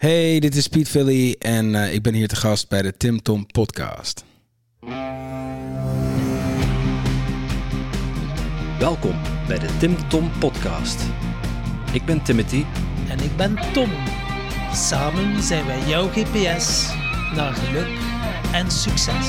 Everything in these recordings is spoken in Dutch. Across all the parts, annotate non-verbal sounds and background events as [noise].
Hey, dit is Piet Philly en uh, ik ben hier te gast bij de Tim Tom Podcast. Welkom bij de Tim Tom Podcast. Ik ben Timothy. En ik ben Tom. Samen zijn wij jouw GPS naar geluk en succes.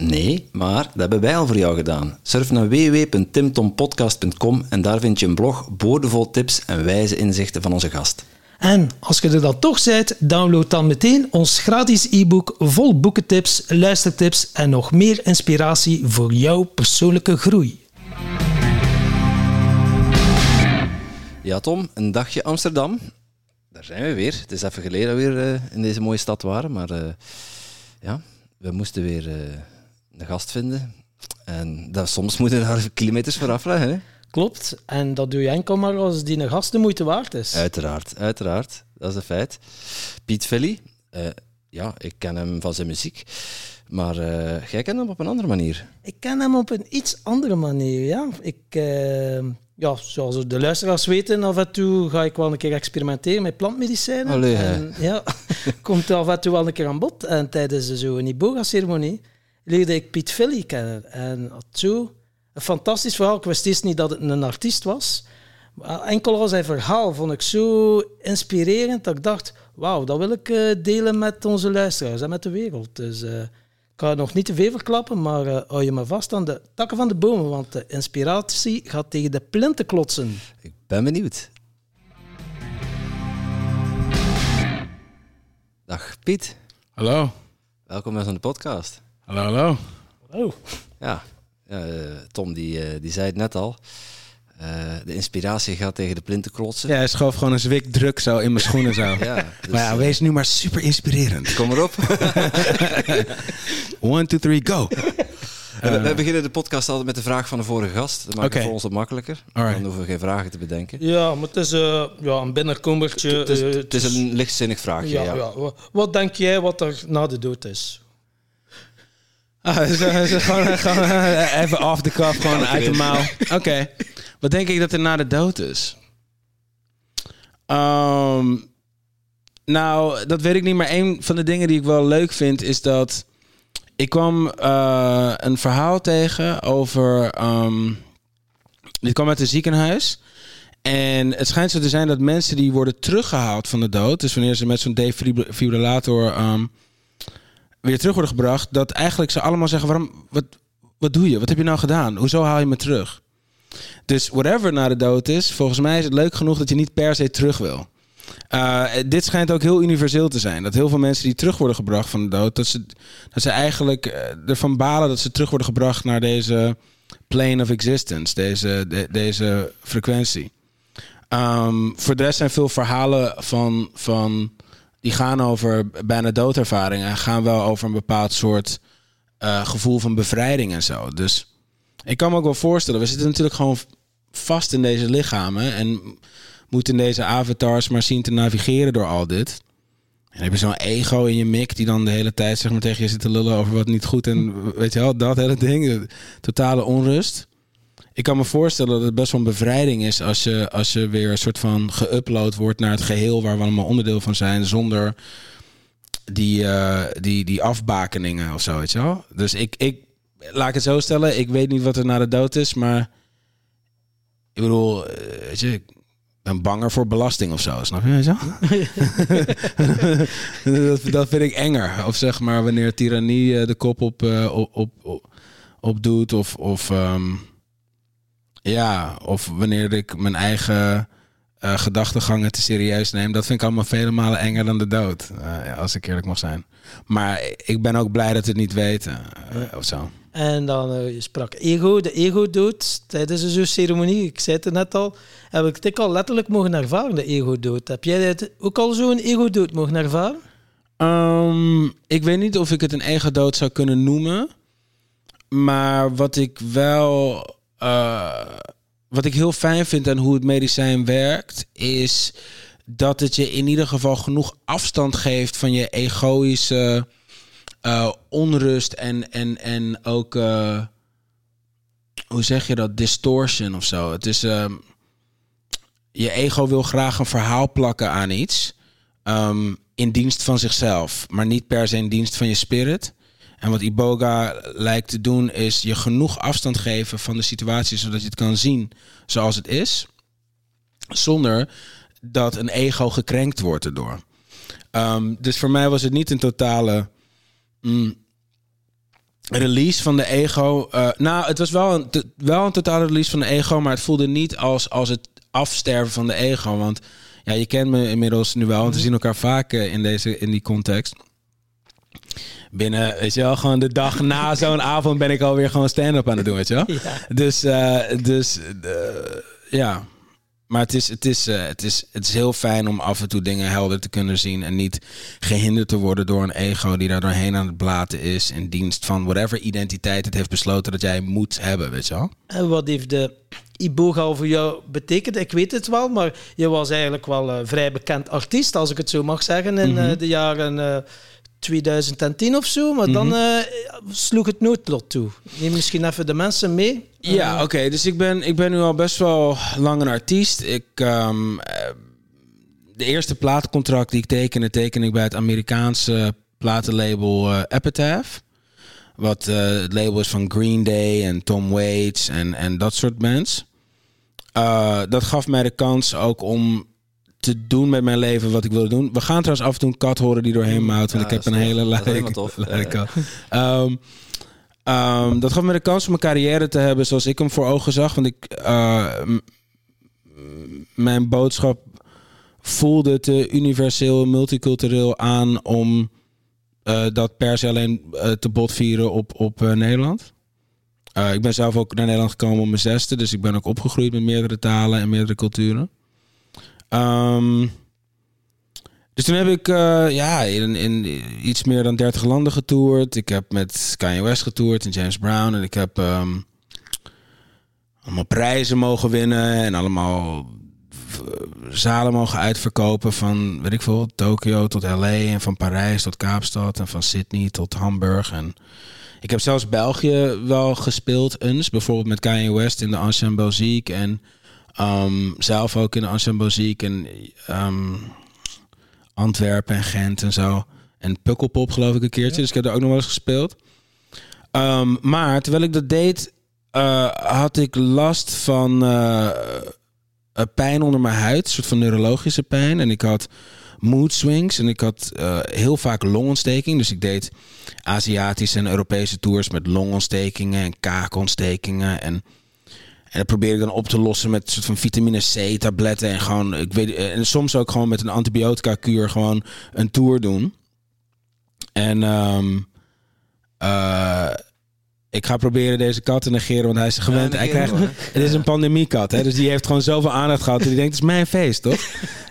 Nee, maar dat hebben wij al voor jou gedaan. Surf naar www.timtompodcast.com en daar vind je een blog boordevol tips en wijze inzichten van onze gast. En als je er dan toch bent, download dan meteen ons gratis e-book vol boekentips, luistertips en nog meer inspiratie voor jouw persoonlijke groei. Ja, Tom, een dagje Amsterdam. Daar zijn we weer. Het is even geleden dat we weer uh, in deze mooie stad waren, maar uh, ja, we moesten weer uh, een gast vinden. En dat, soms moeten daar kilometers voor afleggen. Hè? Klopt, en dat doe je enkel maar als die een gast de moeite waard is. Uiteraard, uiteraard. Dat is een feit. Piet Philly, ja, ik ken hem van zijn muziek. Maar jij kent hem op een andere manier. Ik ken hem op een iets andere manier, ja. Ik ja, zoals de luisteraars weten, af en toe ga ik wel een keer experimenteren met plantmedicijnen. Allee, en, ja, [laughs] komt af en toe wel een keer aan bod. En tijdens zo'n Iboga-ceremonie leerde ik Piet Philly kennen. En zo een fantastisch verhaal. Ik wist eerst niet dat het een artiest was. Maar enkel al zijn verhaal vond ik zo inspirerend dat ik dacht, wauw, dat wil ik uh, delen met onze luisteraars en met de wereld. Dus... Uh, ik ga nog niet te veel verklappen, maar uh, hou je maar vast aan de takken van de bomen, want de inspiratie gaat tegen de plinten klotsen. Ik ben benieuwd. Dag Piet. Hallo. Welkom bij de podcast. Hallo, hallo. Hallo. Ja, ja Tom die, uh, die zei het net al. Uh, de inspiratie gaat tegen de plinten klotsen. Ja, hij schoof gewoon een zwik druk zo in mijn schoenen zo. [laughs] ja, dus, maar ja, wees nu maar super inspirerend. Kom erop. [laughs] One, two, three, go. Uh, we beginnen de podcast altijd met de vraag van de vorige gast. Dat maakt okay. het voor ons wat makkelijker. Alright. Dan hoeven we geen vragen te bedenken. Ja, maar het is uh, ja, een binnenkomertje. Het is, het is een lichtzinnig vraagje. Ja, ja. ja, Wat denk jij wat er na de dood is? Ah, [laughs] zo, zo, gewoon, gewoon, even off the cuff, gewoon uit de mouw. Oké. Okay. Wat denk ik dat er na de dood is? Um, nou, dat weet ik niet. Maar een van de dingen die ik wel leuk vind is dat ik kwam uh, een verhaal tegen over. Um, dit kwam uit een ziekenhuis. En het schijnt zo te zijn dat mensen die worden teruggehaald van de dood, dus wanneer ze met zo'n defibrillator um, weer terug worden gebracht, dat eigenlijk ze allemaal zeggen: waarom, wat, wat doe je? Wat heb je nou gedaan? Hoezo haal je me terug? Dus whatever na de dood is, volgens mij is het leuk genoeg dat je niet per se terug wil. Uh, dit schijnt ook heel universeel te zijn. Dat heel veel mensen die terug worden gebracht van de dood, dat ze, dat ze eigenlijk uh, ervan balen dat ze terug worden gebracht naar deze plane of existence, deze, de, deze frequentie. Um, voor de rest zijn veel verhalen van, van die gaan over bijna doodervaringen en gaan wel over een bepaald soort uh, gevoel van bevrijding en zo. Dus ik kan me ook wel voorstellen, we zitten natuurlijk gewoon vast in deze lichamen en moeten deze avatars maar zien te navigeren door al dit. En heb je zo'n ego in je mik die dan de hele tijd zeg tegen je zit te lullen over wat niet goed en weet je wel, dat hele ding, totale onrust. Ik kan me voorstellen dat het best wel een bevrijding is als je, als je weer een soort van geüpload wordt naar het geheel waar we allemaal onderdeel van zijn, zonder die, uh, die, die afbakeningen of zo, weet je wel. Dus ik, ik, laat ik het zo stellen, ik weet niet wat er na de dood is, maar ik bedoel, eh, weet je, ik ben banger voor belasting of zo, snap je? Zo? [laughs] [laughs] dat, dat vind ik enger. Of zeg maar wanneer tirannie eh, de kop op, op, op, op, op, doet, of, of um, ja, of wanneer ik mijn eigen uh, gedachtegangen te serieus neem. Dat vind ik allemaal vele malen enger dan de dood, uh, als ik eerlijk mag zijn. Maar ik ben ook blij dat we het niet weten, uh, of zo. En dan je sprak ego, de ego-dood tijdens zo'n ceremonie. Ik zei het net al, heb ik het al letterlijk mogen ervaren, de ego-dood. Heb jij het ook al zo'n ego-dood mogen ervaren? Ehm, ik weet niet of ik het een ego-dood zou kunnen noemen. Maar wat ik wel. Eh, wat ik heel fijn vind aan hoe het medicijn werkt, is dat het je in ieder geval genoeg afstand geeft van je egoïsche eh, onrust en, en, en ook. eh, hoe zeg je dat? Distortion of zo. Het is. ehm, je ego wil graag een verhaal plakken aan iets. ehm, in dienst van zichzelf, maar niet per se in dienst van je spirit. En wat Iboga lijkt te doen, is je genoeg afstand geven van de situatie, zodat je het kan zien zoals het is. Zonder dat een ego gekrenkt wordt erdoor. Ehm, dus voor mij was het niet een totale mm, release van de ego. Eh, nou, het was wel een, wel een totale release van de ego, maar het voelde niet als, als het afsterven van de ego. Want ja, je kent me inmiddels nu wel, want we zien elkaar vaak eh, in, deze, in die context. Binnen, weet je wel, gewoon de dag na zo'n avond ben ik alweer gewoon stand-up aan het doen, weet je wel. Ja. Dus, eh, dus eh, ja. Maar het is, het, is, eh, het, is, het is heel fijn om af en toe dingen helder te kunnen zien. En niet gehinderd te worden door een ego die daar doorheen aan het blaten is. In dienst van whatever identiteit het heeft besloten dat jij moet hebben, weet je wel. En wat heeft de Iboga voor jou betekend? Ik weet het wel, maar je was eigenlijk wel een vrij bekend artiest, als ik het zo mag zeggen, in eh, de jaren 2010 of zo. Maar dan eh, sloeg het noodlot toe. Neem misschien even de mensen mee. Ja, oké. dus ik ben, ik ben nu al best wel lang een artiest. Ik, ehm, eh, de eerste plaatcontract die ik tekende, teken ik bij het Amerikaanse platenlabel eh, Epitaph. Wat eh, het label is van Green Day en Tom Waits en, en dat soort bands. Eh, dat gaf mij de kans ook om te doen met mijn leven wat ik wilde doen. We gaan trouwens af en toe een kat horen die doorheen maalt. Want Ja, ik heb een hele helemaal tof. [laughs] Ja. ehm, dat gaf me de kans om een carrière te hebben zoals ik hem voor ogen zag. Want ik, eh, mijn boodschap voelde te universeel, multicultureel aan om eh, dat per se alleen eh, te botvieren op, op Nederland. Ik ben zelf ook naar Nederland gekomen om mijn zesde, dus ik ben ook opgegroeid met meerdere talen en meerdere culturen. Ehm, dus toen heb ik eh, ja, in, in iets meer dan 30 landen getoerd. Ik heb met Kanye West getoerd en James Brown. En ik heb ehm, allemaal prijzen mogen winnen. En allemaal zalen mogen uitverkopen. Van, weet ik veel, Tokio tot LA. En van Parijs tot Kaapstad. En van Sydney tot Hamburg. En ik heb zelfs België wel gespeeld eens. Bijvoorbeeld met Kanye West in de Ancien Belgique. En ehm, zelf ook in Belgique. En ehm, Antwerpen en Gent en zo. En Pukkelpop geloof ik een keertje. Dus ik heb er ook nog wel eens gespeeld. Ehm, maar terwijl ik dat deed, eh, had ik last van eh, eh, pijn onder mijn huid. Een soort van neurologische pijn. En ik had mood swings. En ik had heel vaak longontsteking. Dus ik deed Aziatische en Europese tours met longontstekingen en kaakontstekingen. En en dat probeer ik dan op te lossen met een soort van vitamine C tabletten. En gewoon, ik weet, en soms ook gewoon met een antibiotica kuur gewoon een tour doen. En eh, ik ga proberen deze kat te negeren, want hij is gewend. hij krijgt, [laughs] het is een pandemiekat, hè, dus die heeft gewoon zoveel aandacht gehad. Die denkt, het is mijn feest, toch?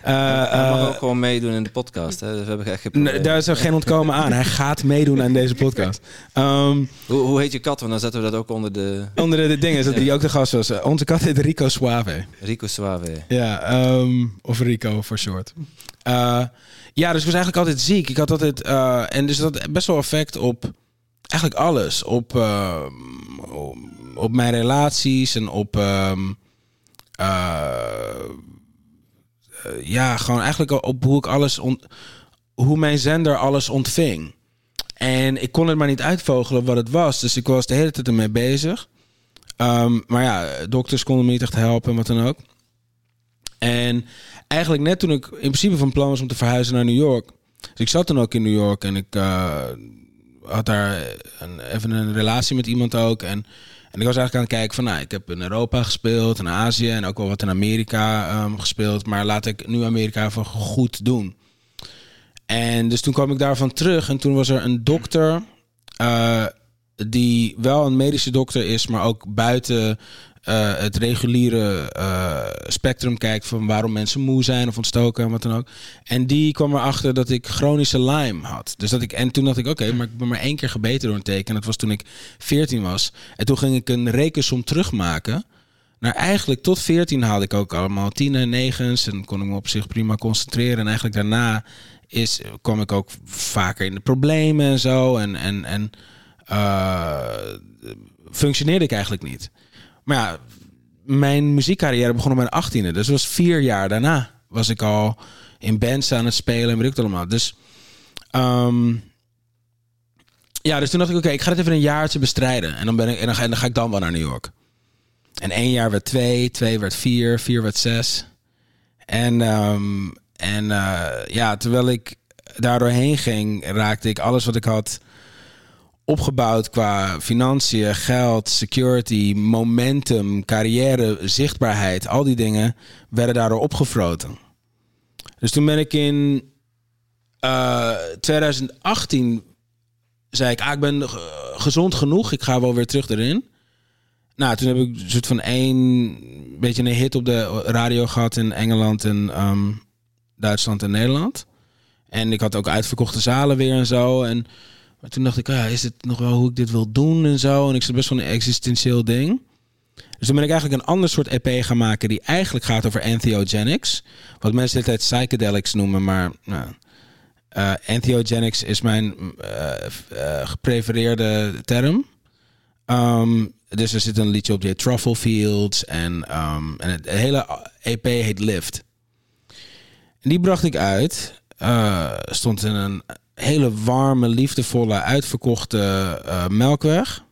Eh, [laughs] Hij mag eh, ook gewoon meedoen in de podcast. Hè? Dus we hebben echt geen daar is er geen ontkomen aan. Hij gaat meedoen aan deze podcast. Ehm, Hoe, hoe heet je kat? Want dan zetten we dat ook onder de onder de, de dingen dat die ook de gast was. Eh, Onze kat heet Rico Suave. Rico Suave. Ja, ehm, of Rico voor short. Eh, ja, dus ik was eigenlijk altijd ziek. Ik had altijd. eh, en dus dat had best wel effect op. Eigenlijk alles. Op, eh, op, mijn relaties en op. ehm, eh, ja, gewoon eigenlijk op hoe ik alles. hoe mijn zender alles ontving. En ik kon het maar niet uitvogelen wat het was. Dus ik was de hele tijd ermee bezig. Ehm, maar ja, dokters konden me niet echt helpen en wat dan ook. En eigenlijk net toen ik in principe van plan was om te verhuizen naar New York. Dus ik zat toen ook in New York en ik eh, had daar even een relatie met iemand ook. En, en ik was eigenlijk aan het kijken van, nou, ik heb in Europa gespeeld, in Azië en ook wel wat in Amerika ehm, gespeeld. Maar laat ik nu Amerika even goed doen. En dus toen kwam ik daarvan terug en toen was er een dokter. eh, die wel een medische dokter is, maar ook buiten eh, het reguliere eh, spectrum kijkt van waarom mensen moe zijn of ontstoken en wat dan ook. En die kwam erachter dat ik chronische Lyme had. Dus dat ik, en toen dacht ik, oké, maar ik ben maar één keer gebeten door een teken. En dat was toen ik 14 was. En toen ging ik een rekensom terugmaken. Nou, eigenlijk tot 14 haalde ik ook allemaal tienen en negens. En kon ik me op zich prima concentreren. En eigenlijk daarna is, kwam ik ook vaker in de problemen en zo. En, en, en uh, functioneerde ik eigenlijk niet. Maar ja, mijn muziekcarrière begon op mijn achttiende. Dus was vier jaar daarna was ik al in bands aan het spelen en weet ik het allemaal. Dus um, ja, dus toen dacht ik, oké, ik ga het even een jaartje bestrijden. En dan, ben ik, en dan, ga, ik dan wel naar New York. En één jaar werd twee, twee werd vier, vier werd zes. En, um, en uh, ja, terwijl ik daar doorheen ging, raakte ik alles wat ik had opgebouwd qua financiën, geld, security, momentum, carrière, zichtbaarheid, al die dingen werden daardoor opgefroten. Dus toen ben ik in uh, 2018 zei ik, ah, ik ben gezond genoeg, ik ga wel weer terug erin. Nou, toen heb ik een soort van één beetje een hit op de radio gehad in Engeland en um, Duitsland en Nederland. En ik had ook uitverkochte zalen weer en zo. En maar toen dacht ik, ah, is het nog wel hoe ik dit wil doen en zo? En ik zat best wel een existentieel ding. Dus toen ben ik eigenlijk een ander soort EP gaan maken die eigenlijk gaat over entheogenics. Wat mensen de tijd psychedelics noemen, maar nou, uh, entheogenics is mijn uh, geprefereerde term. Um, dus er zit een liedje op die Truffle Fields en, um, en het hele EP heet Lift. En die bracht ik uit. stond in een hele warme, liefdevolle, uitverkochte uh, melkweg.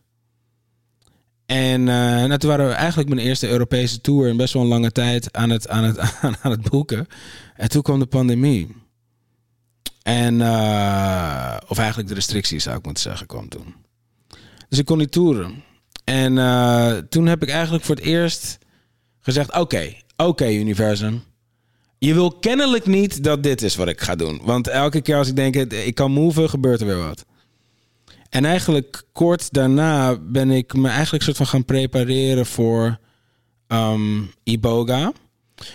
En uh, toen waren we eigenlijk mijn eerste Europese tour in best wel een lange tijd aan het, aan het, [laughs] aan het boeken. En toen kwam de pandemie. En, uh, of eigenlijk de restricties zou ik moeten zeggen, kwam toen. Dus ik kon niet toeren. En toen heb ik eigenlijk voor het eerst gezegd: Oké, oké, universum. Je wil kennelijk niet dat dit is wat ik ga doen. Want elke keer als ik denk, ik kan move, gebeurt er weer wat. En eigenlijk kort daarna ben ik me eigenlijk soort van gaan prepareren voor um, Iboga.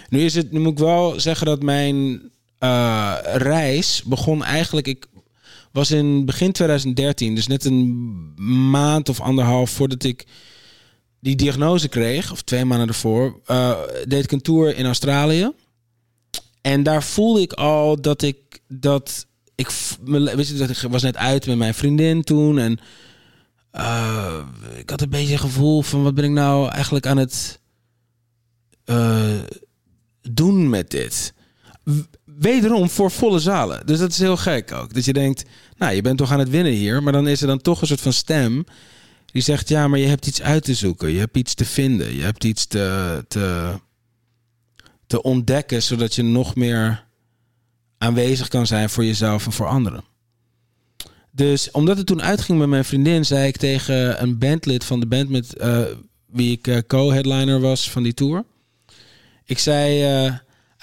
Nu, is het, nu moet ik wel zeggen dat mijn uh, reis begon eigenlijk... Ik was in begin 2013, dus net een maand of anderhalf voordat ik die diagnose kreeg, of twee maanden ervoor, uh, deed ik een tour in Australië. En daar voelde ik al dat ik dat ik weet je dat ik was net uit met mijn vriendin toen en uh, ik had een beetje een gevoel van wat ben ik nou eigenlijk aan het uh, doen met dit. Wederom voor volle zalen. Dus dat is heel gek ook. Dat je denkt, nou, je bent toch aan het winnen hier. Maar dan is er dan toch een soort van stem. Die zegt, ja, maar je hebt iets uit te zoeken. Je hebt iets te vinden. Je hebt iets te, te, te ontdekken, zodat je nog meer aanwezig kan zijn voor jezelf en voor anderen. Dus omdat het toen uitging met mijn vriendin, zei ik tegen een bandlid van de band met uh, wie ik uh, co-headliner was van die tour. Ik zei: uh,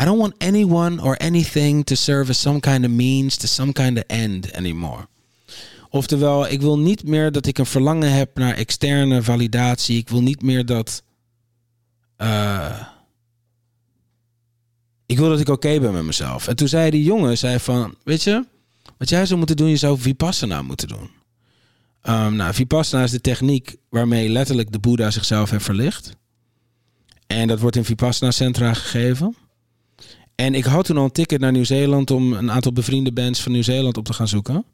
I don't want anyone or anything to serve as some kind of means to some kind of end anymore. Oftewel, ik wil niet meer dat ik een verlangen heb naar externe validatie. Ik wil niet meer dat. Ik wil dat ik oké ben met mezelf. En toen zei die jongen, zei van, weet je, wat jij zou moeten doen, je zou Vipassana moeten doen. Um, nou, Vipassana is de techniek waarmee letterlijk de Boeddha zichzelf heeft verlicht. En dat wordt in Vipassana centra gegeven. En ik had toen al een ticket naar Nieuw-Zeeland om een aantal bevriende bands van Nieuw-Zeeland op te gaan zoeken.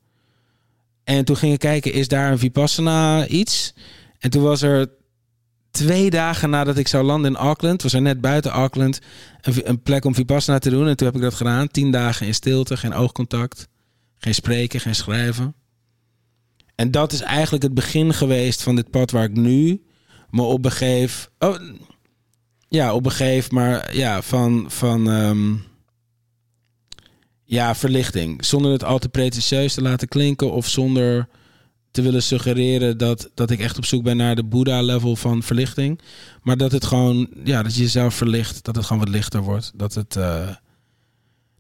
En toen ging ik kijken, is daar een Vipassana iets? En toen was er twee dagen nadat ik zou landen in Auckland, was er net buiten Auckland een, plek om Vipassana te doen. En toen heb ik dat gedaan. Tien dagen in stilte, geen oogcontact, geen spreken, geen schrijven. En dat is eigenlijk het begin geweest van dit pad waar ik nu me op begeef. Oh, ja, op begeef, maar ja, van, van um, ja, verlichting. Zonder het al te pretentieus te laten klinken of zonder te willen suggereren dat, dat ik echt op zoek ben naar de Boeddha-level van verlichting. Maar dat het gewoon, ja, dat je jezelf verlicht, dat het gewoon wat lichter wordt. Dat, het, uh,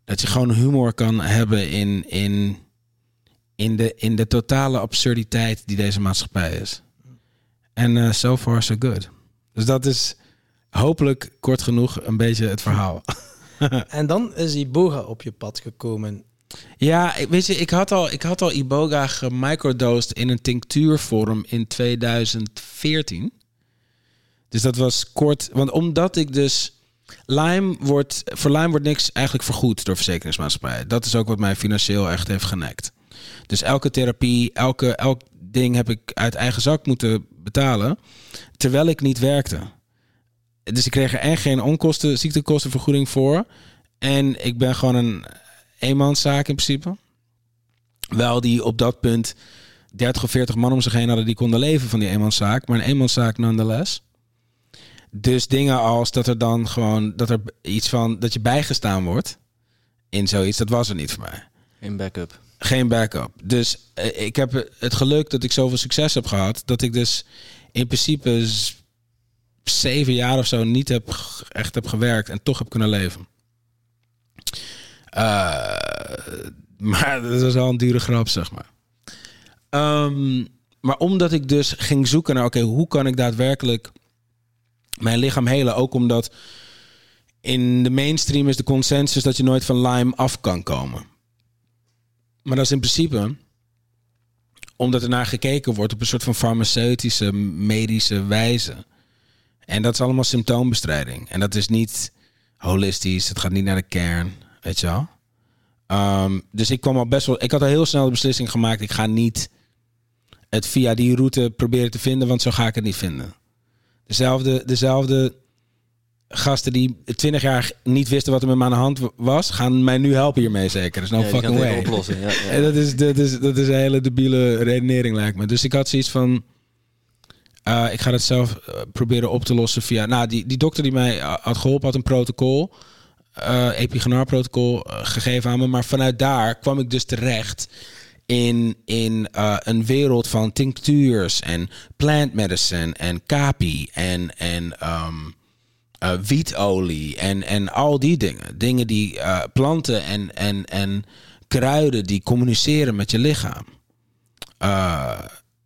dat je gewoon humor kan hebben in, in, in de, in de totale absurditeit die deze maatschappij is. En eh, so far so good. Dus dat is hopelijk kort genoeg een beetje het verhaal. [laughs] En dan is Iboga op je pad gekomen. Ja, weet je, ik had al, ik had al Iboga gemicrodosed in een tinctuurvorm in 2014. Dus dat was kort, want omdat ik dus Lime wordt, voor Lime wordt niks eigenlijk vergoed door verzekeringsmaatschappijen. Dat is ook wat mij financieel echt heeft genekt. Dus elke therapie, elke, elk ding heb ik uit eigen zak moeten betalen, terwijl ik niet werkte. Dus ik kreeg er en geen onkosten, ziektekostenvergoeding voor. En ik ben gewoon een eenmanszaak in principe. Wel die op dat punt 30 of 40 man om zich heen hadden die konden leven van die eenmanszaak. Maar een eenmanszaak nonetheless. Dus dingen als dat er dan gewoon dat er iets van dat je bijgestaan wordt in zoiets, dat was er niet voor mij. Geen backup. Geen backup. Dus eh, ik heb het geluk dat ik zoveel succes heb gehad. Dat ik dus in principe zeven jaar of zo niet heb, echt heb gewerkt en toch heb kunnen leven. Eh, maar dat was wel een dure grap, zeg maar. Ehm, maar omdat ik dus ging zoeken naar, oké, hoe kan ik daadwerkelijk mijn lichaam helen? Ook omdat in de mainstream is de consensus dat je nooit van Lyme af kan komen. Maar dat is in principe omdat er naar gekeken wordt op een soort van farmaceutische, medische wijze. En dat is allemaal symptoombestrijding. En dat is niet holistisch, het gaat niet naar de kern, weet je wel. Ehm, dus ik kwam al best wel. Ik had al heel snel de beslissing gemaakt. Ik ga niet het via die route proberen te vinden, want zo ga ik het niet vinden. Dezelfde, dezelfde gasten die 20 jaar niet wisten wat er met me aan de hand was, gaan mij nu helpen hiermee zeker. Dus no Ja, fucking way. oplossen. Ja, ja. En dat is, dat, is, dat is een hele debiele redenering, lijkt me. Dus ik had zoiets van. eh, ik ga het zelf eh, proberen op te lossen via. Nou, die, die dokter die mij eh, had geholpen had een protocol. Eh epigenaar-protocol eh, gegeven aan me. Maar vanuit daar kwam ik dus terecht in, in eh, een wereld van tinctuurs en plant medicine en kapi en, en ehm, eh, wietolie en, en al die dingen. Dingen die planten en, en, en kruiden die communiceren met je lichaam.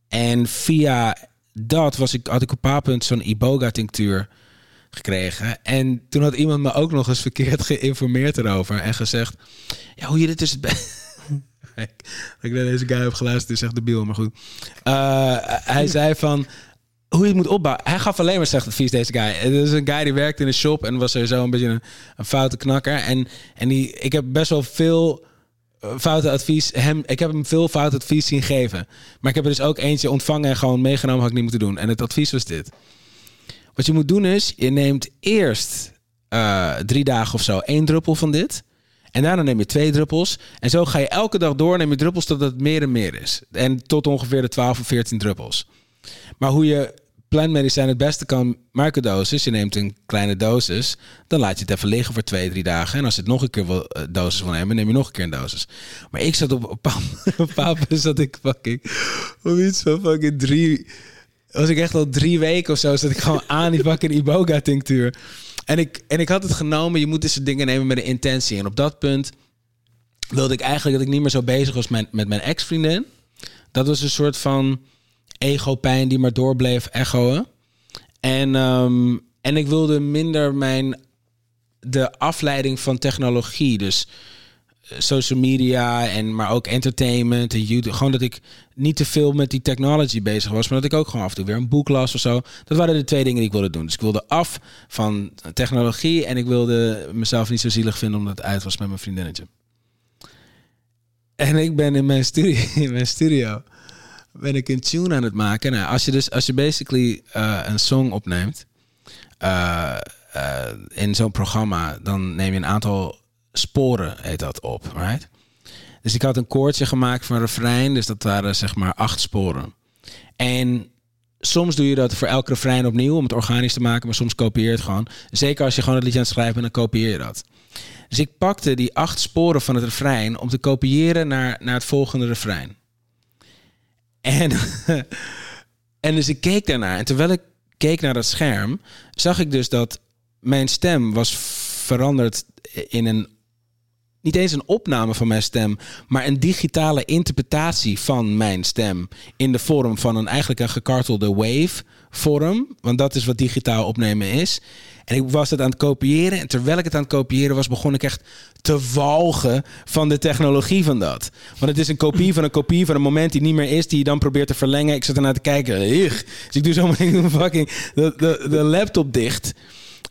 En via dat was ik, had ik op een paar punten zo'n Iboga-tinctuur gekregen. En toen had iemand me ook nog eens verkeerd [laughs] geïnformeerd erover. En gezegd, ja, hoe je dit dus... [laughs] ik, naar deze guy heb geluisterd, is echt debiel, maar goed. Eh, hij [laughs] zei van, hoe je het moet opbouwen. Hij gaf alleen maar slecht advies, deze guy. Het is een guy die werkte in een shop en was sowieso een beetje een, een foute knakker. En, en die, ik heb best wel veel eh, foute advies. Hem, ik heb hem veel fout advies zien geven. Maar ik heb er dus ook eentje ontvangen en gewoon meegenomen, had ik niet moeten doen. En het advies was dit. Wat je moet doen is, je neemt eerst eh, drie dagen of zo één druppel van dit. En daarna neem je twee druppels. En zo ga je elke dag door, neem je druppels totdat het meer en meer is. En tot ongeveer de 12 of 14 druppels. Maar hoe je plantmedicijn het beste kan microdosis, je neemt een kleine dosis, dan laat je het even liggen voor twee, drie dagen. En als je het nog een keer wil, eh, dosis wil nemen, neem je nog een keer een dosis. Maar ik zat op een bepaald- [laughs] punt zat ik fucking op iets van fucking drie, was ik echt al drie weken of zo, zat ik gewoon aan die fucking Iboga tinctuur. En ik, en ik had het genomen, je moet soort dingen nemen met een intentie. En op dat punt wilde ik eigenlijk dat ik niet meer zo bezig was met, met mijn ex-vriendin. Dat was een soort van ego-pijn die maar doorbleef echoen. En, ehm, en ik wilde minder mijn de afleiding van technologie. Dus social media en maar ook entertainment en YouTube. Gewoon dat ik niet te veel met die technology bezig was, maar dat ik ook gewoon af en toe weer een boek las of zo. Dat waren de twee dingen die ik wilde doen. Dus ik wilde af van technologie en ik wilde mezelf niet zo zielig vinden omdat het uit was met mijn vriendinnetje. En ik ben in mijn studio, [laughs] in mijn studio ben ik een tune aan het maken. Nou, als je dus als je basically eh, een song opneemt eh, eh, in zo'n programma, dan neem je een aantal sporen, heet dat, op. Right? Dus ik had een koordje gemaakt voor een refrein, dus dat waren zeg maar acht sporen. En soms doe je dat voor elk refrein opnieuw om het organisch te maken, maar soms kopieer het gewoon. Zeker als je gewoon het liedje aan het schrijven bent, dan kopieer je dat. Dus ik pakte die acht sporen van het refrein om te kopiëren naar, naar het volgende refrein. En, [laughs] en dus ik keek daarnaar. En terwijl ik keek naar dat scherm, zag ik dus dat mijn stem was veranderd in een niet eens een opname van mijn stem, maar een digitale interpretatie van mijn stem in de vorm van een eigenlijk een gekartelde wave vorm, want dat is wat digitaal opnemen is. En ik was het aan het kopiëren en terwijl ik het aan het kopiëren was, begon ik echt te walgen van de technologie van dat. Want het is een kopie van een kopie van een moment die niet meer is, die je dan probeert te verlengen. Ik zat ernaar te kijken. Dus ik doe zo mijn fucking de, de, de laptop dicht.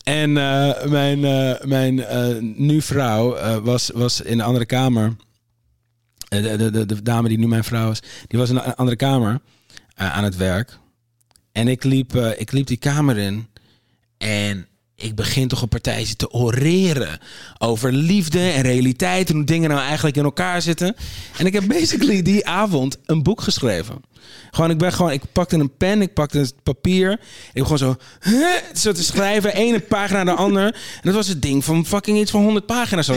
En uh, mijn, uh, mijn uh, nu vrouw was, was in een andere kamer. De, de, de, de, dame die nu mijn vrouw is, die was in een andere kamer aan het werk. En ik liep, ik liep die kamer in. En ik begin toch een partijtje te oreren over liefde en realiteit en hoe dingen nou eigenlijk in elkaar zitten. En ik heb basically die avond een boek geschreven. Gewoon, ik ben gewoon, ik pakte een pen, ik pakte een papier. Ik begon zo, zo te schrijven, ene pagina naar de ander. En dat was het ding van fucking iets van 100 pagina's. Zo,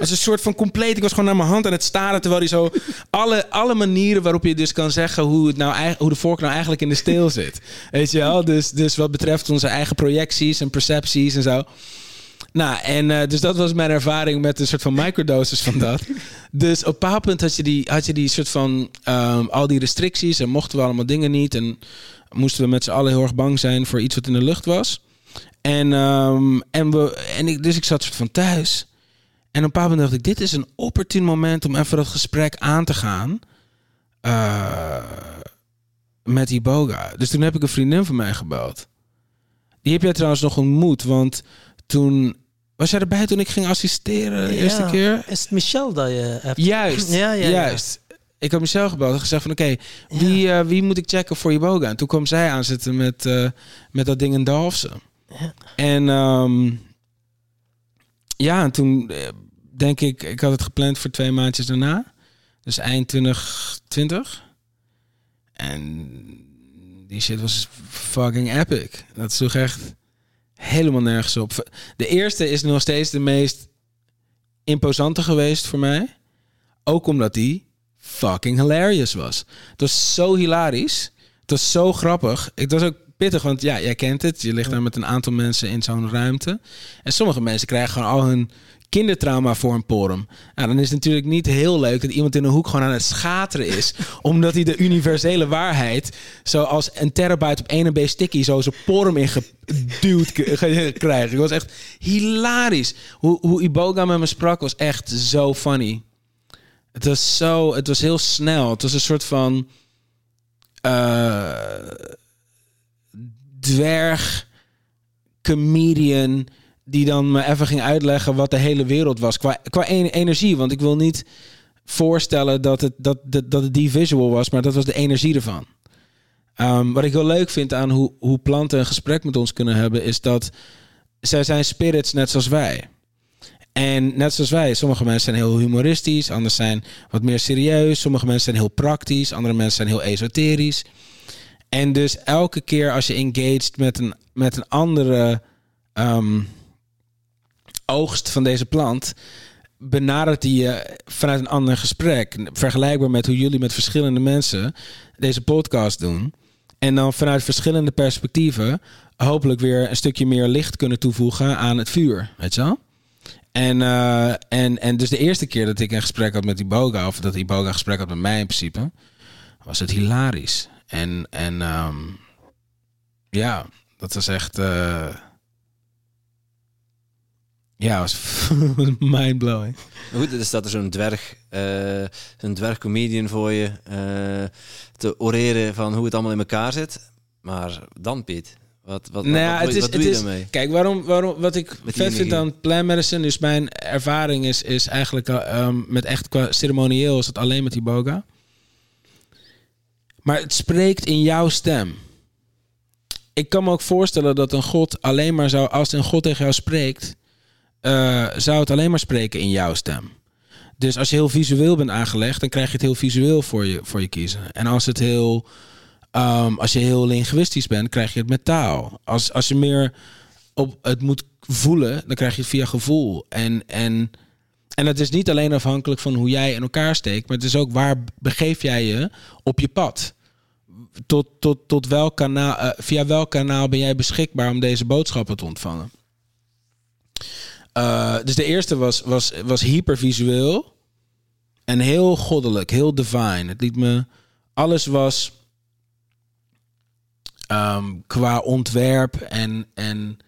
als een soort van compleet. Ik was gewoon naar mijn hand aan het staren, terwijl hij zo alle, alle manieren waarop je dus kan zeggen hoe, het nou, hoe de vork nou eigenlijk in de steel zit. Weet je wel? Dus, dus wat betreft onze eigen projecties en percepties en zo. Nou, en uh, dus dat was mijn ervaring met een soort van microdosis van dat. [laughs] dus op een bepaald punt had je die, had je die soort van um, al die restricties en mochten we allemaal dingen niet. En moesten we met z'n allen heel erg bang zijn voor iets wat in de lucht was. En, um, en, we, en ik, dus ik zat soort van thuis. En op een bepaald moment dacht ik, dit is een opportun moment om even dat gesprek aan te gaan. Uh, met Iboga. Dus toen heb ik een vriendin van mij gebeld. Die heb jij trouwens nog ontmoet, want toen was jij erbij toen ik ging assisteren de eerste keer? Is het Michel dat je hebt? Juist, [laughs] Ja, juist. Ik had Michel gebeld en gezegd van oké, wie, eh, wie moet ik checken voor je boga? En toen kwam zij aanzetten met, eh, met dat ding in Dalfsen. Ja. En ehm, ja, en toen eh, denk ik, ik had het gepland voor twee maandjes daarna. Dus eind 2020. En die shit was fucking epic. Dat sloeg echt helemaal nergens op. De eerste is nog steeds de meest imposante geweest voor mij. Ook omdat die fucking hilarious was. Het was zo hilarisch. Het was zo grappig. Het was ook pittig, want ja, jij kent het. Je ligt daar met een aantal mensen in zo'n ruimte. En sommige mensen krijgen gewoon al hun kindertrauma voor een porum. Nou, dan is het natuurlijk niet heel leuk dat iemand in een hoek gewoon aan het schateren is. [laughs] omdat hij de universele waarheid, zoals een terabyte op 1 MB sticky, zo zijn porum ingeduwd [laughs] krijgt. Het was echt hilarisch. Hoe, hoe Iboga met me sprak was echt zo funny. Het was zo, het was heel snel. Het was een soort van eh, dwerg comedian die dan me even ging uitleggen wat de hele wereld was qua, qua en- energie. Want ik wil niet voorstellen dat het, dat, dat, dat het die visual was, maar dat was de energie ervan. Ehm, wat ik heel leuk vind aan hoe, hoe planten een gesprek met ons kunnen hebben, is dat zij zijn spirits net zoals wij. En net zoals wij, sommige mensen zijn heel humoristisch, anderen zijn wat meer serieus, sommige mensen zijn heel praktisch, andere mensen zijn heel esoterisch. En dus elke keer als je engaged met een, met een andere ehm, oogst van deze plant, benadert hij je vanuit een ander gesprek. Vergelijkbaar met hoe jullie met verschillende mensen deze podcast doen. En dan vanuit verschillende perspectieven hopelijk weer een stukje meer licht kunnen toevoegen aan het vuur. Weet je wel? En, eh, en, en dus de eerste keer dat ik een gesprek had met Iboga, of dat Iboga een gesprek had met mij in principe, was het hilarisch. En, en ehm, ja, dat was echt. eh, ja, was, [laughs] was mindblowing. Goed, dus staat er zo'n dwerg, eh zo'n dwergcomedian voor je eh, te oreren van hoe het allemaal in elkaar zit. Maar dan, Piet, wat, wat, Nou ja, wat, het is- doe het je is- daarmee? Kijk, waarom, waarom, wat ik Met vet vind aan plant medicine, dus mijn ervaring is, is eigenlijk eh, ehm, met echt qua ceremonieel is het alleen met die boga. Maar het spreekt in jouw stem. Ik kan me ook voorstellen dat een God alleen maar zou, als een God tegen jou spreekt, eh, zou het alleen maar spreken in jouw stem. Dus als je heel visueel bent aangelegd, dan krijg je het heel visueel voor je, voor je kiezen. En als het heel Ehm, als je heel linguïstisch bent, krijg je het met taal. Als, als je meer op het moet voelen, dan krijg je het via gevoel. En, en, en het is niet alleen afhankelijk van hoe jij in elkaar steekt, maar het is ook waar begeef jij je op je pad. Tot, tot, tot welk kanaal, eh, via welk kanaal ben jij beschikbaar om deze boodschappen te ontvangen? Eh, dus de eerste was, was, was hypervisueel. En heel goddelijk, heel divine. Het liet me... Alles was ehm, qua ontwerp en, en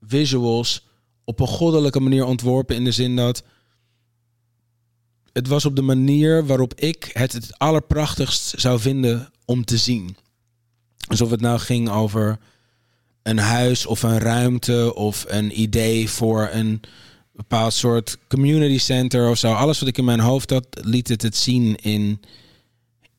visuals op een goddelijke manier ontworpen. In de zin dat het was op de manier waarop ik het het allerprachtigst zou vinden om te zien. Alsof het nou ging over een huis of een ruimte of een idee voor een bepaald soort community center of zo. Alles wat ik in mijn hoofd had, liet het het zien in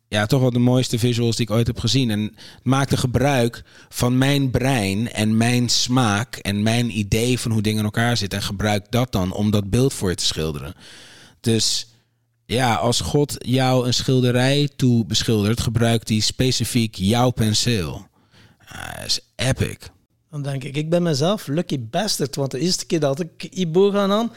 ja, toch wel de mooiste visuals die ik ooit heb gezien. En maakte gebruik van mijn brein en mijn smaak en mijn idee van hoe dingen in elkaar zitten. En gebruik dat dan om dat beeld voor je te schilderen. Dus ja, als God jou een schilderij toe beschildert, gebruikt hij specifiek jouw penseel. Dat is epic. Dan denk ik, ik ben mezelf lucky bastard. Want de eerste keer dat ik Iboga aan,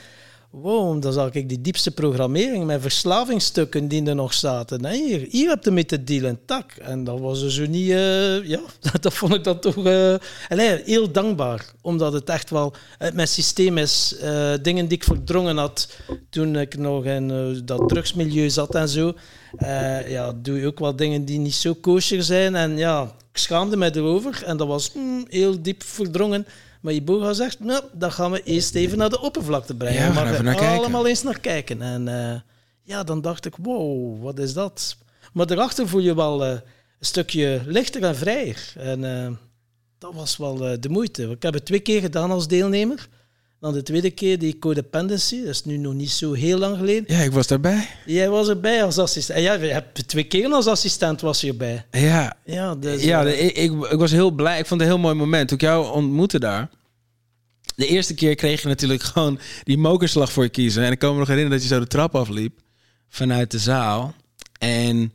wow, dan zag ik die diepste programmering met verslavingsstukken die er nog zaten. Nee, hier, hier heb je mee te dealen, tak. En dat was dus niet, eh, ja, [laughs] dat vond ik dan toch uh, allee, heel dankbaar. Omdat het echt wel, uh, mijn systeem is, dingen die ik verdrongen had toen ik nog in dat drugsmilieu zat en zo. ja, doe je ook wel dingen die niet zo kosher zijn. En ja, ik schaamde mij erover en dat was mm, heel diep verdrongen. Maar Iboga zegt, nou, dan gaan we eerst even naar de oppervlakte brengen. Ja, we gaan even naar kijken. allemaal eens naar kijken. En eh, ja, dan dacht ik, wow, wat is dat? Maar daarachter voel je wel eh, een stukje lichter en vrijer. En eh, dat was wel de moeite. Ik heb het twee keer gedaan als deelnemer. Dan de tweede keer die codependency, dat is nu nog niet zo heel lang geleden. Ja, ik was daarbij. Jij was erbij als assistent. En ja, je hebt twee keer als assistent was je erbij. Ja, Ja, dus, ja eh, de- ik, ik, ik was heel blij. Ik vond het een heel mooi moment. Toen ik jou ontmoette daar. De eerste keer kreeg je natuurlijk [laughs] gewoon die mokerslag voor je kiezen. En ik kan me nog herinneren dat je zo de trap afliep vanuit de zaal. En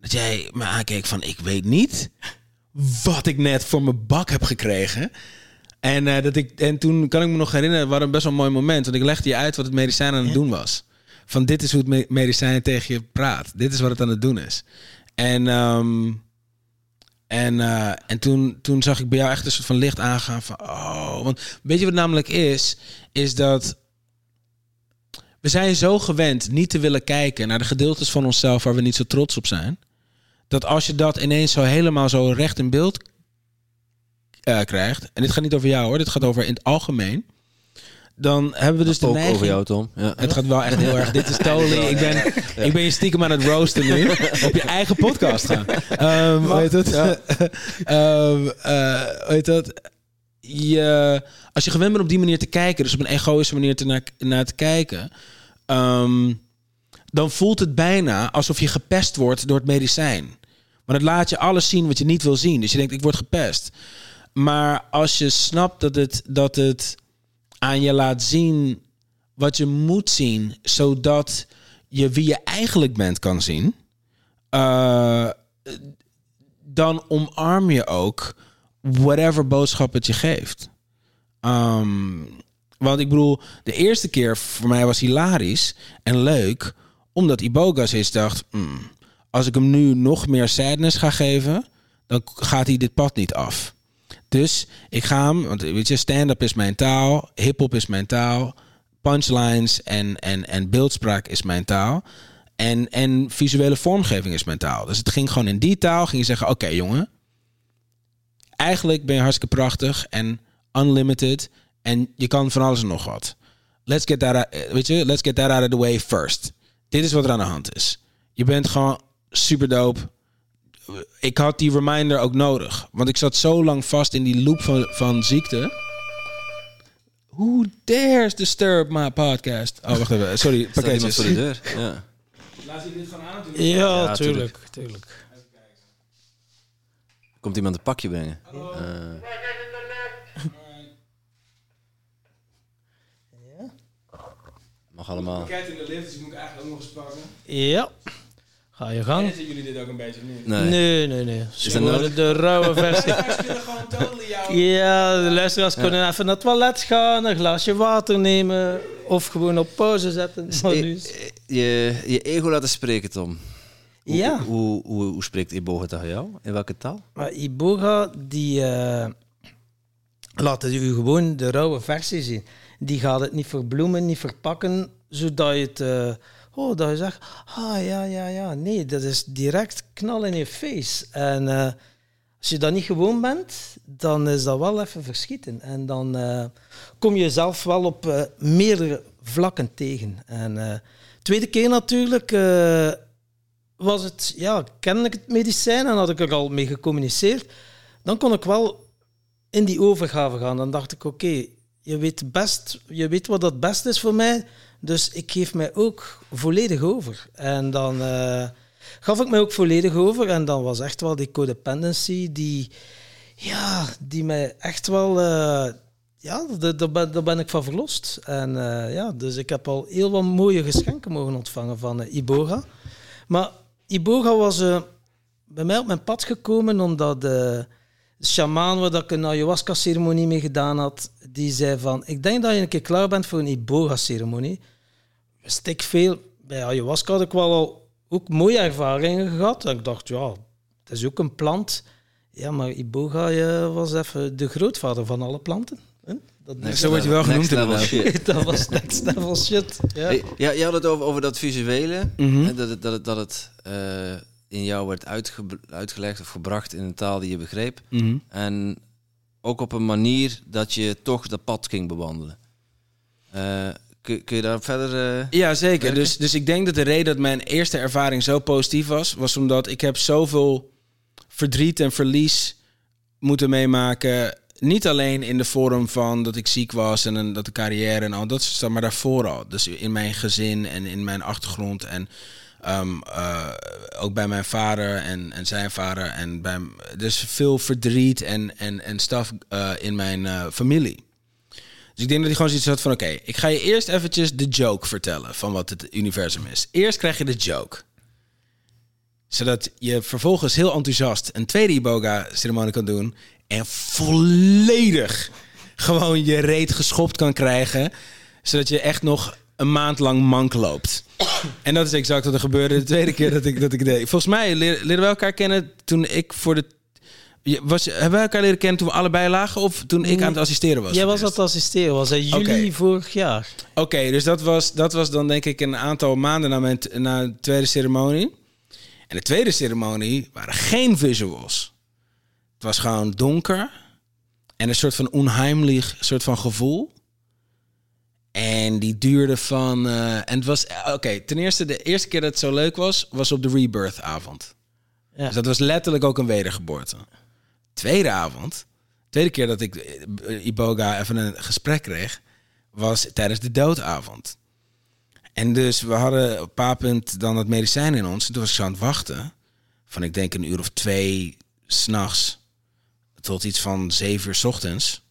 dat jij me aankeek van, ik weet niet wat ik net voor mijn bak heb gekregen. En, eh, dat ik, en toen kan ik me nog herinneren, was een best wel een mooi moment. Want ik legde je uit wat het medicijn aan het doen was. Van dit is hoe het me- medicijn tegen je praat. Dit is wat het aan het doen is. En, ehm, en, eh, en toen, toen zag ik bij jou echt een soort van licht aangaan van... Oh, want weet je wat namelijk is? Is dat we zijn zo gewend niet te willen kijken naar de gedeeltes van onszelf waar we niet zo trots op zijn. Dat als je dat ineens zo helemaal zo recht in beeld eh, krijgt. En dit gaat niet over jou hoor, dit gaat over in het algemeen. Dan hebben we dus de neiging... over jou, Tom. Ja. Het gaat wel echt heel erg. Dit is totally. Ik ben, ik ben je stiekem aan het roosten nu. Op je eigen podcast gaan. Ehm heet het? [laughs] Ehm, eh, hoe heet dat? Je, als je gewend bent op die manier te kijken, dus op een egoïsche manier te naar, naar te kijken, ehm, dan voelt het bijna alsof je gepest wordt door het medicijn. Maar het laat je alles zien wat je niet wil zien. Dus je denkt, ik word gepest. Maar als je snapt dat het, dat het aan je laat zien wat je moet zien, zodat je wie je eigenlijk bent kan zien, eh, dan omarm je ook whatever boodschap het je geeft. Ehm, want ik bedoel, de eerste keer voor mij was hilarisch en leuk, omdat Iboga is dacht, "Hmm, als ik hem nu nog meer sadness ga geven, dan gaat hij dit pad niet af. Dus ik ga hem, want weet je, stand-up is mijn taal, hip-hop is mijn taal, punchlines en, en, en beeldspraak is mijn taal. En, en visuele vormgeving is mijn taal. Dus het ging gewoon in die taal, ging je zeggen, oké jongen, eigenlijk ben je hartstikke prachtig en unlimited en je kan van alles en nog wat. Let's get that, out- weet je, let's get that out of the way first. Dit is wat er aan de hand is. Je bent gewoon super. Ik had die reminder ook nodig. Want ik zat zo lang vast in die loop van, van ziekte. Who dares disturb my podcast? Oh, wacht even. Sorry, [laughs] pakketjes. voor de deur? Ja. Laat je dit gewoon aan Ja, Ja, tuurlijk. tuurlijk. Komt iemand een pakje brengen? Eh, mag allemaal. Kijk in de lift, dus ik moet eigenlijk ook nog eens pakken. Ja. Ga je gang. Zien jullie dit ook een beetje niet? Nee. Nee, nee, nee. dat Gewoon nodig? de rauwe [laughs] versie. Spelen gewoon totally jou. Ja, de luisteraars kunnen even naar het toilet gaan, een glaasje water nemen of gewoon op pauze zetten. Is- Eh, Je, je ego laten spreken, Tom. Hoe, Ja. Hoe, hoe, hoe spreekt Iboga tegen jou? In welke taal? Maar Iboga, die eh, laat u gewoon de rauwe versie zien. die gaat het niet verbloemen, niet verpakken, zodat je het... eh, oh, dat je zegt, ah ja, ja, ja. Nee, dat is direct knal in je face. En eh, als je dat niet gewoon bent, dan is dat wel even verschieten. En dan eh, kom je jezelf wel op eh, meerdere vlakken tegen. En tweede keer natuurlijk was het, ja, kende ik het medicijn en had ik er al mee gecommuniceerd. Dan kon ik wel in die overgave gaan. Dan dacht ik, oké, je weet best, je weet wat het beste is voor mij, dus ik geef mij ook volledig over. En dan eh, gaf ik mij ook volledig over en dan was echt wel die codependency die, ja, die mij echt wel, eh, ja, daar- ben, ben ik van verlost. En eh, ja, dus ik heb al heel wat mooie geschenken mogen ontvangen van Iboga. Maar Iboga was bij mij op mijn pad gekomen omdat shamaan waar dat ik een ayahuasca-ceremonie mee gedaan had, die zei van, ik denk dat je een keer klaar bent voor een Iboga-ceremonie. Wist ik veel. Bij ayahuasca had ik wel al ook mooie ervaringen gehad. En ik dacht, ja, het is ook een plant. Ja, maar Iboga eh, was even de grootvader van alle planten. hè? Dat, Next Zo wordt hij wel genoemd [laughs] dat was next level shit. Ja. Hey, ja, je had het over, over dat visuele. Mhm. hè, dat het, dat het, dat het eh, in jou werd uitge- uitgelegd of gebracht in een taal die je begreep. Mhm. En ook op een manier dat je toch dat pad ging bewandelen. Eh, kun, kun je daar verder... eh, Ja, zeker. werken? Dus, dus ik denk dat de reden dat mijn eerste ervaring zo positief was, was omdat ik heb zoveel verdriet en verlies moeten meemaken. Niet alleen in de vorm van dat ik ziek was en een, dat de carrière en al dat soort maar daarvoor al. Dus in mijn gezin en in mijn achtergrond en ehm, eh, ook bij mijn vader en, en zijn vader. En bij, dus veel verdriet en, en, en stuff eh, in mijn eh, familie. Dus ik denk dat hij gewoon zoiets had van... oké, ik ga je eerst eventjes de joke vertellen van wat het universum is. Eerst krijg je de joke. Zodat je vervolgens heel enthousiast een tweede Iboga-ceremonie kan doen... en volledig gewoon je reet geschopt kan krijgen... zodat je echt nog een maand lang mank loopt. En dat is exact wat er gebeurde de tweede keer dat ik dat ik deed. Volgens mij leer- leerden we elkaar kennen toen ik voor de... Je- Was, hebben we elkaar leren kennen toen we allebei lagen... of toen ik aan het assisteren was? Jij was aan het assisteren, was in juli vorig jaar. Oké, dus dat was, dat was dan denk ik een aantal maanden na mijn na de tweede ceremonie. En de tweede ceremonie waren geen visuals. Het was gewoon donker en een soort van onheimlich soort van gevoel. En die duurde van... eh, en het was... eh, Oké, ten eerste, de eerste keer dat het zo leuk was, was op de rebirth avond. Ja. Dus dat was letterlijk ook een wedergeboorte. Tweede avond, tweede keer dat ik eh, Iboga even een gesprek kreeg, was tijdens de doodavond. En dus we hadden op punt dan het medicijn in ons. En toen was ik zo aan het wachten. Van ik denk een uur of twee s'nachts tot iets van zeven uur 's ochtends.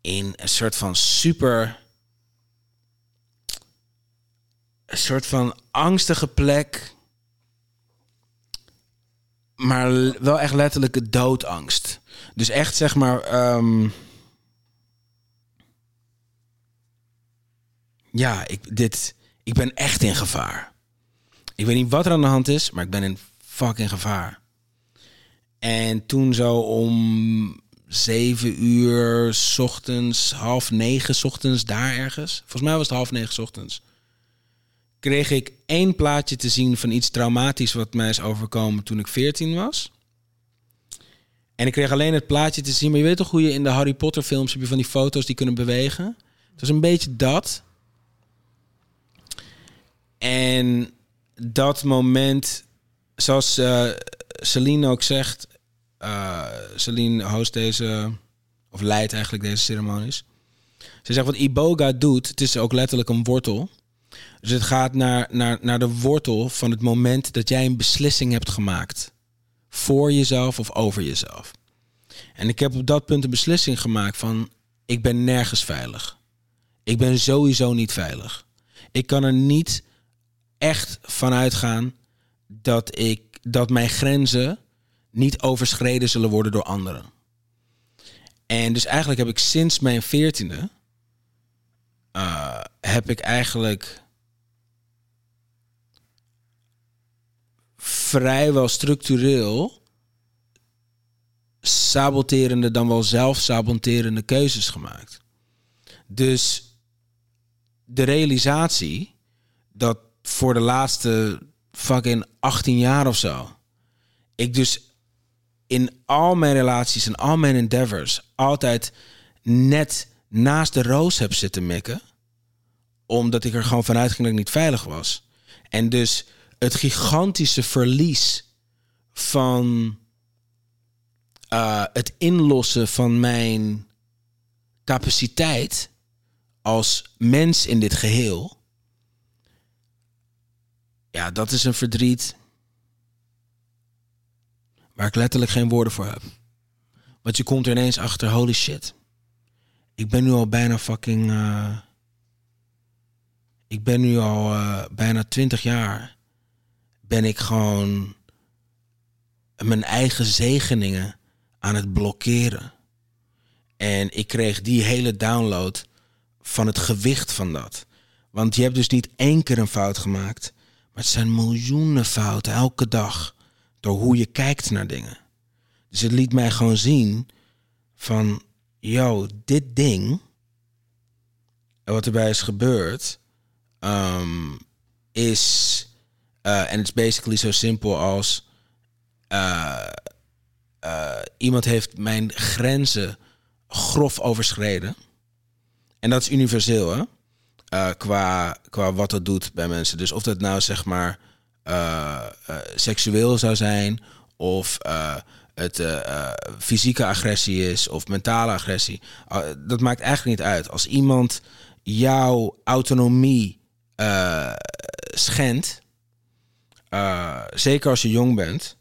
In een soort van super... Een soort van angstige plek. Maar wel echt letterlijke doodangst. Dus echt zeg maar... ehm, ja, ik, dit, ik ben echt in gevaar. Ik weet niet wat er aan de hand is, maar ik ben in fucking gevaar. En toen zo om zeven uur ochtends, half negen ochtends, daar ergens. Volgens mij was het half negen ochtends. Kreeg ik één plaatje te zien van iets traumatisch wat mij is overkomen toen ik 14 was. En ik kreeg alleen het plaatje te zien. Maar je weet toch hoe je in de Harry Potter films heb je van die foto's die kunnen bewegen? Het was een beetje dat. En dat moment, zoals eh Celine ook zegt, eh Celine host deze, of leidt eigenlijk deze ceremonies. Ze zegt wat Iboga doet, het is ook letterlijk een wortel. Dus het gaat naar, naar, naar de wortel van het moment dat jij een beslissing hebt gemaakt. Voor jezelf of over jezelf. En ik heb op dat punt een beslissing gemaakt van, ik ben nergens veilig. Ik ben sowieso niet veilig. Ik kan er niet echt van uitgaan dat, ik, dat mijn grenzen niet overschreden zullen worden door anderen. En dus eigenlijk heb ik sinds mijn veertiende... eh, heb ik eigenlijk vrijwel structureel saboterende dan wel zelf saboterende keuzes gemaakt. Dus de realisatie dat voor de laatste fucking 18 jaar of zo, ik dus in al mijn relaties en al mijn endeavors altijd net naast de roos heb zitten mikken. Omdat ik er gewoon vanuit ging dat ik niet veilig was. En dus het gigantische verlies van uh, het inlossen van mijn capaciteit als mens in dit geheel. Ja, dat is een verdriet waar ik letterlijk geen woorden voor heb. Want je komt er ineens achter, holy shit. Ik ben nu al bijna fucking. Uh, ik ben nu al uh, bijna twintig jaar. Ben ik gewoon mijn eigen zegeningen aan het blokkeren. En ik kreeg die hele download van het gewicht van dat. Want je hebt dus niet één keer een fout gemaakt. Maar het zijn miljoenen fouten elke dag. Door hoe je kijkt naar dingen. Dus het liet mij gewoon zien van... Yo, dit ding... Wat erbij is gebeurd... Um, is... Uh, en het is basically zo simpel als... Uh, uh, iemand heeft mijn grenzen grof overschreden. En dat is universeel, hè? Qua, qua wat dat doet bij mensen. Dus of dat nou zeg maar seksueel zou zijn, of het fysieke agressie is, of mentale agressie. dat maakt eigenlijk niet uit. Als iemand jouw autonomie schendt, zeker als je jong bent,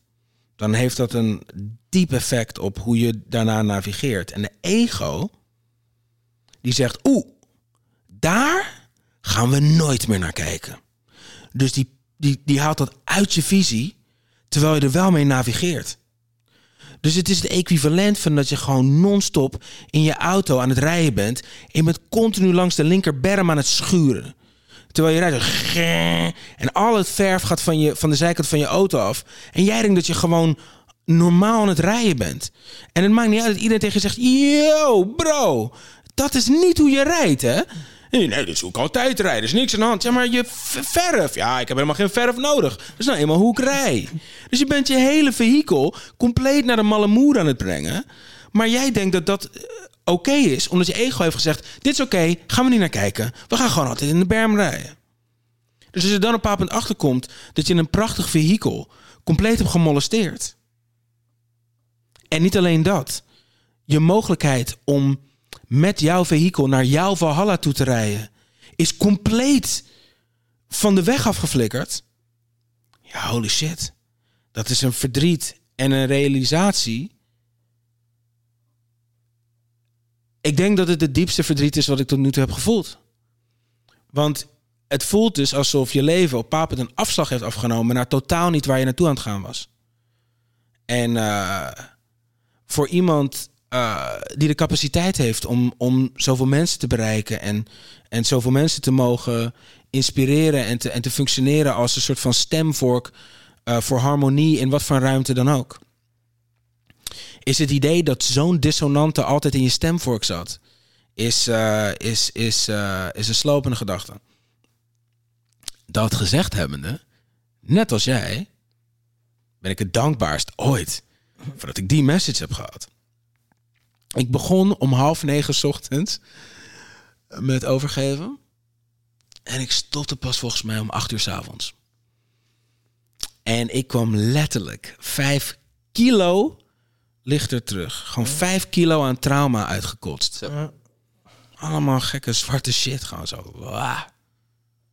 dan heeft dat een diep effect op hoe je daarna navigeert. En de ego, die zegt, oeh, daar gaan we nooit meer naar kijken. Dus die, die, die haalt dat uit je visie, terwijl je er wel mee navigeert. Dus het is het equivalent van dat je gewoon non-stop in je auto aan het rijden bent. En je continu langs de linkerberm aan het schuren. Terwijl je rijdt en al het verf gaat van, je, van de zijkant van je auto af. En jij denkt dat je gewoon normaal aan het rijden bent. En het maakt niet uit dat iedereen tegen je zegt... Yo, bro, dat is niet hoe je rijdt, hè? Nee, nee, dat is hoe ik altijd rijd. Er is niks aan de hand. Ja, maar je verf. Ja, ik heb helemaal geen verf nodig. Dat is nou eenmaal hoe ik rij. Dus je bent je hele vehikel compleet naar de malle moer aan het brengen. Maar jij denkt dat dat oké is, omdat je ego heeft gezegd: Dit is oké, gaan we niet naar kijken. We gaan gewoon altijd in de berm rijden. Dus als je dan op een bepaald punt achterkomt dat je een prachtig vehikel compleet hebt gemolesteerd. En niet alleen dat. Je mogelijkheid om met jouw vehikel naar jouw Valhalla toe te rijden is compleet van de weg afgeflikkerd. Ja, holy shit. Dat is een verdriet en een realisatie Ik denk dat het het diepste verdriet is wat ik tot nu toe heb gevoeld. Want het voelt dus alsof je leven op papet een afslag heeft afgenomen naar totaal niet waar je naartoe aan het gaan was. En uh, voor iemand uh, die de capaciteit heeft om, om zoveel mensen te bereiken en, en zoveel mensen te mogen inspireren en te, en te functioneren als een soort van stemvork uh, voor harmonie in wat voor ruimte dan ook is het idee dat zo'n dissonante altijd in je stemvork zat, is, uh, is, is, uh, is een slopende gedachte. Dat gezegd hebbende, net als jij, ben ik het dankbaarst ooit voordat ik die message heb gehad. Ik begon om half negen ochtends met overgeven. En ik stopte pas volgens mij om acht uur s avonds. En ik kwam letterlijk vijf kilo ligt er terug. Gewoon vijf kilo aan trauma uitgekotst. Ja. Allemaal gekke zwarte shit. Gewoon zo.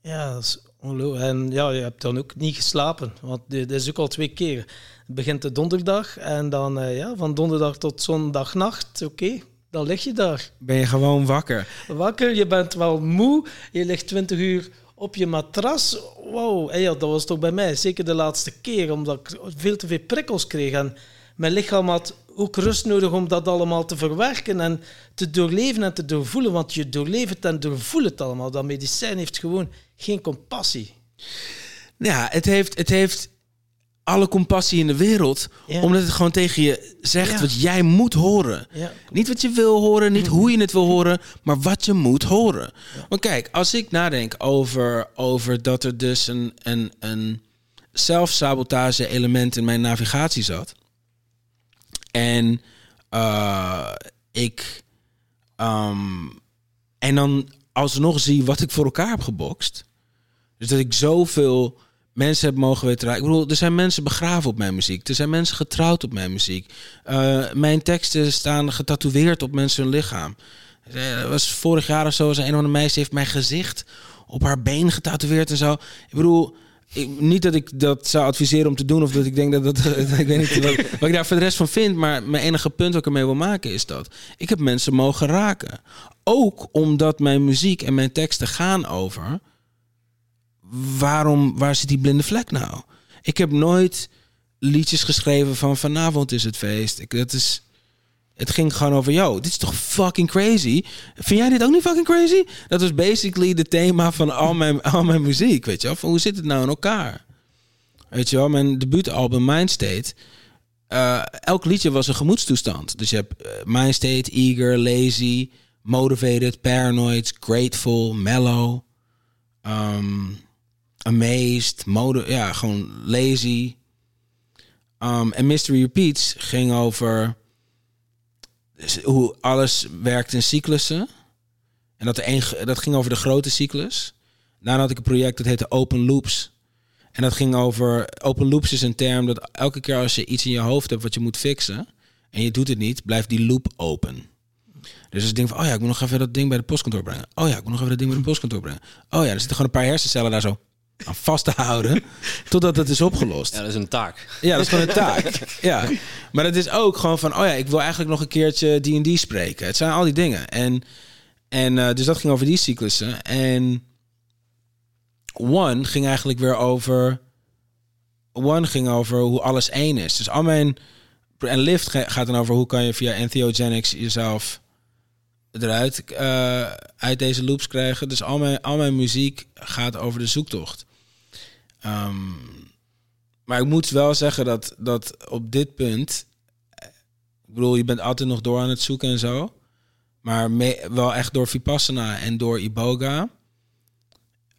Ja, dat is ongelooflijk. En ja, je hebt dan ook niet geslapen. Want dit is ook al twee keer. Het begint de donderdag. En dan uh, ja, van donderdag tot zondagnacht. Oké, dan lig je daar. Ben je gewoon wakker? Wakker, je bent wel moe. Je ligt 20 uur op je matras. Wow, en ja, dat was toch bij mij. Zeker de laatste keer, omdat ik veel te veel prikkels kreeg. En mijn lichaam had ook rust nodig om dat allemaal te verwerken en te doorleven en te doorvoelen. Want je doorleeft het en doorvoelt het allemaal. Dat medicijn heeft gewoon geen compassie. Ja, het heeft, het heeft alle compassie in de wereld. Ja. Omdat het gewoon tegen je zegt Ja. wat jij moet horen. Ja. Niet wat je wil horen, niet hoe je het wil horen, maar wat je moet horen. Want kijk, als ik nadenk over, over dat er dus een, een, een zelfsabotage element in mijn navigatie zat. En eh, ik. ehm, en dan alsnog zie wat ik voor elkaar heb gebokst. Dus dat ik zoveel mensen heb mogen weten. Ik bedoel, er zijn mensen begraven op mijn muziek. Er zijn mensen getrouwd op mijn muziek. Eh, mijn teksten staan getatoeëerd op mensen hun lichaam. Eh, was vorig jaar of zo. was Een of andere meisje heeft mijn gezicht op haar been getatoeëerd en zo. Ik bedoel, ik- niet dat ik dat zou adviseren om te doen. Of dat ik denk dat [laughs] dat... ik weet niet wat, wat ik daar voor de rest van vind. Maar mijn enige punt wat ik ermee wil maken is dat... Ik heb mensen mogen raken. Ook omdat mijn muziek en mijn teksten gaan over waarom, waar zit die blinde vlek nou? Ik heb nooit liedjes geschreven van vanavond is het feest. Ik, dat is, het ging gewoon over, yo, dit is toch fucking crazy? Vind jij dit ook niet fucking crazy? Dat was basically de thema van al mijn, [laughs] al mijn muziek, weet je wel? Hoe zit het nou in elkaar? Weet je wel, mijn debuutalbum Mindstate... eh elk liedje was een gemoedstoestand. Dus je hebt eh, Mindstate, Eager, Lazy, Motivated, Paranoid, Grateful, Mellow... ehm, Amazed, mode, ja, gewoon lazy. Um, en Mystery Repeats ging over hoe alles werkt in cyclussen. En dat, er een, dat ging over de grote cyclus. Daarna had ik een project dat heette Open Loops. En dat ging over... Open Loops is een term dat elke keer als je iets in je hoofd hebt wat je moet fixen... en je doet het niet, blijft die loop open. Dus als ik denk van, oh ja, ik moet nog even dat ding bij de postkantoor brengen. Oh ja, ik moet nog even dat ding bij de postkantoor brengen. Oh ja, er zitten gewoon een paar hersencellen daar zo aan vast te houden. totdat het is opgelost. Ja, dat is een taak. Ja, dat is gewoon een taak. Ja. Maar het is ook gewoon van, oh ja, ik wil eigenlijk nog een keertje D&D spreken. Het zijn al die dingen. En, en eh, dus dat ging over die cyclussen. En One ging eigenlijk weer over... One ging over hoe alles één is. Dus al mijn... En Lift ga- gaat dan over hoe kan je via entheogenics jezelf eruit eh, uit deze loops krijgen. Dus al mijn, al mijn muziek gaat over de zoektocht. Ehm, maar ik moet wel zeggen dat, dat op dit punt... Ik bedoel, je bent altijd nog door aan het zoeken en zo. Maar wel echt door Vipassana en door Iboga...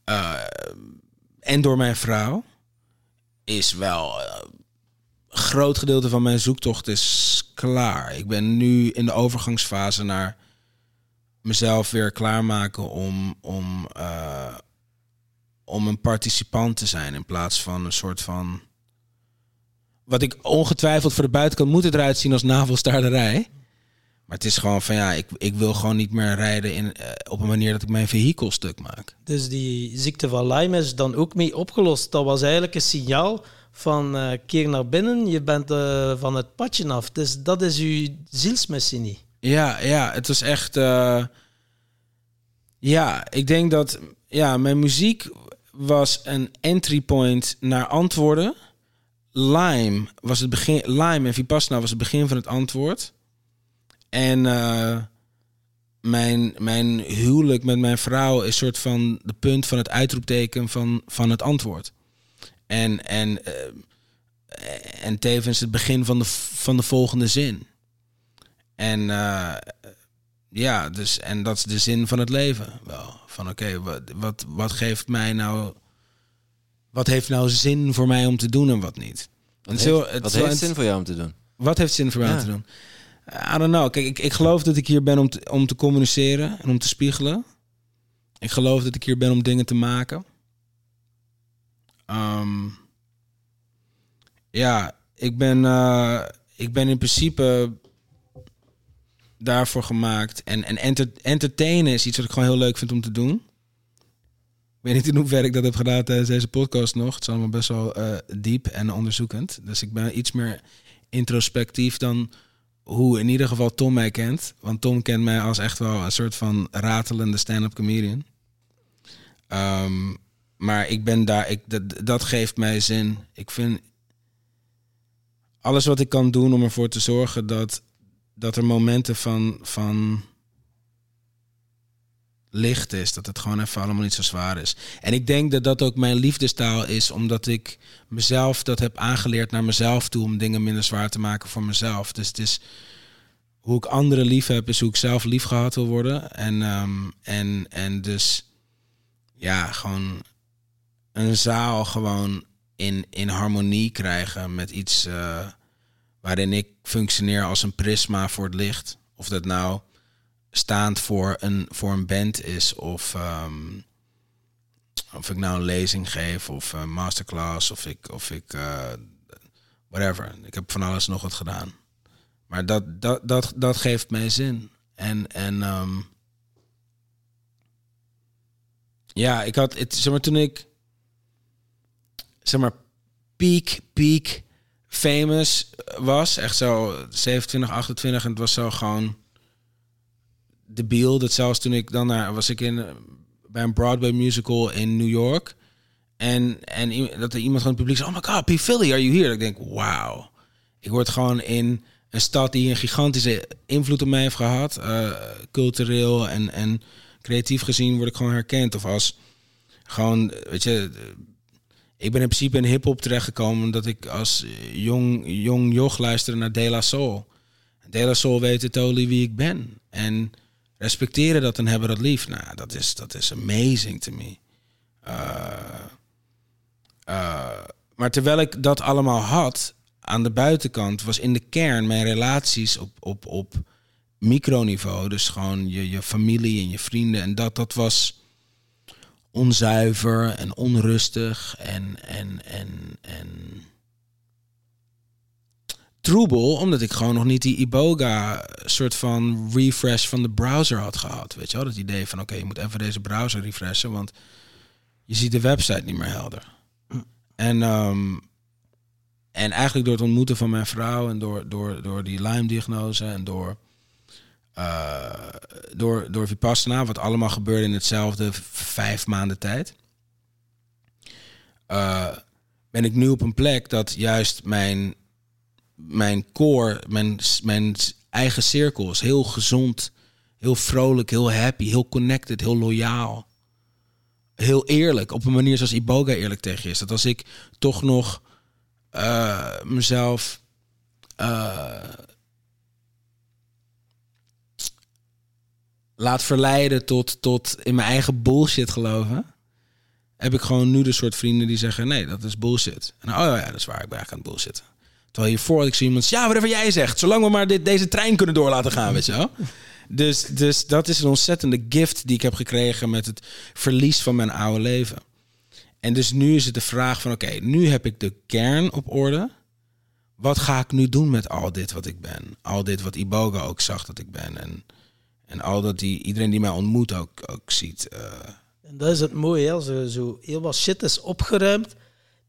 eh, en door mijn vrouw... is wel... eh, groot gedeelte van mijn zoektocht is klaar. Ik ben nu in de overgangsfase naar mezelf weer klaarmaken om, om, eh, om een participant te zijn in plaats van een soort van. Wat ik ongetwijfeld voor de buitenkant moet het eruit zien als navelstaarderij. Maar het is gewoon van ja, ik, ik wil gewoon niet meer rijden in, eh, op een manier dat ik mijn vehikel stuk maak. Dus die ziekte van Lyme is dan ook mee opgelost. Dat was eigenlijk een signaal van eh, keer naar binnen, je bent eh, van het padje af. Dus dat is uw zielsmissie niet. Ja, ja, het was echt. ja, ik denk dat. Ja, mijn muziek was een entry point naar antwoorden. Lime was het begin. Lime en Vipassana was het begin van het antwoord. En eh, mijn, mijn huwelijk met mijn vrouw is soort van de punt van het uitroepteken van, van het antwoord. En, en, eh, en tevens het begin van de, van de volgende zin. En eh, ja, dus, en dat is de zin van het leven wel. Van oké, wat, wat, wat geeft mij nou... Wat heeft nou zin voor mij om te doen en wat niet? Wat heeft, het wat heeft zin voor jou om te doen? Wat heeft zin voor mij Ja. om te doen? I don't know. Kijk, ik, ik geloof dat ik hier ben om te, om te communiceren en om te spiegelen. Ik geloof dat ik hier ben om dingen te maken. Ehm, ja, ik ben, eh, ik ben in principe daarvoor gemaakt. En, en enter, entertainen is iets wat ik gewoon heel leuk vind om te doen. Ik weet niet in hoeverre ik dat heb gedaan tijdens deze podcast nog. Het is allemaal best wel eh, diep en onderzoekend. Dus ik ben iets meer introspectief dan hoe in ieder geval Tom mij kent. Want Tom kent mij als echt wel een soort van ratelende stand-up comedian. Ehm, maar ik ben daar, ik, dat, dat geeft mij zin. Ik vind alles wat ik kan doen om ervoor te zorgen dat, dat er momenten van, van licht is. Dat het gewoon even allemaal niet zo zwaar is. En ik denk dat dat ook mijn liefdestaal is, omdat ik mezelf dat heb aangeleerd naar mezelf toe om dingen minder zwaar te maken voor mezelf. Dus het is hoe ik anderen lief heb, is hoe ik zelf lief gehad wil worden. En, ehm, en, en dus ja, gewoon een zaal gewoon in, in harmonie krijgen met iets uh, waarin ik functioneer als een prisma voor het licht. Of dat nou staand voor een, voor een band is of, um, of ik nou een lezing geef of een masterclass of ik, of ik uh, whatever. Ik heb van alles nog wat gedaan. Maar dat, dat, dat, dat geeft mij zin. En, en um, ja, ik had het, zeg maar, toen ik zeg maar peak, peak famous was, echt zo 27, 28 en het was zo gewoon debiel. Dat zelfs toen ik dan naar was ik in bij een Broadway musical in New York. En, en dat er iemand van het publiek zei: Oh my god, P. Philly, are you here? Ik denk, wauw. Ik word gewoon in een stad die een gigantische invloed op mij heeft gehad. Uh, cultureel en, en creatief gezien word ik gewoon herkend. Of als gewoon, weet je, ik ben in principe in hip-hop terechtgekomen omdat ik als jong, jong joch luisterde naar De La Soul. De La Soul weten totally wie ik ben. En respecteren dat en hebben dat lief. Nou, dat is, dat is amazing to me. Uh, uh, maar terwijl ik dat allemaal had, aan de buitenkant was in de kern mijn relaties op, op, op microniveau. Dus gewoon je, je familie en je vrienden. En dat, dat was onzuiver en onrustig en, en, en, en troebel, omdat ik gewoon nog niet die Iboga soort van refresh van de browser had gehad. Weet je wel, dat idee van oké, je moet even deze browser refreshen, want je ziet de website niet meer helder. En, um, en eigenlijk door het ontmoeten van mijn vrouw en door, door, door die Lyme-diagnose en door, uh, door, door Vipassana, wat allemaal gebeurde in hetzelfde vijf maanden tijd, uh, ben ik nu op een plek dat juist mijn mijn core, mijn, mijn eigen cirkel is heel gezond, heel vrolijk, heel happy, heel connected, heel loyaal. Heel eerlijk, op een manier zoals Iboga eerlijk tegen je is. Dat als ik toch nog uh, mezelf laat verleiden tot, tot in mijn eigen bullshit geloven, heb ik gewoon nu de soort vrienden die zeggen: nee, dat is bullshit. En oh ja, dat is waar, ik ben aan het bullshitten. Terwijl hiervoor ik zie iemand, ja, whatever jij zegt, zolang we maar dit, deze trein kunnen door laten gaan, weet je wel. Dus, dus dat is een ontzettende gift die ik heb gekregen met het verlies van mijn oude leven. En dus nu is het de vraag van, oké, nu heb ik de kern op orde. Wat ga ik nu doen met al dit wat ik ben? Al dit wat Iboga ook zag dat ik ben. En, en al dat die, iedereen die mij ontmoet ook, ook ziet. Uh... En dat is het mooie, als er zo heel wat shit is opgeruimd.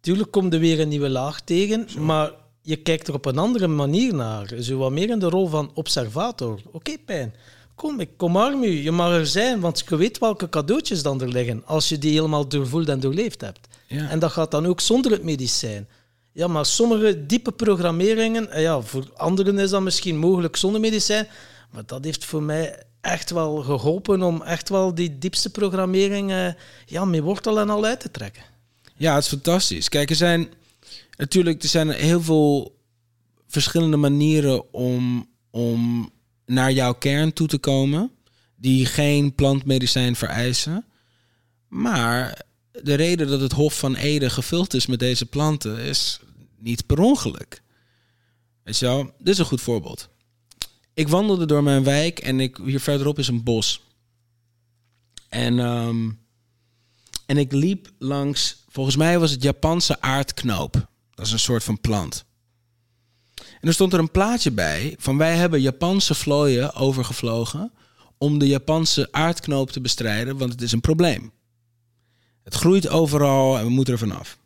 Tuurlijk komt er weer een nieuwe laag tegen, maar je kijkt er op een andere manier naar. Zo wat meer in de rol van observator. Oké, pijn. Kom, ik kom arm u. Je mag er zijn, want je weet welke cadeautjes dan er liggen. Als je die helemaal doorvoeld en doorleefd hebt. Ja. En dat gaat dan ook zonder het medicijn. Ja, maar sommige diepe programmeringen, eh, ja, voor anderen is dat misschien mogelijk zonder medicijn. Maar dat heeft voor mij echt wel geholpen om echt wel die diepste programmering uh, ja, met wortel en al uit te trekken. Ja, het is fantastisch. Kijk, er zijn Natuurlijk, er zijn heel veel verschillende manieren om, om naar jouw kern toe te komen, die geen plantmedicijn vereisen. Maar de reden dat het Hof van Ede gevuld is met deze planten is niet per ongeluk. Weet je wel, dit is een goed voorbeeld. Ik wandelde door mijn wijk en ik, hier verderop is een bos. En, um, en ik liep langs, volgens mij was het Japanse aardknoop. Dat is een soort van plant. En er stond er een plaatje bij van wij hebben Japanse vlooien overgevlogen om de Japanse aardknoop te bestrijden, want het is een probleem. Het groeit overal en we moeten er vanaf.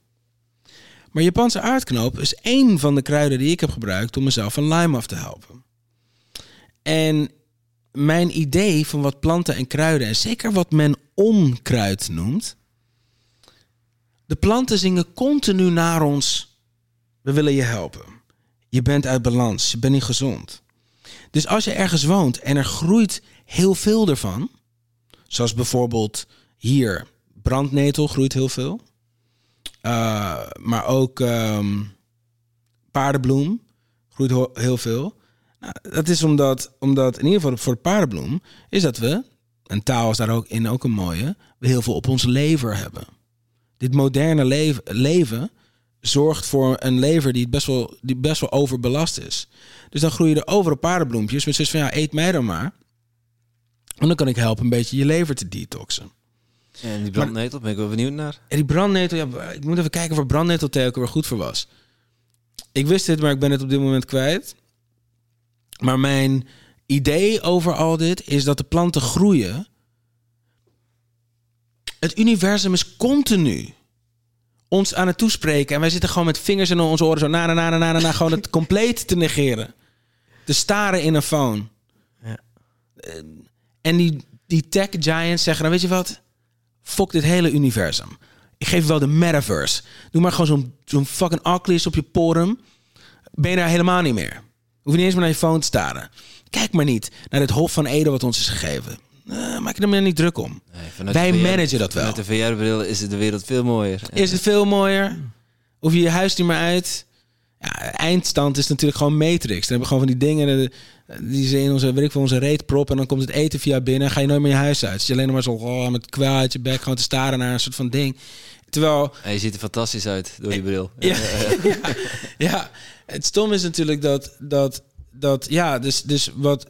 Maar Japanse aardknoop is één van de kruiden die ik heb gebruikt om mezelf van Lyme af te helpen. En mijn idee van wat planten en kruiden, en zeker wat men onkruid noemt, de planten zingen continu naar ons we willen je helpen. Je bent uit balans, je bent niet gezond. Dus als je ergens woont en er groeit heel veel ervan, Zoals bijvoorbeeld hier, brandnetel groeit heel veel. Uh, maar ook um, paardenbloem groeit heel veel. Dat is omdat, omdat, in ieder geval voor de paardenbloem, is dat we, en taal is daar ook in ook een mooie, we heel veel op onze lever hebben. Dit moderne leven, leven zorgt voor een lever die best wel, die best wel overbelast is. Dus dan groeien er overal paardenbloempjes. Met zoiets van, ja, eet mij dan maar. En dan kan ik helpen een beetje je lever te detoxen. En die brandnetel, ben ik wel benieuwd naar. En die brandnetel, ja, ik moet even kijken waar brandnetelthee ook weer goed voor was. Ik wist dit, maar ik ben het op dit moment kwijt. Maar mijn idee over al dit is dat de planten groeien. Het universum is continu ons aan het toespreken. En wij zitten gewoon met vingers in onze oren zo na, na, na, na, na, na gewoon het [laughs] compleet te negeren. Te staren in een phone. Ja. Eh, En die, die tech giants zeggen dan, weet je wat? Fuck dit hele universum. Ik geef wel de metaverse. Doe maar gewoon zo'n zo'n fucking Oculus op je porum. Ben je daar helemaal niet meer. Hoef je niet eens meer naar je phone te staren. Kijk maar niet naar het Hof van Ede wat ons is gegeven. Eh, maak je er maar niet druk om. Nee, Wij VR managen dat wel. Met de VR-bril is de wereld veel mooier. Is het veel mooier? Hoef je je huis niet meer uit? Ja, eindstand is natuurlijk gewoon Matrix. Dan hebben we gewoon van die dingen eh, die ze in onze, weet ik veel, onze reet proppen. En dan komt het eten via binnen. Ga je nooit meer je huis uit. Zit je alleen maar zo oh, met kwel uit je bek gewoon te staren naar een soort van ding. Terwijl En je ziet er fantastisch uit door die bril. [laughs] ja, ja, ja, het stom is natuurlijk dat, dat, dat ja, dus, dus wat,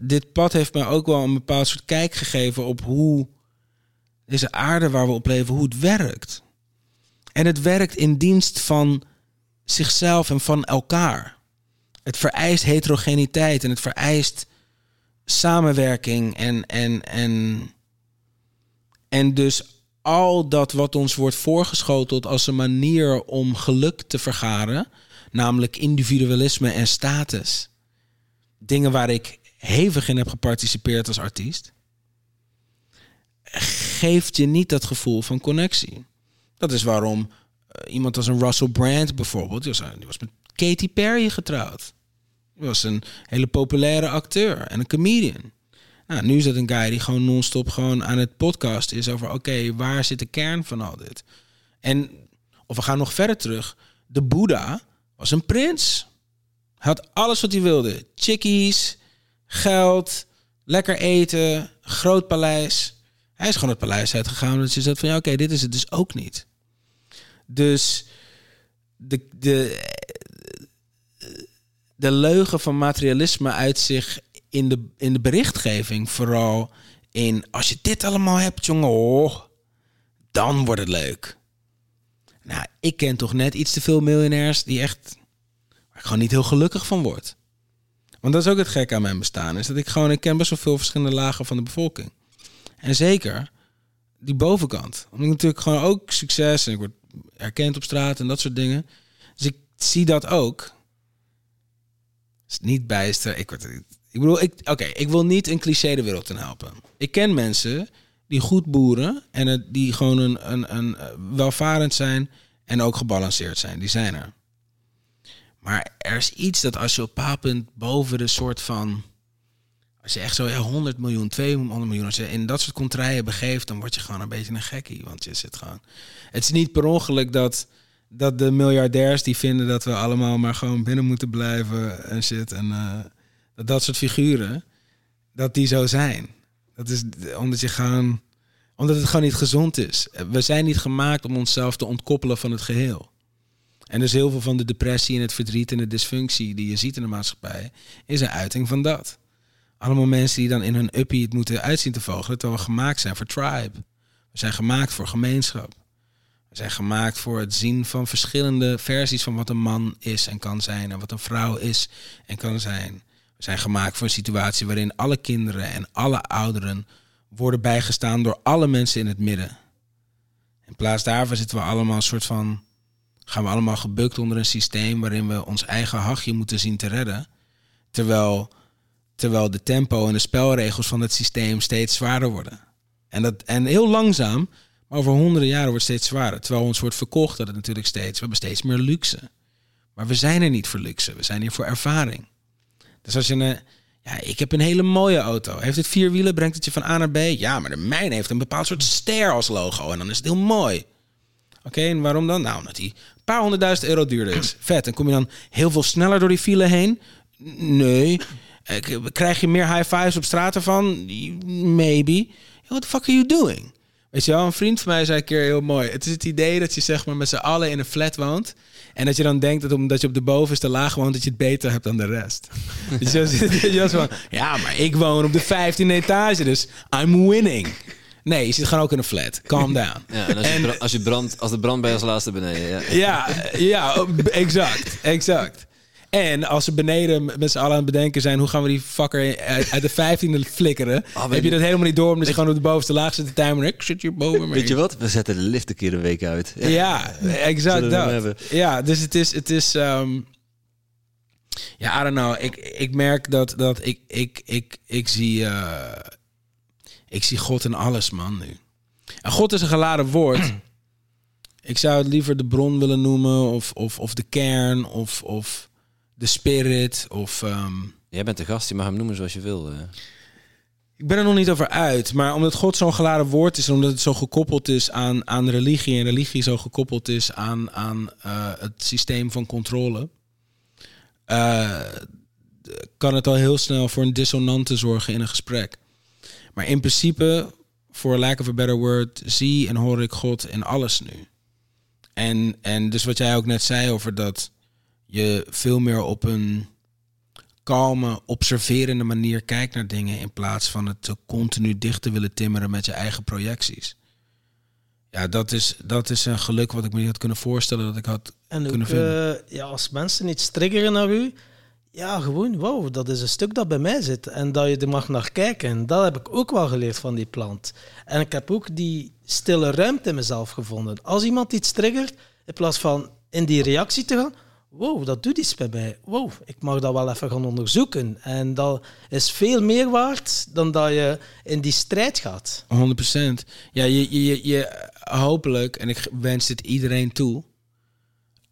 dit pad heeft mij ook wel een bepaald soort kijk gegeven op hoe deze aarde waar we op leven, hoe het werkt. En het werkt in dienst van zichzelf en van elkaar. Het vereist heterogeniteit en het vereist samenwerking en, en, en, en dus al dat wat ons wordt voorgeschoteld als een manier om geluk te vergaren, namelijk individualisme en status. Dingen waar ik hevig in heb geparticipeerd als artiest, geeft je niet dat gevoel van connectie. Dat is waarom eh, iemand als een Russell Brand bijvoorbeeld, die was, die was met Katy Perry getrouwd. Die was een hele populaire acteur en een comedian. Nou, nu is dat een guy die gewoon non-stop gewoon aan het podcast is over... oké, waar zit de kern van al dit? En, of we gaan nog verder terug. De Boeddha was een prins. Had alles wat hij wilde. Chickies, geld, lekker eten, groot paleis. Hij is gewoon het paleis uitgegaan. Dus je zegt van, ja, oké, dit is het dus ook niet. Dus de, de, de leugen van materialisme uit zich in de, in de berichtgeving vooral in als je dit allemaal hebt, jongen, oh, dan wordt het leuk. Nou, ik ken toch net iets te veel miljonairs die echt ik gewoon niet heel gelukkig van word. Want dat is ook het gek aan mijn bestaan, is dat ik gewoon ik ken best wel veel verschillende lagen van de bevolking. En zeker die bovenkant. Omdat ik natuurlijk gewoon ook succes en ik word erkend op straat en dat soort dingen. Dus ik zie dat ook. Is niet bijster. Ik word ik bedoel, ik, oké, ik wil niet een cliché de wereld in helpen. Ik ken mensen die goed boeren en die gewoon een, een, een eh, welvarend zijn en ook gebalanceerd zijn. Die zijn er. Maar er is iets dat als je op een bepaald punt boven de soort van... Als je echt zo ja, 100 miljoen, 200 miljoen, als je in dat soort contraien begeeft, dan word je gewoon een beetje een gekkie. Want je zit gewoon... Het is niet per ongeluk dat, dat de miljardairs die vinden dat we allemaal maar gewoon binnen moeten blijven en shit. En... eh, dat soort figuren, dat die zo zijn. Dat is omdat je gewoon, omdat het gewoon niet gezond is. We zijn niet gemaakt om onszelf te ontkoppelen van het geheel. En dus heel veel van de depressie en het verdriet en de dysfunctie die je ziet in de maatschappij, is een uiting van dat. Allemaal mensen die dan in hun uppie het moeten uitzien te vogelen, terwijl we gemaakt zijn voor tribe. We zijn gemaakt voor gemeenschap. We zijn gemaakt voor het zien van verschillende versies van wat een man is en kan zijn en wat een vrouw is en kan zijn. We zijn gemaakt voor een situatie waarin alle kinderen en alle ouderen worden bijgestaan door alle mensen in het midden. In plaats daarvan zitten we allemaal een soort van. gaan we allemaal gebukt onder een systeem waarin we ons eigen hachje moeten zien te redden. Terwijl, terwijl de tempo en de spelregels van het systeem steeds zwaarder worden. En, dat, en heel langzaam, maar over honderden jaren wordt het steeds zwaarder. Terwijl ons wordt verkocht dat het natuurlijk steeds. We hebben steeds meer luxe. Maar we zijn er niet voor luxe, we zijn hier voor ervaring. Dus als je een, Ja, ik heb een hele mooie auto. Heeft het vier wielen? Brengt het je van A naar B? Ja, maar de mijne heeft een bepaald soort ster als logo. En dan is het heel mooi. Oké, en waarom dan? Nou, omdat die een paar honderdduizend euro duurder is. [clears throat] Vet. En kom je dan heel veel sneller door die file heen? Nee. Krijg je meer high fives op straat ervan? Maybe. What the fuck are you doing? Weet je wel, een vriend van mij zei een keer heel mooi. Het is het idee dat je zeg maar met z'n allen in een flat woont. En dat je dan denkt dat omdat je op de bovenste laag woont, dat je het beter hebt dan de rest. [laughs] dus [laughs] je was van, ja, maar ik woon op de 15e etage, dus I'm winning. Nee, je zit gewoon ook in een flat. Calm [laughs] down. Ja, en als, je, bra- als, je brand, als de brand bij als laatste beneden. Ja. Ja, ja, exact, exact. En als ze beneden met z'n allen aan het bedenken zijn... hoe gaan we die fucker uit, uit de 15e flikkeren... Weet heb je je- dat helemaal niet door... omdat je gewoon op de bovenste laag zit te timen. Ik zit hier boven. Weet je wat? We zetten de lift een keer een week uit. Ja, exact we hem dat. Ja, dus het is... Het is ehm, ja, I don't know. Ik, ik merk dat, dat ik, ik, ik, ik, zie, eh, ik zie God in alles, man, nu. En God is een geladen woord. [clears throat] ik zou het liever de bron willen noemen... of, of, of de kern, of, of de spirit, of... ehm, Jij bent de gast, je mag hem noemen zoals je wil. eh. ik ben er nog niet over uit, maar omdat God zo'n geladen woord is en omdat het zo gekoppeld is aan, aan religie en religie zo gekoppeld is aan, aan eh, het systeem van controle, eh, kan het al heel snel voor een dissonante zorgen in een gesprek. Maar in principe, voor lack of a better word, zie en hoor ik God in alles nu. En, en dus wat jij ook net zei over dat je veel meer op een kalme, observerende manier kijkt naar dingen in plaats van het continu dicht te willen timmeren met je eigen projecties. Ja, dat is, dat is een geluk wat ik me niet had kunnen voorstellen dat ik had En ook, kunnen vinden. eh, ja, als mensen iets triggeren naar u, ja, gewoon, wow, dat is een stuk dat bij mij zit. En dat je er mag naar kijken. En dat heb ik ook wel geleerd van die plant. En ik heb ook die stille ruimte in mezelf gevonden. Als iemand iets triggert, in plaats van in die reactie te gaan, wow, dat doet iets bij mij. Wow, ik mag dat wel even gaan onderzoeken. En dat is veel meer waard dan dat je in die strijd gaat. 100%. Ja, je, je, je, hopelijk, en ik wens dit iedereen toe,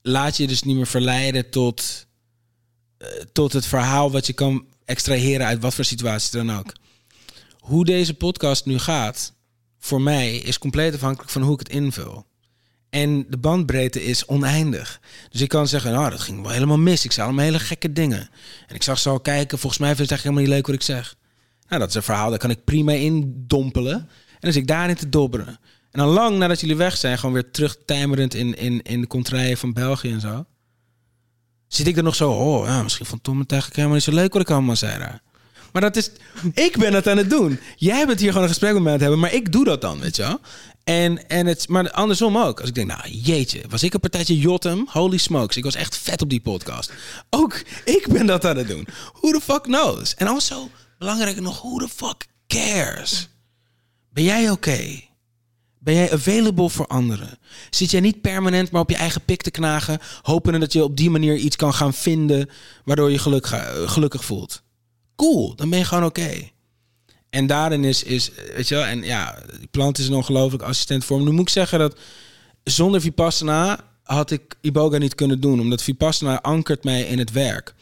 laat je dus niet meer verleiden tot, eh, tot het verhaal wat je kan extraheren uit wat voor situatie dan ook. Hoe deze podcast nu gaat, voor mij, is compleet afhankelijk van hoe ik het invul. En de bandbreedte is oneindig. Dus ik kan zeggen, nou, dat ging wel helemaal mis. Ik zei allemaal hele gekke dingen. En ik zag ze al kijken, volgens mij vindt het eigenlijk helemaal niet leuk wat ik zeg. Nou, dat is een verhaal, daar kan ik prima in dompelen. En dan zit ik daarin te dobberen. En dan lang nadat jullie weg zijn, gewoon weer terug tijmerend in, in, in de contraien van België en zo. Zit ik er nog zo, oh ja, misschien vond Tom het eigenlijk helemaal niet zo leuk wat ik allemaal zei daar. Maar dat is, ik ben het aan het doen. Jij bent hier gewoon een gesprek met mij aan het hebben, maar ik doe dat dan, weet je wel. En, en het, maar andersom ook. Als ik denk, nou jeetje, was ik een partijtje Jotem? Holy smokes, ik was echt vet op die podcast. Ook ik ben dat aan het doen. Who the fuck knows? En also, belangrijker nog, who the fuck cares? Ben jij oké? Ben jij available voor anderen? Zit jij niet permanent maar op je eigen pik te knagen, hopende dat je op die manier iets kan gaan vinden waardoor je geluk gelukkig voelt? Cool, dan ben je gewoon oké. En daarin is, is, weet je wel, en ja, plant is een ongelooflijk assistent voor me. Nu moet ik zeggen dat zonder Vipassana had ik Iboga niet kunnen doen, omdat Vipassana ankert mij in het werk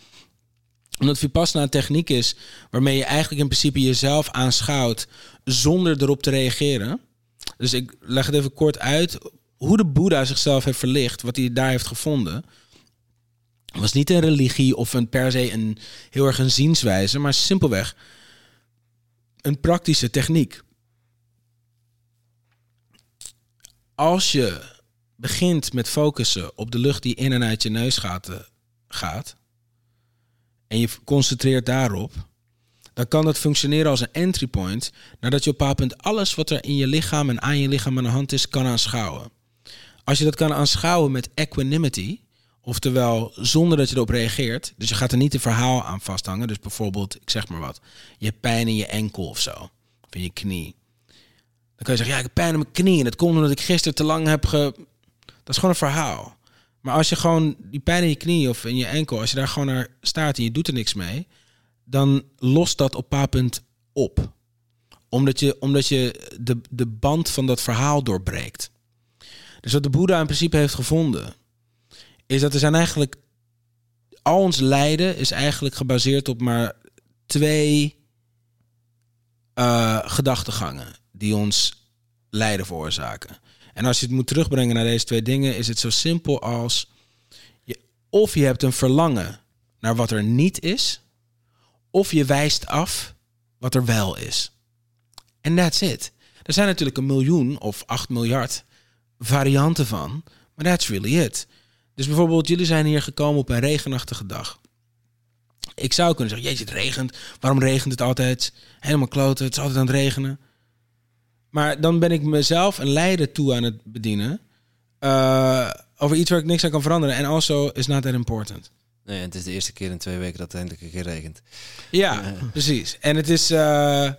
omdat Vipassana een techniek is waarmee je eigenlijk in principe jezelf aanschouwt zonder erop te reageren. Dus ik leg het even kort uit hoe de Boeddha zichzelf heeft verlicht, wat hij daar heeft gevonden. Was niet een religie of een per se een heel erg een zienswijze, maar simpelweg een praktische techniek. Als je begint met focussen op de lucht die in en uit je neus gaat, eh, gaat en je concentreert daarop, dan kan dat functioneren als een entry point nadat je op een bepaald punt alles wat er in je lichaam en aan je lichaam aan de hand is, kan aanschouwen. Als je dat kan aanschouwen met equanimity, oftewel zonder dat je erop reageert, dus je gaat er niet een verhaal aan vasthangen, dus bijvoorbeeld, ik zeg maar wat, je hebt pijn in je enkel of zo, of in je knie. Dan kan je zeggen, ja, ik heb pijn in mijn knie en dat komt omdat ik gisteren te lang heb ge... Dat is gewoon een verhaal. Maar als je gewoon die pijn in je knie of in je enkel, als je daar gewoon naar staat en je doet er niks mee, dan lost dat op een bepaald punt op. Omdat je, omdat je de, de band van dat verhaal doorbreekt. Dus wat de Boeddha in principe heeft gevonden, is dat er zijn eigenlijk al ons lijden is eigenlijk gebaseerd op maar twee uh, gedachtegangen die ons lijden veroorzaken. En als je het moet terugbrengen naar deze twee dingen, is het zo simpel als je, of je hebt een verlangen naar wat er niet is, of je wijst af wat er wel is. En that's it. Er zijn natuurlijk een miljoen of acht miljard varianten van, maar that's really it. Dus bijvoorbeeld, jullie zijn hier gekomen op een regenachtige dag. Ik zou kunnen zeggen, jeetje, het regent. Waarom regent het altijd? Helemaal kloten, het is altijd aan het regenen. Maar dan ben ik mezelf een leider toe aan het bedienen. Uh, over iets waar ik niks aan kan veranderen. En also is not that important. Nee, het is de eerste keer in twee weken dat het eindelijk een keer regent. Ja, precies. En het is... Uh,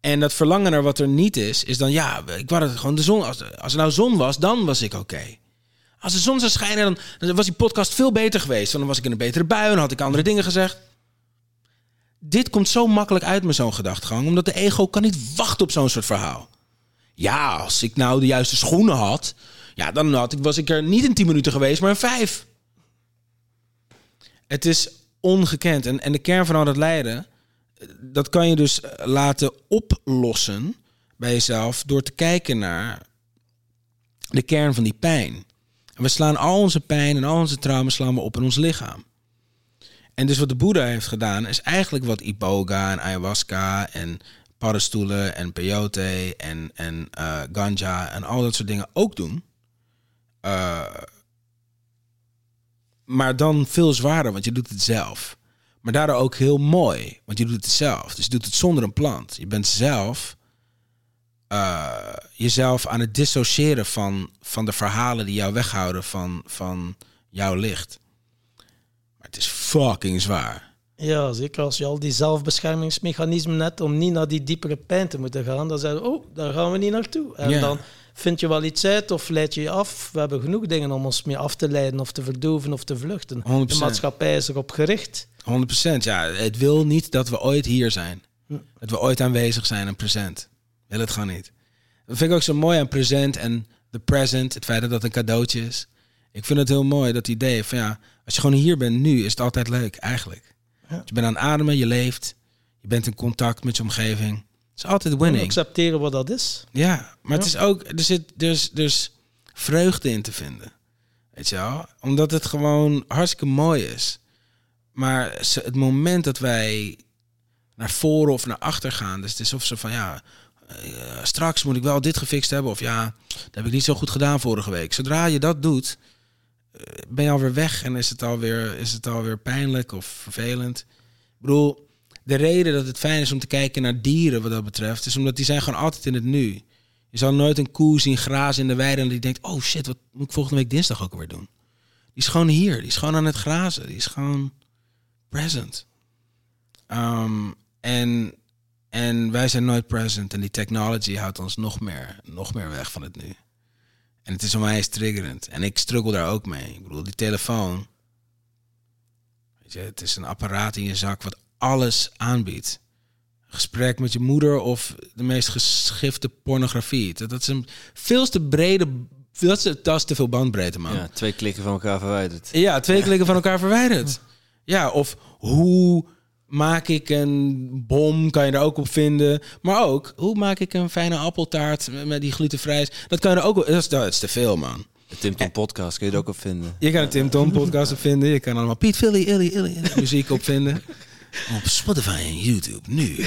en dat verlangen naar wat er niet is, is dan ja, ik wou het gewoon de zon. Als, als er nou zon was, dan was ik oké. Als de zon zou schijnen, dan, was die podcast veel beter geweest. Dan was ik in een betere bui en had ik andere dingen gezegd. Dit komt zo makkelijk uit met zo'n gedachtegang, omdat de ego kan niet wachten op zo'n soort verhaal. Ja, als ik nou de juiste schoenen had, ja, dan had ik, was ik er niet in 10 minuten geweest, maar in 5. Het is ongekend. En, en de kern van al dat lijden, dat kan je dus laten oplossen bij jezelf door te kijken naar de kern van die pijn. En we slaan al onze pijn en al onze trauma's slaan we op in ons lichaam. En dus wat de Boeddha heeft gedaan, is eigenlijk wat iboga en ayahuasca en paddenstoelen en peyote en, en uh, ganja en al dat soort dingen ook doen. Uh, maar dan veel zwaarder, want je doet het zelf. Maar daardoor ook heel mooi, want je doet het zelf. Dus je doet het zonder een plant. Je bent zelf uh, jezelf aan het dissociëren van, van de verhalen die jou weghouden van, van jouw licht. Maar het is fucking zwaar. Ja, zeker als je al die zelfbeschermingsmechanismen hebt om niet naar die diepere pijn te moeten gaan, dan zeg je, oh, daar gaan we niet naartoe. En dan vind je wel iets uit of leid je je af. We hebben genoeg dingen om ons mee af te leiden of te verdoven of te vluchten. 100%. De maatschappij is erop gericht. 100%, ja. Het wil niet dat we ooit hier zijn. Hm. Dat we ooit aanwezig zijn en present. Wil het gewoon niet. Dat vind ik ook zo mooi aan present en de present. Het feit dat dat een cadeautje is. Ik vind het heel mooi, dat idee van ja, als je gewoon hier bent nu, is het altijd leuk, eigenlijk. Ja. Je bent aan het ademen, je leeft. Je bent in contact met je omgeving. Het is altijd winning. accepteren wat dat is. Ja, maar het is ook, er zit dus, dus vreugde in te vinden. Weet je wel? Omdat het gewoon hartstikke mooi is. Maar het moment dat wij naar voren of naar achter gaan, dus het is of ze van ja, straks moet ik wel dit gefixt hebben. Of ja, dat heb ik niet zo goed gedaan vorige week. Zodra je dat doet, uh, ben je alweer weg en is het alweer, is het alweer pijnlijk of vervelend. Ik bedoel, de reden dat het fijn is om te kijken naar dieren wat dat betreft, is omdat die zijn gewoon altijd in het nu. Je zal nooit een koe zien grazen in de weide en die denkt, oh shit, wat moet ik volgende week dinsdag ook weer doen? Die is gewoon hier, die is gewoon aan het grazen, die is gewoon present. Um, en en wij zijn nooit present. En die technology houdt ons nog meer, nog meer weg van het nu. En het is onwijs triggerend. En ik struggle daar ook mee. Ik bedoel, die telefoon. Weet je, het is een apparaat in je zak wat alles aanbiedt. gesprek met je moeder of de meest geschifte pornografie. Dat, dat is een veel te brede. Dat is, dat is te veel bandbreedte, man. Ja, twee klikken van elkaar verwijderd. Ja, twee klikken van elkaar verwijderd. Ja, of hoe maak ik een bom, kan je er ook op vinden. Maar ook, hoe maak ik een fijne appeltaart met die glutenvrij Dat kan je er ook op... Dat is, dat is te veel, man. De Tim Tom podcast kun je er ook op vinden. Je kan een Tim Tom podcast op vinden. Je kan allemaal Piet, Philly, Illy, Illy, muziek op vinden. Op Spotify en YouTube, nu.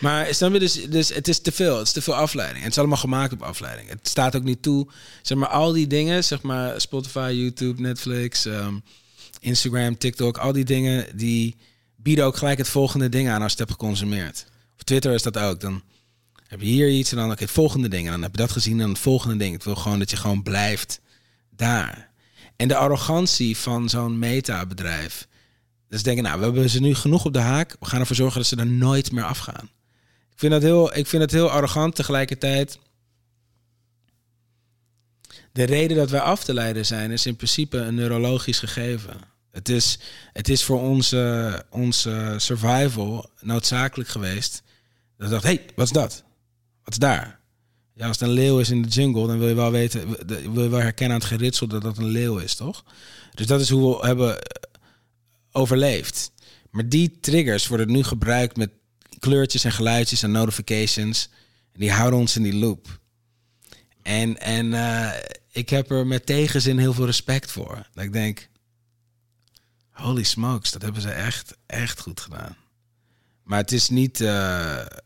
Maar snap je, dus, dus het is te veel. Het is te veel afleiding. En het is allemaal gemaakt op afleiding. Het staat ook niet toe. Zeg maar, al die dingen, zeg maar Spotify, YouTube, Netflix, um, Instagram, TikTok, al die dingen die bieden ook gelijk het volgende ding aan als je het hebt geconsumeerd. Op Twitter is dat ook. Dan heb je hier iets en dan heb het volgende ding. En dan heb je dat gezien en dan het volgende ding. Het wil gewoon dat je gewoon blijft daar. En de arrogantie van zo'n meta-bedrijf. Dus denken, nou, we hebben ze nu genoeg op de haak. We gaan ervoor zorgen dat ze er nooit meer afgaan. Ik vind dat heel, ik vind dat heel arrogant tegelijkertijd. De reden dat wij af te leiden zijn, is in principe een neurologisch gegeven. Het is, het is voor onze, onze survival noodzakelijk geweest. Dat ik dacht, hey, wat is dat? Wat is daar? Ja, als het een leeuw is in de jungle, dan wil je wel weten, wil je wel herkennen aan het geritsel dat dat een leeuw is, toch? Dus dat is hoe we hebben overleefd. Maar die triggers worden nu gebruikt met kleurtjes en geluidjes en notifications. En die houden ons in die loop. En, en uh, ik heb er met tegenzin heel veel respect voor. Dat ik denk, holy smokes, dat hebben ze echt, echt goed gedaan. Maar het is niet, uh, het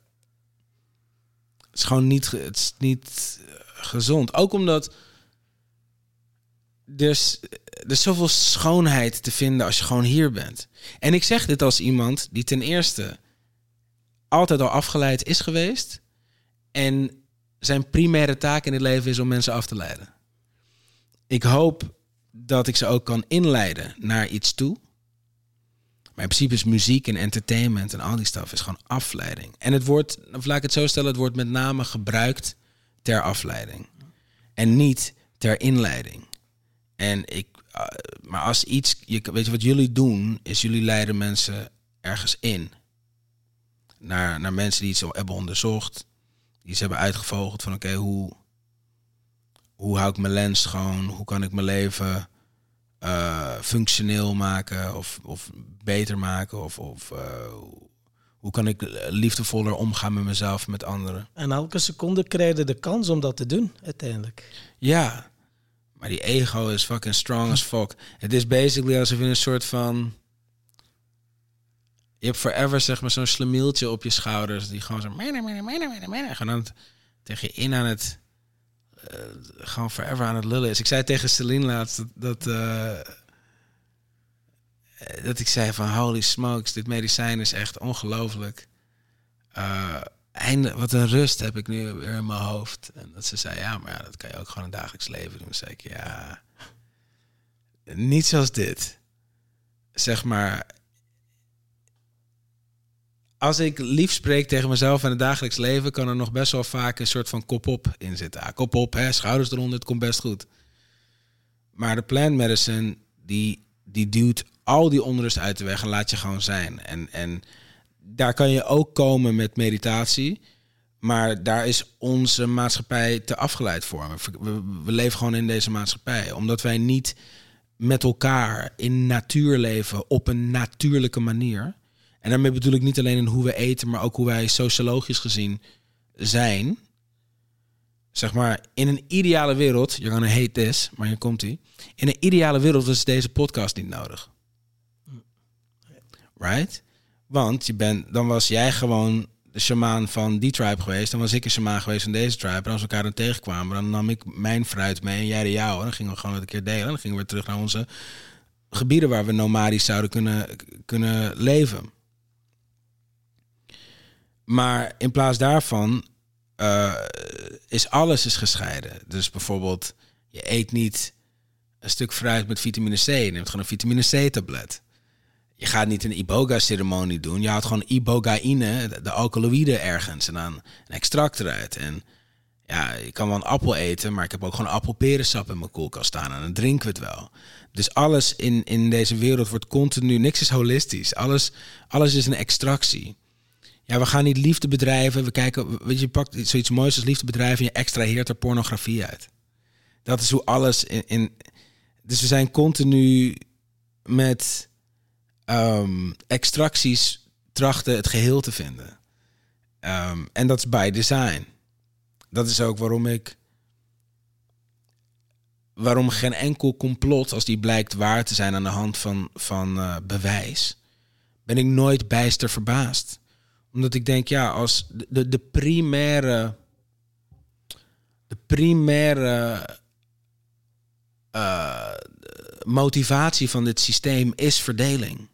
is gewoon niet, het is niet gezond. Ook omdat dus er is zoveel schoonheid te vinden als je gewoon hier bent. En ik zeg dit als iemand die ten eerste altijd al afgeleid is geweest. En zijn primaire taak in het leven is om mensen af te leiden. Ik hoop dat ik ze ook kan inleiden naar iets toe. Maar in principe is muziek en entertainment en al die stuff is gewoon afleiding. En het wordt, of laat ik het zo stellen, het wordt met name gebruikt ter afleiding. En niet ter inleiding. En ik, uh, maar als iets, je, weet je wat jullie doen, is jullie leiden mensen ergens in. Naar, naar mensen die iets hebben onderzocht, die iets hebben uitgevogeld van oké, hoe, hoe hou ik mijn lens schoon? Hoe kan ik mijn leven uh, functioneel maken of, of beter maken? Of, of uh, hoe kan ik liefdevoller omgaan met mezelf en met anderen? En elke seconde krijg je de kans om dat te doen, uiteindelijk. Ja, maar die ego is fucking strong as fuck. Het is basically alsof je een soort van... Je hebt forever zeg maar zo'n slemieltje op je schouders... die gewoon zo... Gewoon tegen je in aan het... Uh, gewoon forever aan het lullen is. Ik zei tegen Celine laatst dat... dat, uh, dat ik zei van holy smokes, dit medicijn is echt ongelooflijk. Uh, wat een rust heb ik nu weer in mijn hoofd. En dat ze zei, ja, maar ja, dat kan je ook gewoon in het dagelijks leven doen. zei ik, ja, niet zoals dit. Zeg maar, als ik lief spreek tegen mezelf in het dagelijks leven, kan er nog best wel vaak een soort van kop op in zitten. Ah, kop op, hè, schouders eronder, het komt best goed. Maar de plant medicine, die, die duwt al die onrust uit de weg en laat je gewoon zijn. En, en daar kan je ook komen met meditatie. Maar daar is onze maatschappij te afgeleid voor. We, we, leven gewoon in deze maatschappij. Omdat wij niet met elkaar in natuur leven op een natuurlijke manier. En daarmee bedoel ik niet alleen in hoe we eten, maar ook hoe wij sociologisch gezien zijn. Zeg maar, in een ideale wereld, you're gonna hate this, maar hier komt ie. In een ideale wereld is deze podcast niet nodig. Right? Want je bent, dan was jij gewoon de shamaan van die tribe geweest. Dan was ik een shamaan geweest van deze tribe. En als we elkaar dan tegenkwamen, dan nam ik mijn fruit mee en jij de jouwe. En dan gingen we gewoon een keer delen. En dan gingen we terug naar onze gebieden waar we nomadisch zouden kunnen, kunnen leven. Maar in plaats daarvan uh, is alles is gescheiden. Dus bijvoorbeeld, je eet niet een stuk fruit met vitamine C. Je neemt gewoon een vitamine C-tablet je gaat niet een iboga-ceremonie doen. Je haalt gewoon ibogaïne, de, de alkaloïden ergens en dan een extract eruit. En ja, je kan wel een appel eten, maar ik heb ook gewoon appelperensap in mijn koelkast staan en dan drinken we het wel. Dus alles in, in deze wereld wordt continu, niks is holistisch. Alles, alles is een extractie. Ja, we gaan niet liefde bedrijven. We kijken, weet je, pakt zoiets moois als liefde bedrijven en je extraheert er pornografie uit. Dat is hoe alles in, dus we zijn continu met um, extracties trachten het geheel te vinden. Um, en dat is by design. Dat is ook waarom ik. Waarom geen enkel complot, als die blijkt waar te zijn aan de hand van, van uh, bewijs, ben ik nooit bijster verbaasd. Omdat ik denk, ja, als de, de, primaire. De primaire. Uh, motivatie van dit systeem is verdeling.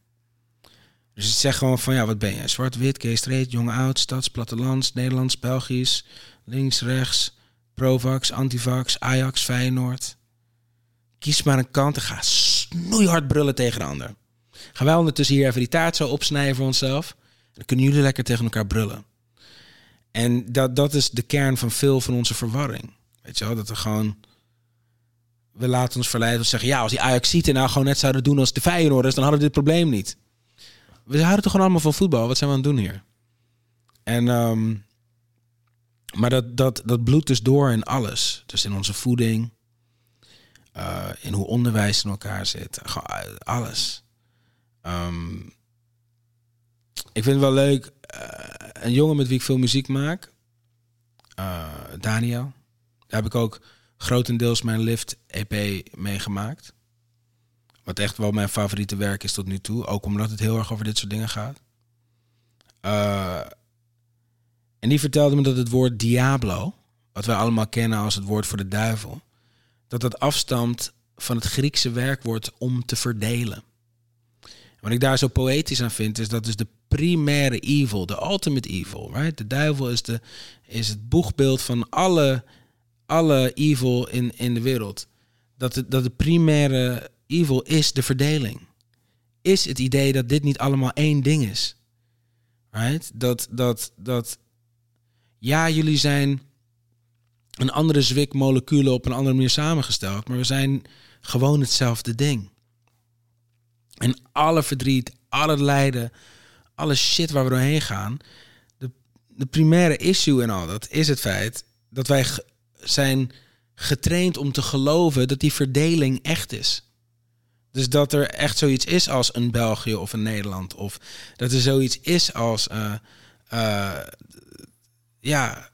Dus het zegt gewoon van, ja, wat ben je? Zwart, wit, gay, straight, jong, oud, stads, plattelands, Nederlands, Belgisch, links, rechts, Provax, Antivax, Ajax, Feyenoord. Kies maar een kant en ga snoeihard brullen tegen de ander. Gaan wij ondertussen hier even die taart zo opsnijden voor onszelf. Dan kunnen jullie lekker tegen elkaar brullen. En dat, dat is de kern van veel van onze verwarring. Weet je wel, dat we gewoon... We laten ons verleiden te zeggen... ja, als die Ajax ziet en nou gewoon net zouden doen als de Feyenoorders... dan hadden we dit probleem niet we houden toch gewoon allemaal van voetbal. Wat zijn we aan het doen hier? En, um, maar dat, dat, dat bloedt dus door in alles. Dus in onze voeding, uh, in hoe onderwijs in elkaar zit, alles. Um, Ik vind het wel leuk. eh, een jongen met wie ik veel muziek maak, eh, Daniel. Daar heb ik ook grotendeels mijn Lift EP meegemaakt. Wat echt wel mijn favoriete werk is tot nu toe. Ook omdat het heel erg over dit soort dingen gaat. Eh, en die vertelde me dat het woord Diablo, wat wij allemaal kennen als het woord voor de duivel, dat dat afstamt van het Griekse werkwoord om te verdelen. Wat ik daar zo poëtisch aan vind, is dat dus de primaire evil, de ultimate evil? De duivel is, de, is het boegbeeld van alle, alle evil in, in de wereld. Dat de, dat de primaire evil is de verdeling. Is het idee dat dit niet allemaal één ding is. Dat, dat, dat, ja, jullie zijn een andere zwik moleculen op een andere manier samengesteld, maar we zijn gewoon hetzelfde ding. En alle verdriet, alle lijden, alle shit waar we doorheen gaan, de, de primaire issue en al dat is het feit dat wij zijn getraind om te geloven dat die verdeling echt is. Dus dat er echt zoiets is als een België of een Nederland. Of dat er zoiets is als. eh, eh, ja,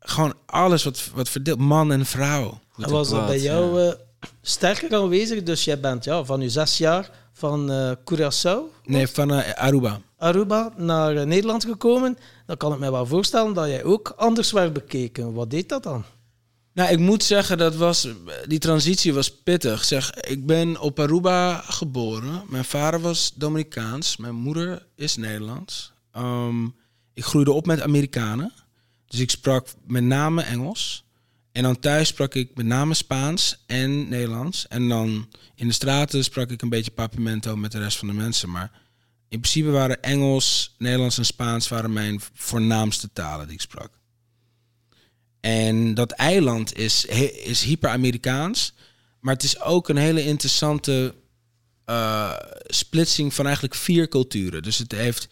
gewoon alles wat, wat verdeelt. Man en vrouw. En was dat bij jou ja. eh, sterker aanwezig? Dus jij bent ja, van je zes jaar van eh Curaçao, Nee, van eh, Aruba. Aruba, naar eh, Nederland gekomen. Dan kan ik me wel voorstellen dat jij ook anders werd bekeken. Wat deed dat dan? Nou, ik moet zeggen, dat was, die transitie was pittig. Zeg, ik ben op Aruba geboren. Mijn vader was Dominicaans. Mijn moeder is Nederlands. Ehm, ik groeide op met Amerikanen. Dus ik sprak met name Engels. En dan thuis sprak ik met name Spaans en Nederlands. En dan in de straten sprak ik een beetje papimento met de rest van de mensen. Maar in principe waren Engels, Nederlands en Spaans waren mijn voornaamste talen die ik sprak. En dat eiland is, is hyper-Amerikaans. Maar het is ook een hele interessante eh, splitsing van eigenlijk vier culturen. Dus het heeft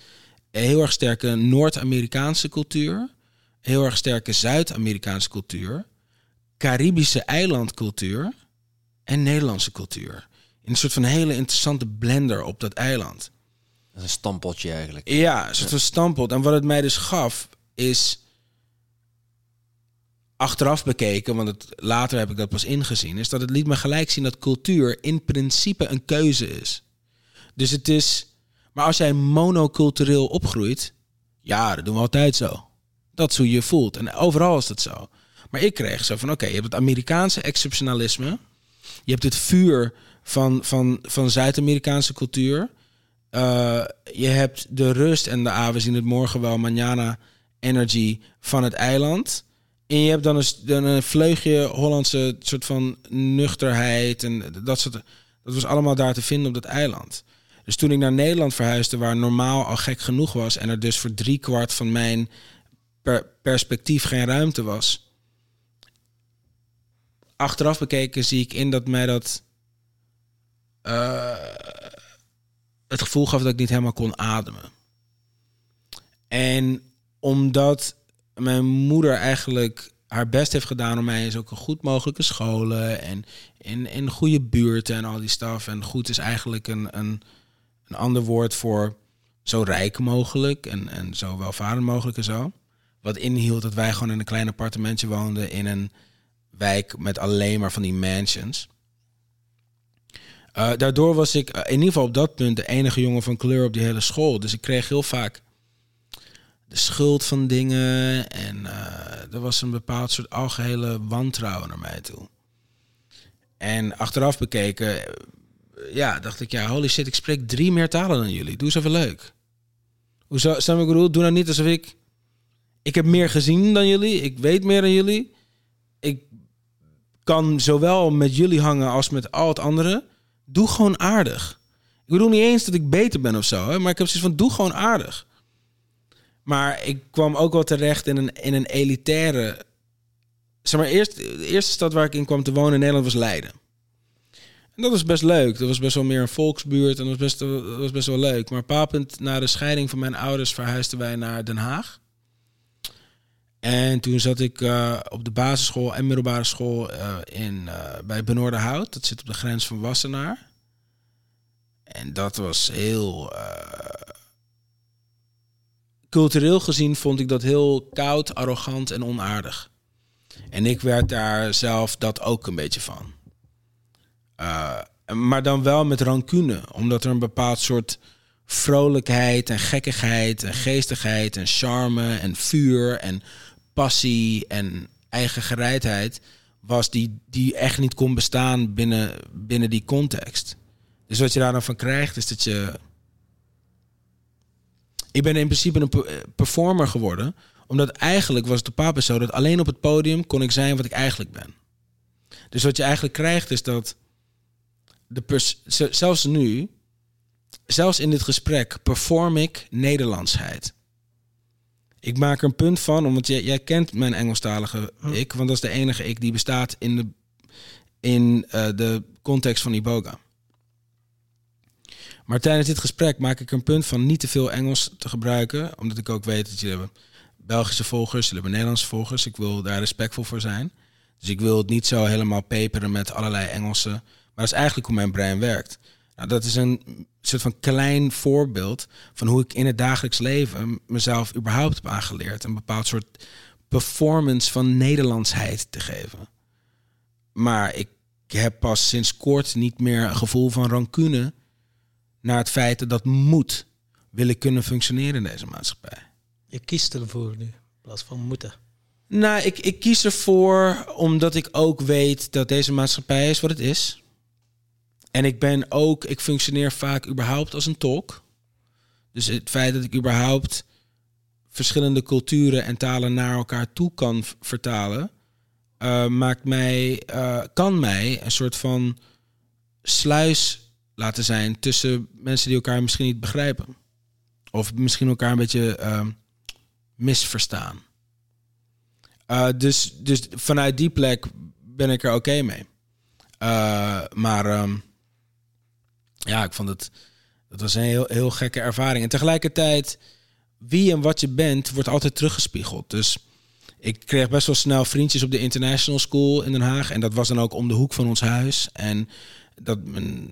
een heel erg sterke Noord-Amerikaanse cultuur. Heel erg sterke Zuid-Amerikaanse cultuur. Caribische eilandcultuur. En Nederlandse cultuur. In een soort van hele interessante blender op dat eiland. Dat is een stampotje eigenlijk. Ja, een soort van stampot. En wat het mij dus gaf, is achteraf bekeken, want het, later heb ik dat pas ingezien, is dat het liet me gelijk zien dat cultuur in principe een keuze is. Dus het is, maar als jij monocultureel opgroeit, ja, dat doen we altijd zo. Dat is hoe je je voelt. En overal is dat zo. Maar ik kreeg zo van, oké, je hebt het Amerikaanse exceptionalisme. Je hebt het vuur van, van, van Zuid-Amerikaanse cultuur. Uh, je hebt de rust en de ah, we zien het morgen wel, manana energy van het eiland. En je hebt dan een, dan een vleugje Hollandse soort van nuchterheid en dat soort. Dat was allemaal daar te vinden op dat eiland. Dus toen ik naar Nederland verhuisde, waar normaal al gek genoeg was en er dus voor driekwart van mijn per perspectief geen ruimte was. Achteraf bekeken zie ik in dat mij dat uh, het gevoel gaf dat ik niet helemaal kon ademen. En omdat mijn moeder eigenlijk haar best heeft gedaan om mij in een goed mogelijke scholen en in, in goede buurten en al die staf. En goed is eigenlijk een, een, een ander woord voor zo rijk mogelijk en, en zo welvarend mogelijk en zo. Wat inhield dat wij gewoon in een klein appartementje woonden in een wijk met alleen maar van die mansions. Uh, daardoor was ik uh, in ieder geval op dat punt de enige jongen van kleur op die hele school. Dus ik kreeg heel vaak de schuld van dingen. En uh, er was een bepaald soort algehele wantrouwen naar mij toe. En achteraf bekeken, ja, dacht ik, ja, holy shit, ik spreek drie meer talen dan jullie. Doe eens even leuk. Hoezo, snap ik bedoel? Doe nou niet alsof ik... Ik heb meer gezien dan jullie. Ik weet meer dan jullie. Ik kan zowel met jullie hangen als met al het andere. Doe gewoon aardig. Ik bedoel niet eens dat ik beter ben of zo, hè, maar ik heb zoiets van doe gewoon aardig. Maar ik kwam ook wel terecht in een, in een elitaire. Zeg maar, eerst, de eerste stad waar ik in kwam te wonen in Nederland was Leiden. En dat was best leuk. Dat was best wel meer een volksbuurt en dat was best, dat was best wel leuk. Maar papend na de scheiding van mijn ouders verhuisden wij naar Den Haag. En toen zat ik uh, op de basisschool en middelbare school uh, in, uh, bij Benoorderhout. Dat zit op de grens van Wassenaar. En dat was heel... cultureel gezien vond ik dat heel koud, arrogant en onaardig. En ik werd daar zelf dat ook een beetje van. Maar dan wel met rancune, omdat er een bepaald soort vrolijkheid en gekkigheid en geestigheid en charme en vuur en passie en eigen gereidheid was die, die echt niet kon bestaan binnen, binnen die context. Dus wat je daar dan van krijgt is dat je... Ik ben in principe een performer geworden, omdat eigenlijk was het op papa zo dat alleen op het podium kon ik zijn wat ik eigenlijk ben. Dus wat je eigenlijk krijgt is dat de zelfs nu, zelfs in dit gesprek, perform ik Nederlandsheid. Ik maak er een punt van, omdat jij, jij kent mijn Engelstalige hm. ik, want dat is de enige ik die bestaat in de, in, uh, de context van Iboga. Maar tijdens dit gesprek maak ik er een punt van niet te veel Engels te gebruiken, omdat ik ook weet dat jullie hebben Belgische volgers, jullie hebben Nederlandse volgers. Ik wil daar respectvol voor zijn. Dus ik wil het niet zo helemaal peperen met allerlei Engelse maar dat is eigenlijk hoe mijn brein werkt. Nou, dat is een soort van klein voorbeeld van hoe ik in het dagelijks leven mezelf überhaupt heb aangeleerd. Een bepaald soort performance van Nederlandsheid te geven. Maar ik heb pas sinds kort niet meer een gevoel van rancune naar het feit dat dat moet willen kunnen functioneren in deze maatschappij. Je kiest ervoor nu, in plaats van moeten. Nou, ik, ik kies ervoor omdat ik ook weet dat deze maatschappij is wat het is. En ik ben ook, ik functioneer vaak überhaupt als een tolk. Dus het feit dat ik überhaupt verschillende culturen en talen naar elkaar toe kan vertalen, uh, maakt mij, uh, kan mij een soort van sluis laten zijn tussen mensen die elkaar misschien niet begrijpen. Of misschien elkaar een beetje uh, misverstaan. dus, dus vanuit die plek ben ik er oké mee. maar ehm, ja, ik vond het. Dat was een heel, heel gekke ervaring. En tegelijkertijd, wie en wat je bent, wordt altijd teruggespiegeld. Dus ik kreeg best wel snel vriendjes op de International School in Den Haag. En dat was dan ook om de hoek van ons huis. En dat mijn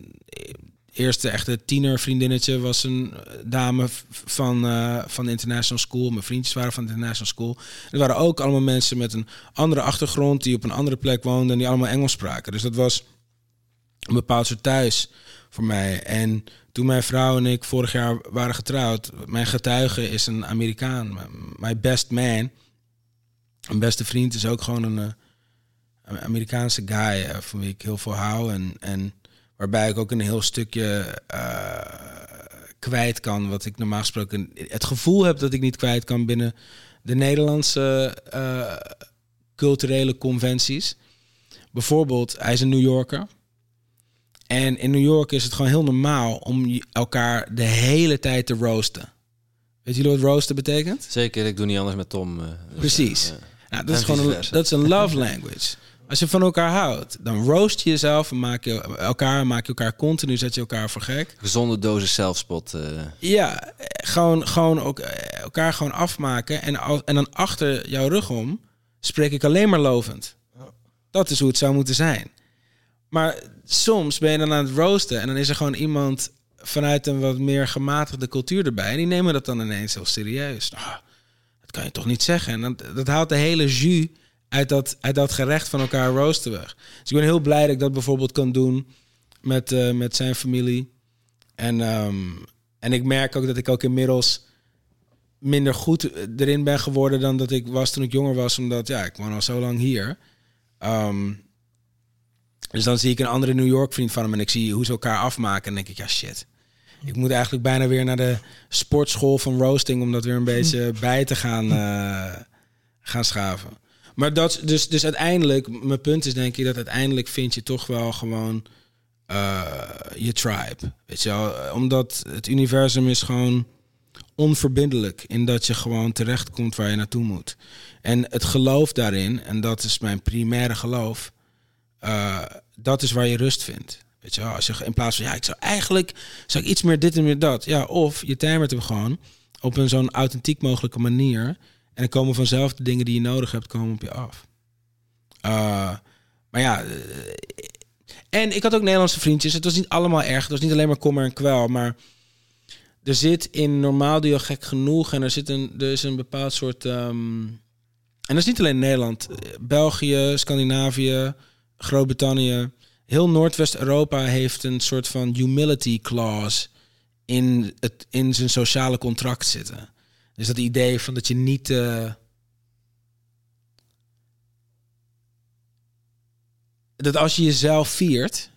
eerste echte tienervriendinnetje was een dame van, uh, van de International School. Mijn vriendjes waren van de International School. Er waren ook allemaal mensen met een andere achtergrond die op een andere plek woonden en die allemaal Engels spraken. Dus dat was een bepaald soort thuis voor mij. En toen mijn vrouw en ik vorig jaar waren getrouwd, mijn getuige is een Amerikaan. My best man, mijn beste vriend, is ook gewoon een, eh, Amerikaanse guy uh, van wie ik heel veel hou. En, en waarbij ik ook een heel stukje uh, kwijt kan, wat ik normaal gesproken het gevoel heb dat ik niet kwijt kan binnen de Nederlandse culturele conventies. Bijvoorbeeld, hij is een New Yorker. En in New York is het gewoon heel normaal om elkaar de hele tijd te roosten. Weet jullie wat roosten betekent? Zeker, ik doe niet anders met Tom. Uh, Precies. nou, dat, is gewoon een, dat is een [laughs] love language. Als je van elkaar houdt, dan roost je jezelf en maak je elkaar, maak je elkaar continu, zet je elkaar voor gek. Gezonde dosis zelfspot. Uh. Ja, gewoon, gewoon ook, eh, elkaar gewoon afmaken. En, en dan achter jouw rug om spreek ik alleen maar lovend. Dat is hoe het zou moeten zijn. Maar soms ben je dan aan het roosten en dan is er gewoon iemand vanuit een wat meer gematigde cultuur erbij. En die nemen dat dan ineens heel serieus. Nou, dat kan je toch niet zeggen. En dat, dat haalt de hele jus uit dat, uit dat gerecht van elkaar roosten weg. Dus ik ben heel blij dat ik dat bijvoorbeeld kan doen met, uh, met zijn familie. En, um, en ik merk ook dat ik ook inmiddels minder goed erin ben geworden dan dat ik was toen ik jonger was. Omdat ja, ik woon al zo lang hier. Um, dus dan zie ik een andere New York vriend van hem en ik zie hoe ze elkaar afmaken. En denk ik, ja shit. Ik moet eigenlijk bijna weer naar de sportschool van roasting om dat weer een beetje [laughs] bij te gaan, uh, gaan schaven. Maar dat, dus, dus uiteindelijk, mijn punt is denk ik dat uiteindelijk vind je toch wel gewoon uh, je tribe. Weet je wel? Omdat het universum is gewoon onverbindelijk in dat je gewoon terechtkomt waar je naartoe moet. En het geloof daarin, en dat is mijn primaire geloof, uh, dat is waar je rust vindt. Weet je wel, als je in plaats van ja, ik zou eigenlijk zou ik iets meer dit en meer dat. Ja, of je timert hem gewoon op een zo'n authentiek mogelijke manier. En dan komen vanzelf de dingen die je nodig hebt, komen op je af. Uh, maar ja, eh, en ik had ook Nederlandse vriendjes. Het was niet allemaal erg. Het was niet alleen maar kommer en kwel. Maar er zit in normaal duo gek genoeg en er zit een, er is een bepaald soort. ehm, en dat is niet alleen Nederland, Eh, België, Scandinavië, Groot-Brittannië, heel Noordwest-Europa heeft een soort van humility clause in, het, in zijn sociale contract zitten. Dus dat idee van dat je niet. eh, dat als je jezelf viert,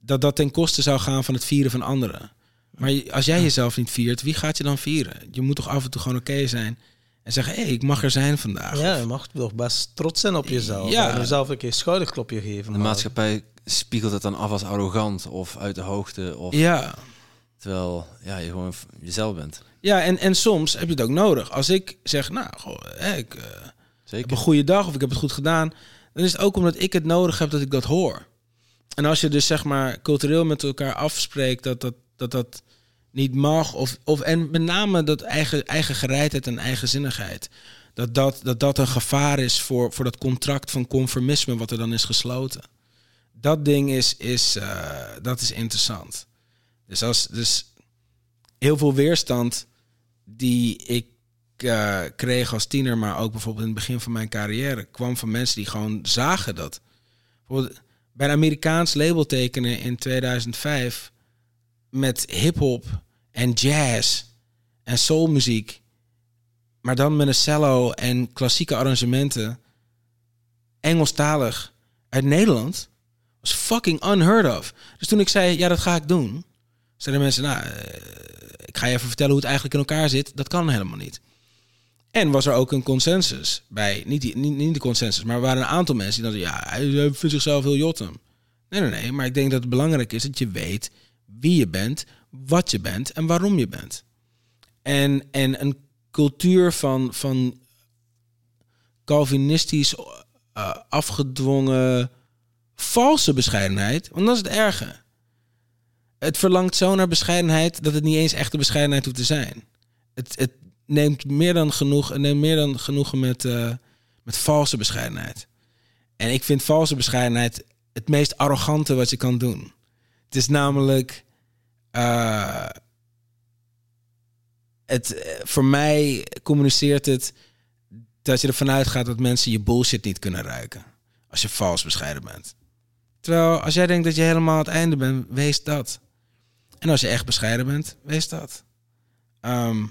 dat dat ten koste zou gaan van het vieren van anderen. Maar als jij jezelf niet viert, wie gaat je dan vieren? Je moet toch af en toe gewoon oké zijn en zeggen: hé, hey, ik mag er zijn vandaag. Ja, je mag toch best trots zijn op jezelf. Ja. En jezelf een keer schouderklopje geven. De maar- maatschappij spiegelt het dan af als arrogant of uit de hoogte. Of, ja. Terwijl ja, je gewoon jezelf bent. Ja, en, en soms heb je het ook nodig. Als ik zeg, nou, goh, hè, ik eh, heb Zeker. een goede dag of ik heb het goed gedaan, dan is het ook omdat ik het nodig heb dat ik dat hoor. En als je dus zeg maar cultureel met elkaar afspreekt dat dat, dat, dat niet mag, of, of en met name dat eigen, eigen gereidheid en eigenzinnigheid, dat dat, dat dat een gevaar is voor, voor dat contract van conformisme wat er dan is gesloten. Dat ding is, is, eh, dat is interessant. Dus, als, dus heel veel weerstand die ik eh, kreeg als tiener, maar ook bijvoorbeeld in het begin van mijn carrière, kwam van mensen die gewoon zagen dat. Bij een Amerikaans label tekenen in 2005 met hip-hop en jazz en soulmuziek, maar dan met een cello en klassieke arrangementen, Engelstalig uit Nederland, was fucking unheard of. Dus toen ik zei, ja, dat ga ik doen, zeiden mensen, nou, eh, ik ga je even vertellen hoe het eigenlijk in elkaar zit. Dat kan helemaal niet. En was er ook een consensus bij, niet, niet, de consensus, maar er waren een aantal mensen die dachten, ja, hij vindt zichzelf heel jotem. Nee, nee, nee, maar ik denk dat het belangrijk is dat je weet wie je bent, wat je bent en waarom je bent. En, en een cultuur van, van Calvinistisch eh, afgedwongen valse bescheidenheid, want dat is het erge. Het verlangt zo naar bescheidenheid dat het niet eens echte bescheidenheid hoeft te zijn. Het, het neemt meer dan genoeg, neemt meer dan genoegen met, eh, met valse bescheidenheid. En ik vind valse bescheidenheid het meest arrogante wat je kan doen. Het is namelijk. eh, het, eh, voor mij communiceert het dat je ervan uitgaat dat mensen je bullshit niet kunnen ruiken. Als je vals bescheiden bent. Terwijl als jij denkt dat je helemaal het einde bent, wees dat. En als je echt bescheiden bent, wees dat. Ehm,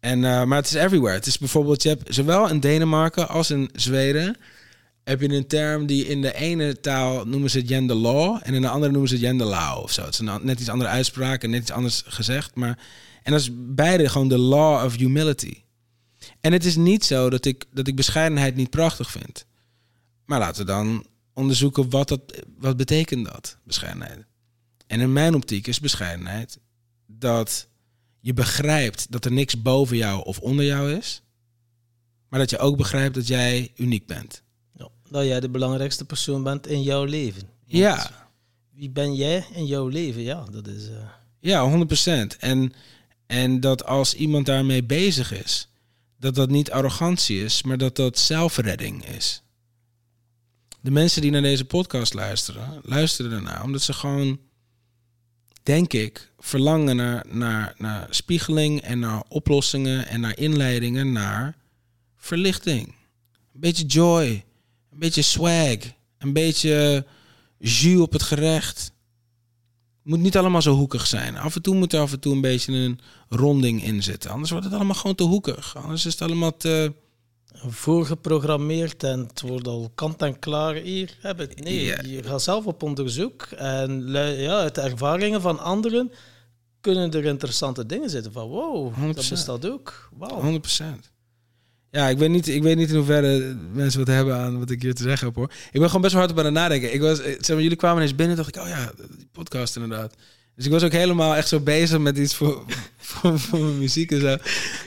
en, eh, maar het is everywhere. Het is bijvoorbeeld, je hebt zowel in Denemarken als in Zweden heb je een term die in de ene taal noemen ze het gender law en in de andere noemen ze het gender law of zo. Het een net iets andere uitspraak en net iets anders gezegd, maar en dat is beide gewoon de law of humility. En het is niet zo dat ik dat ik bescheidenheid niet prachtig vind. Maar laten we dan onderzoeken wat dat wat betekent dat bescheidenheid. En in mijn optiek is bescheidenheid dat je begrijpt dat er niks boven jou of onder jou is, maar dat je ook begrijpt dat jij uniek bent. Dat jij de belangrijkste persoon bent in jouw leven. Want Ja, Wie ben jij in jouw leven? Ja, dat is... eh, ja, 100%. En, en dat als iemand daarmee bezig is, dat dat niet arrogantie is, maar dat dat zelfredding is. De mensen die naar deze podcast luisteren, luisteren ernaar omdat ze gewoon, denk ik, verlangen naar, naar, naar spiegeling en naar oplossingen en naar inleidingen naar verlichting. Een beetje joy, een beetje swag, een beetje jus op het gerecht. Moet niet allemaal zo hoekig zijn. Af en toe moet er af en toe een beetje een ronding in zitten. Anders wordt het allemaal gewoon te hoekig. Anders is het allemaal te... voorgeprogrammeerd en het wordt al kant en klaar. Hier heb het. Nee, je gaat zelf op onderzoek en ja, uit de ervaringen van anderen kunnen er interessante dingen zitten. Van wow, 100%. dat bestaat ook. Wauw. 100%. Ja, ik weet, niet, ik weet niet in hoeverre mensen wat hebben aan wat ik hier te zeggen heb hoor. Ik ben gewoon best wel hard op aan het nadenken. Ik was, eh, zeg maar, jullie kwamen eens binnen en dacht ik, oh ja, die podcast inderdaad. Dus ik was ook helemaal echt zo bezig met iets voor, [laughs] voor, voor mijn muziek en zo.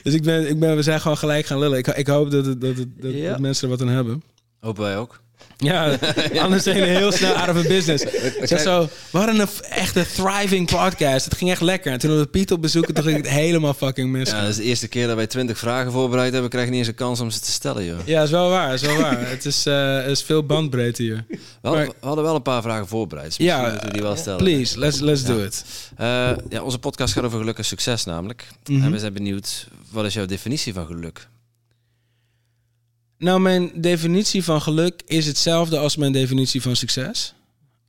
Dus ik ben, ik ben, we zijn gewoon gelijk gaan lullen. Ik, ik hoop dat, het, dat, het, dat, Ja. dat mensen er wat aan hebben. Hopen wij ook. [laughs] Ja, anders zijn jullie heel snel out of a business. [laughs] Zeg zo, we hadden een f- echt een thriving podcast. Het ging echt lekker. En toen we Piet op bezoek en toen ging het [laughs] helemaal fucking mis. Ja, Ja, dat is de eerste keer dat wij 20 vragen voorbereid hebben. Krijgen niet eens een kans om ze te stellen, joh. is wel waar, is wel waar. Het is, eh, is veel bandbreedte hier. We hadden, Maar- we hadden wel een paar vragen voorbereid. Dus misschien Ja, moeten we die wel stellen. Please, let's, let's do it. Eh, ja, onze podcast gaat over geluk en succes namelijk. Mhm. En we zijn benieuwd, wat is jouw definitie van geluk? Nou, mijn definitie van geluk is hetzelfde als mijn definitie van succes.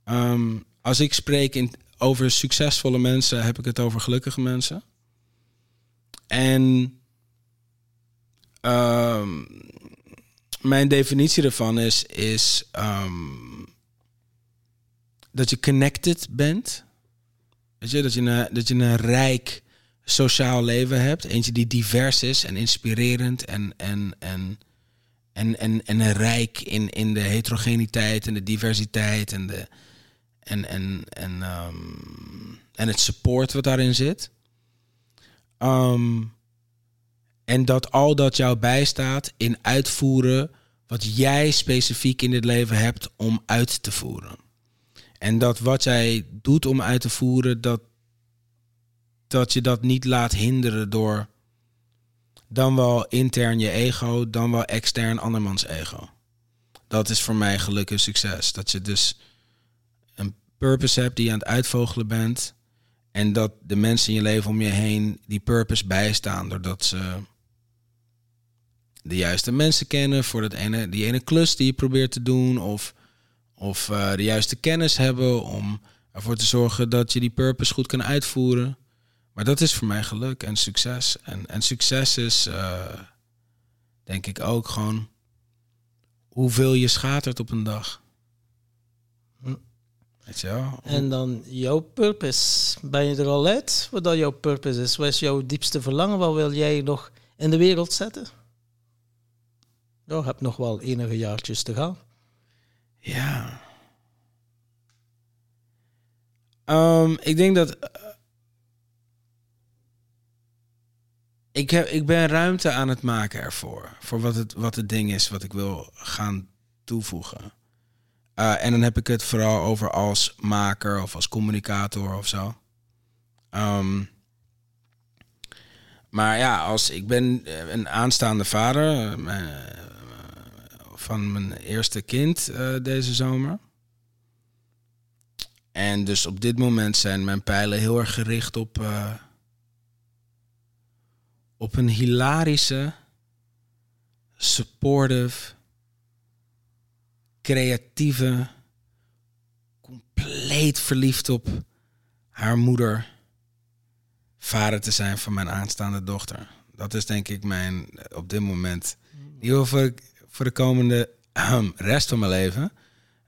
Ehm, als ik spreek in, over succesvolle mensen, heb ik het over gelukkige mensen. En ehm, mijn definitie ervan is, is ehm, dat je connected bent. Je, dat je, een, dat je een rijk sociaal leven hebt. Eentje die divers is en inspirerend en, en, en, en, en, en rijk in, in de heterogeniteit en de diversiteit en, de, en, en, en, ehm, en het support wat daarin zit. Ehm, en dat al dat jou bijstaat in uitvoeren wat jij specifiek in dit leven hebt om uit te voeren. En dat wat jij doet om uit te voeren, dat, dat je dat niet laat hinderen door dan wel intern je ego, dan wel extern andermans ego. Dat is voor mij geluk en succes. Dat je dus een purpose hebt die je aan het uitvogelen bent. En dat de mensen in je leven om je heen die purpose bijstaan. Doordat ze de juiste mensen kennen voor dat ene, die ene klus die je probeert te doen. Of, of eh, de juiste kennis hebben om ervoor te zorgen dat je die purpose goed kan uitvoeren. Maar dat is voor mij geluk en succes. En, en succes is, eh, denk ik ook gewoon, hoeveel je schatert op een dag. Hm. Weet je wel? En dan jouw purpose. Ben je er al uit wat dat jouw purpose is? Wat is jouw diepste verlangen? Wat wil jij nog in de wereld zetten? Nou, je hebt nog wel enige jaartjes te gaan. Ja. Ehm, ik denk dat. Ik, heb, ik ben ruimte aan het maken ervoor. Voor wat het, wat het ding is wat ik wil gaan toevoegen. Eh, en dan heb ik het vooral over als maker of als communicator of zo. Ehm, maar ja, als ik ben eh, een aanstaande vader. eh, van mijn eerste kind deze zomer. En dus op dit moment zijn mijn pijlen heel erg gericht op, op een hilarische, supportive, creatieve, compleet verliefd op haar moeder, vader te zijn van mijn aanstaande dochter. Dat is denk ik mijn, eh, op dit moment, die over voor de komende ahem, rest van mijn leven.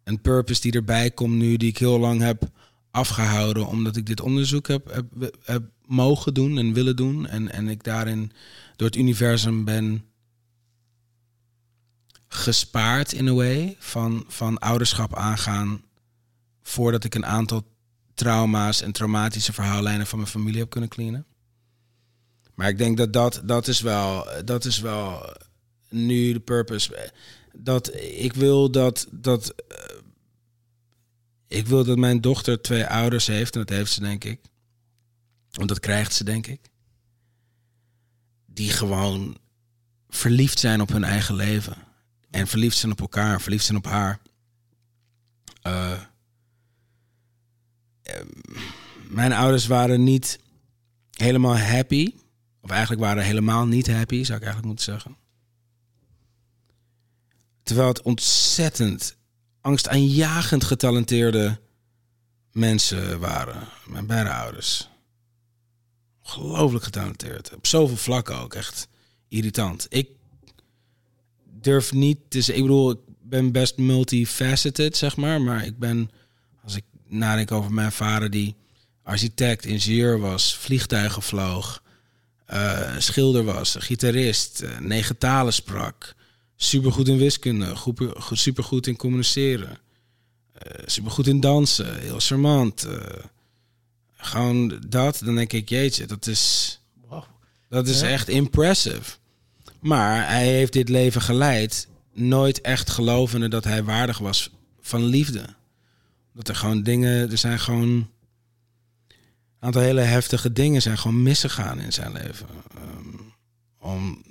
Een purpose die erbij komt nu, die ik heel lang heb afgehouden, omdat ik dit onderzoek heb, heb, heb mogen doen en willen doen. En, en ik daarin door het universum ben gespaard in a way van, van ouderschap aangaan voordat ik een aantal trauma's en traumatische verhaallijnen van mijn familie heb kunnen cleanen. Maar ik denk dat dat, dat is wel, dat is wel nu de purpose. Dat ik wil dat, dat eh, ik wil dat mijn dochter twee ouders heeft, en dat heeft ze denk ik. Want dat krijgt ze denk ik. Die gewoon verliefd zijn op hun eigen leven. En verliefd zijn op elkaar, verliefd zijn op haar. Eh, eh, mijn ouders waren niet helemaal happy. Of eigenlijk waren helemaal niet happy, zou ik eigenlijk moeten zeggen. Terwijl het ontzettend angstaanjagend getalenteerde mensen waren. Mijn beide ouders. Ongelooflijk getalenteerd. Op zoveel vlakken ook. Echt irritant. Ik durf niet zeggen... Ik bedoel, ik ben best multifaceted, zeg maar. Maar ik ben... Als ik nadenk over mijn vader die architect, ingenieur was... Vliegtuigen vloog... eh, schilder was, gitarist, eh, negen talen sprak... Supergoed in wiskunde, goed- goed- supergoed in communiceren. eh, supergoed in dansen, heel charmant. Gewoon dat, dan denk ik, jeetje, dat is, Wauw. dat is Ja. echt impressive. Maar hij heeft dit leven geleid nooit echt gelovende dat hij waardig was van liefde. Dat er gewoon dingen, er zijn gewoon een aantal hele heftige dingen zijn gewoon misgegaan in zijn leven. Ehm, om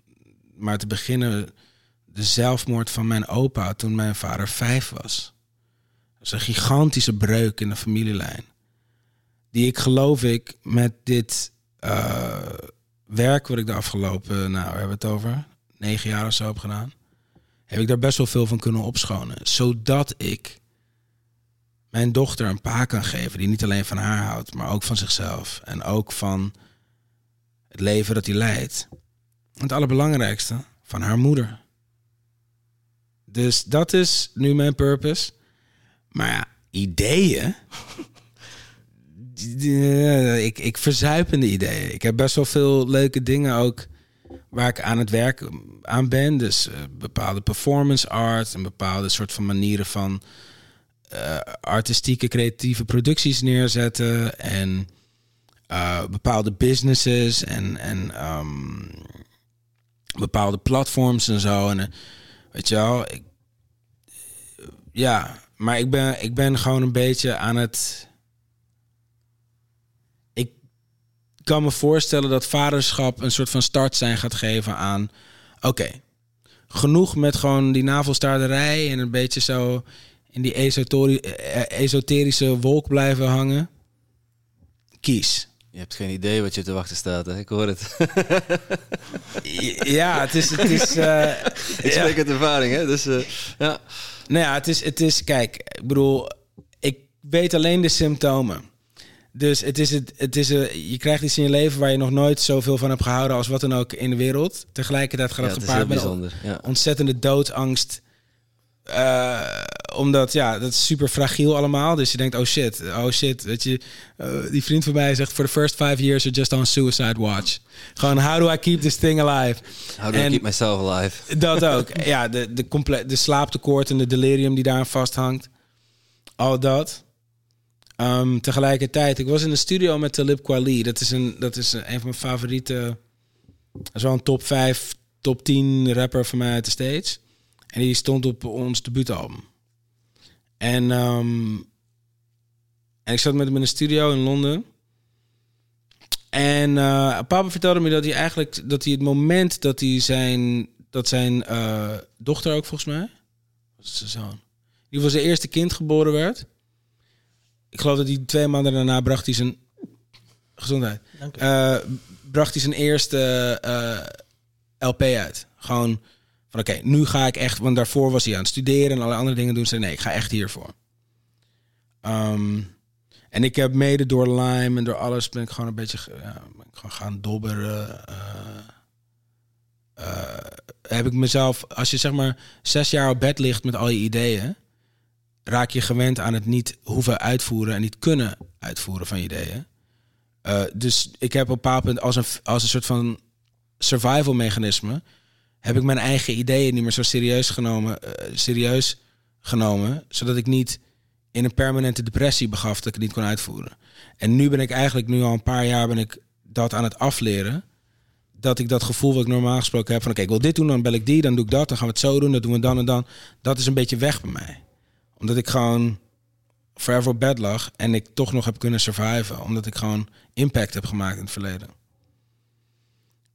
maar te beginnen, de zelfmoord van mijn opa toen mijn vader vijf was. Dat is een gigantische breuk in de familielijn. Die ik geloof ik met dit eh, werk wat ik de afgelopen, nou, we hebben het over, negen jaar of zo heb gedaan. Heb ik daar best wel veel van kunnen opschonen. Zodat ik mijn dochter een pa kan geven die niet alleen van haar houdt, maar ook van zichzelf. En ook van het leven dat hij leidt. Het allerbelangrijkste, van haar moeder. Dus dat is nu mijn purpose. Maar ja, ideeën. Ik, ik verzuip in de ideeën. Ik heb best wel veel leuke dingen ook waar ik aan het werk aan ben. Dus uh, bepaalde performance art en bepaalde soort van manieren van uh, artistieke, creatieve producties neerzetten. En bepaalde businesses en, en um, bepaalde platforms en zo. En weet je wel, ik, ja, maar ik ben, ik ben gewoon een beetje aan het. Ik kan me voorstellen dat vaderschap een soort van start zijn gaat geven aan. Oké, genoeg met gewoon die navelstaarderij en een beetje zo in die esoterische wolk blijven hangen. Kies. Je hebt geen idee wat je te wachten staat, hè? Ik hoor het. [laughs] ja, het is... Het is uh, [laughs] ik spreek ja. uit ervaring, hè? Dus, uh, ja. Nou ja, het is, het is... Kijk, ik bedoel... Ik weet alleen de symptomen. Dus het is het, het is een, je krijgt iets in je leven waar je nog nooit zoveel van hebt gehouden als wat dan ook in de wereld. Tegelijkertijd gaat het ja, gepaard met ja. ontzettende doodangst uh, omdat, ja, dat is super fragiel allemaal. Dus je denkt, oh shit, oh shit. Weet je, uh, die vriend van mij zegt, for the first five years you're just on suicide watch. Gewoon, how do I keep this thing alive? How do en I keep myself alive? [laughs] Dat ook. ja, de, de, de slaaptekort en de delirium die daar vasthangt. Al dat. Um, tegelijkertijd, ik was in de studio met Talib Kweli. Dat is een, dat is een, van mijn favoriete... Zo'n top 5, top 10 rapper van mij uit de States. En die stond op ons debuutalbum. En, um, en ik zat met hem in een studio in Londen. En uh, papa vertelde me dat hij eigenlijk dat hij het moment dat hij zijn dat zijn uh, dochter ook volgens mij was zijn zoon. Ieder geval zijn eerste kind geboren werd. Ik geloof dat hij twee maanden daarna bracht hij zijn gezondheid. Uh, bracht hij zijn eerste LP uit. Gewoon van oké, nu ga ik echt, want daarvoor was hij aan het studeren en alle andere dingen doen. Zei nee, ik ga echt hiervoor. Um, en ik heb mede door Lime en door alles ben ik gewoon een beetje ja, gewoon gaan dobberen. Uh, heb ik mezelf, als je zeg maar zes jaar op bed ligt met al je ideeën, raak je gewend aan het niet hoeven uitvoeren en niet kunnen uitvoeren van ideeën. Uh, dus ik heb op een bepaald punt als een, als een soort van survival mechanisme heb ik mijn eigen ideeën niet meer zo serieus genomen, uh, serieus genomen, zodat ik niet in een permanente depressie begaf dat ik het niet kon uitvoeren. En nu ben ik eigenlijk, nu al een paar jaar ben ik dat aan het afleren. Dat ik dat gevoel wat ik normaal gesproken heb van oké, ik wil dit doen, dan bel ik die, dan doe ik dat, dan gaan we het zo doen, dat doen we dan en dan. Dat is een beetje weg bij mij. Omdat ik gewoon forever op bed lag en ik toch nog heb kunnen surviven. Omdat ik gewoon impact heb gemaakt in het verleden.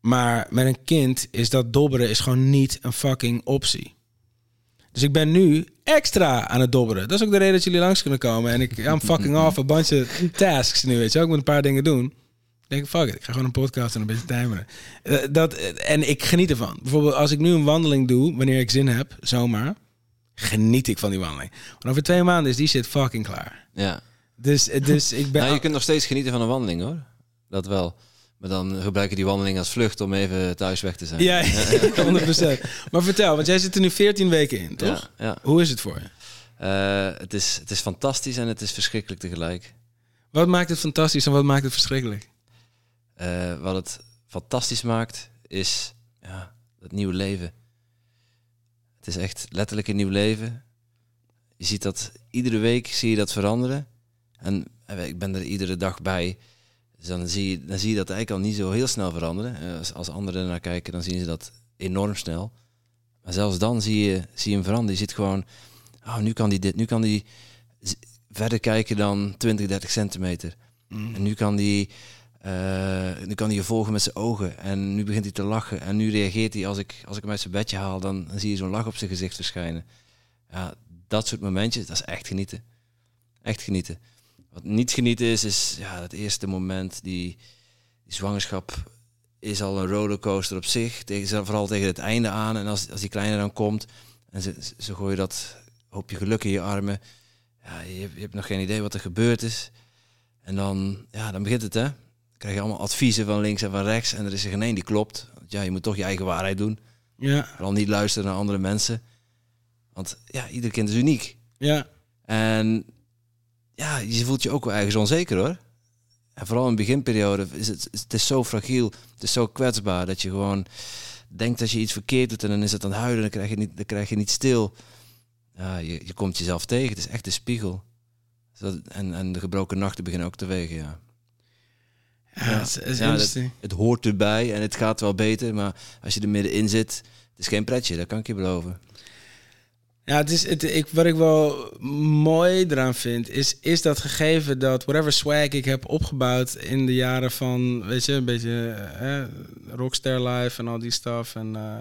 Maar met een kind is dat dobberen is gewoon niet een fucking optie. Dus ik ben nu extra aan het dobberen. Dat is ook de reden dat jullie langs kunnen komen. En ik I'm fucking off een bandje tasks nu, weet je. Ik moet een paar dingen doen. Denk, fuck it, ik ga gewoon een podcast en een beetje timeren. Uh, dat, en ik geniet ervan. Bijvoorbeeld als ik nu een wandeling doe, wanneer ik zin heb, zomaar, geniet ik van die wandeling. Over twee maanden is die shit fucking klaar. Ja. Dus, dus ik ben... [laughs] Nou, je kunt nog steeds genieten van een wandeling, hoor. Dat wel. Maar dan gebruiken die wandeling als vlucht om even thuis weg te zijn. Ja, [laughs] 100%. maar vertel, want jij zit er nu 14 weken in, toch? Ja, ja. Hoe is het voor je? Uh, het, is, het is fantastisch en het is verschrikkelijk tegelijk. Wat maakt het fantastisch en wat maakt het verschrikkelijk? Uh, wat het fantastisch maakt, is ja, het nieuwe leven. Het is echt letterlijk een nieuw leven. Je ziet dat iedere week zie je dat veranderen. En eh, ik ben er iedere dag bij. Dus dan zie, je, dan zie je dat eigenlijk al niet zo heel snel veranderen. Eh, als, als anderen naar kijken, dan zien ze dat enorm snel. Maar zelfs dan zie je, zie je hem veranderen. Je ziet gewoon, oh, nu kan hij dit, nu kan hij z- verder kijken dan 20, 30 centimeter. En nu kan hij, eh, nu kan hij je volgen met zijn ogen. En nu begint hij te lachen. En nu reageert hij als ik, als ik hem uit zijn bedje haal, dan, dan zie je zo'n lach op zijn gezicht verschijnen. Ja, dat soort momentjes, dat is echt genieten. Echt genieten. Wat niet genieten is, is ja, het eerste moment, die, zwangerschap is al een rollercoaster op zich. Tegen, vooral tegen het einde aan. En als, als die kleine dan komt en ze, ze- gooien dat hoopje geluk in je armen. Ja, je, je hebt nog geen idee wat er gebeurd is. En dan, ja, dan begint het, hè. Krijg je allemaal adviezen van links en van rechts. En er is er geen één die klopt. Want ja, je moet toch je eigen waarheid doen. Ja, Vooral niet luisteren naar andere mensen. Want ja, ieder kind is uniek. ja. En ja, je voelt je ook wel ergens onzeker hoor. En vooral in de beginperiode is het, het is zo fragiel, het is zo kwetsbaar dat je gewoon denkt dat je iets verkeerd doet en dan is het aan het huilen, dan krijg je niet, dan krijg je niet stil. Ja, je, je komt jezelf tegen, het is echt een spiegel. En, en de gebroken nachten beginnen ook te wegen, ja. Ja, het is, het is Ja, dat- interesting. Het hoort erbij en het gaat wel beter, maar als je er middenin zit, het is geen pretje, dat kan ik je beloven. Ja, het is, het, ik, wat ik wel mooi eraan vind, is, is dat gegeven dat whatever swag ik heb opgebouwd in de jaren van, weet je, een beetje eh, rockstar life en al die stuff en, eh,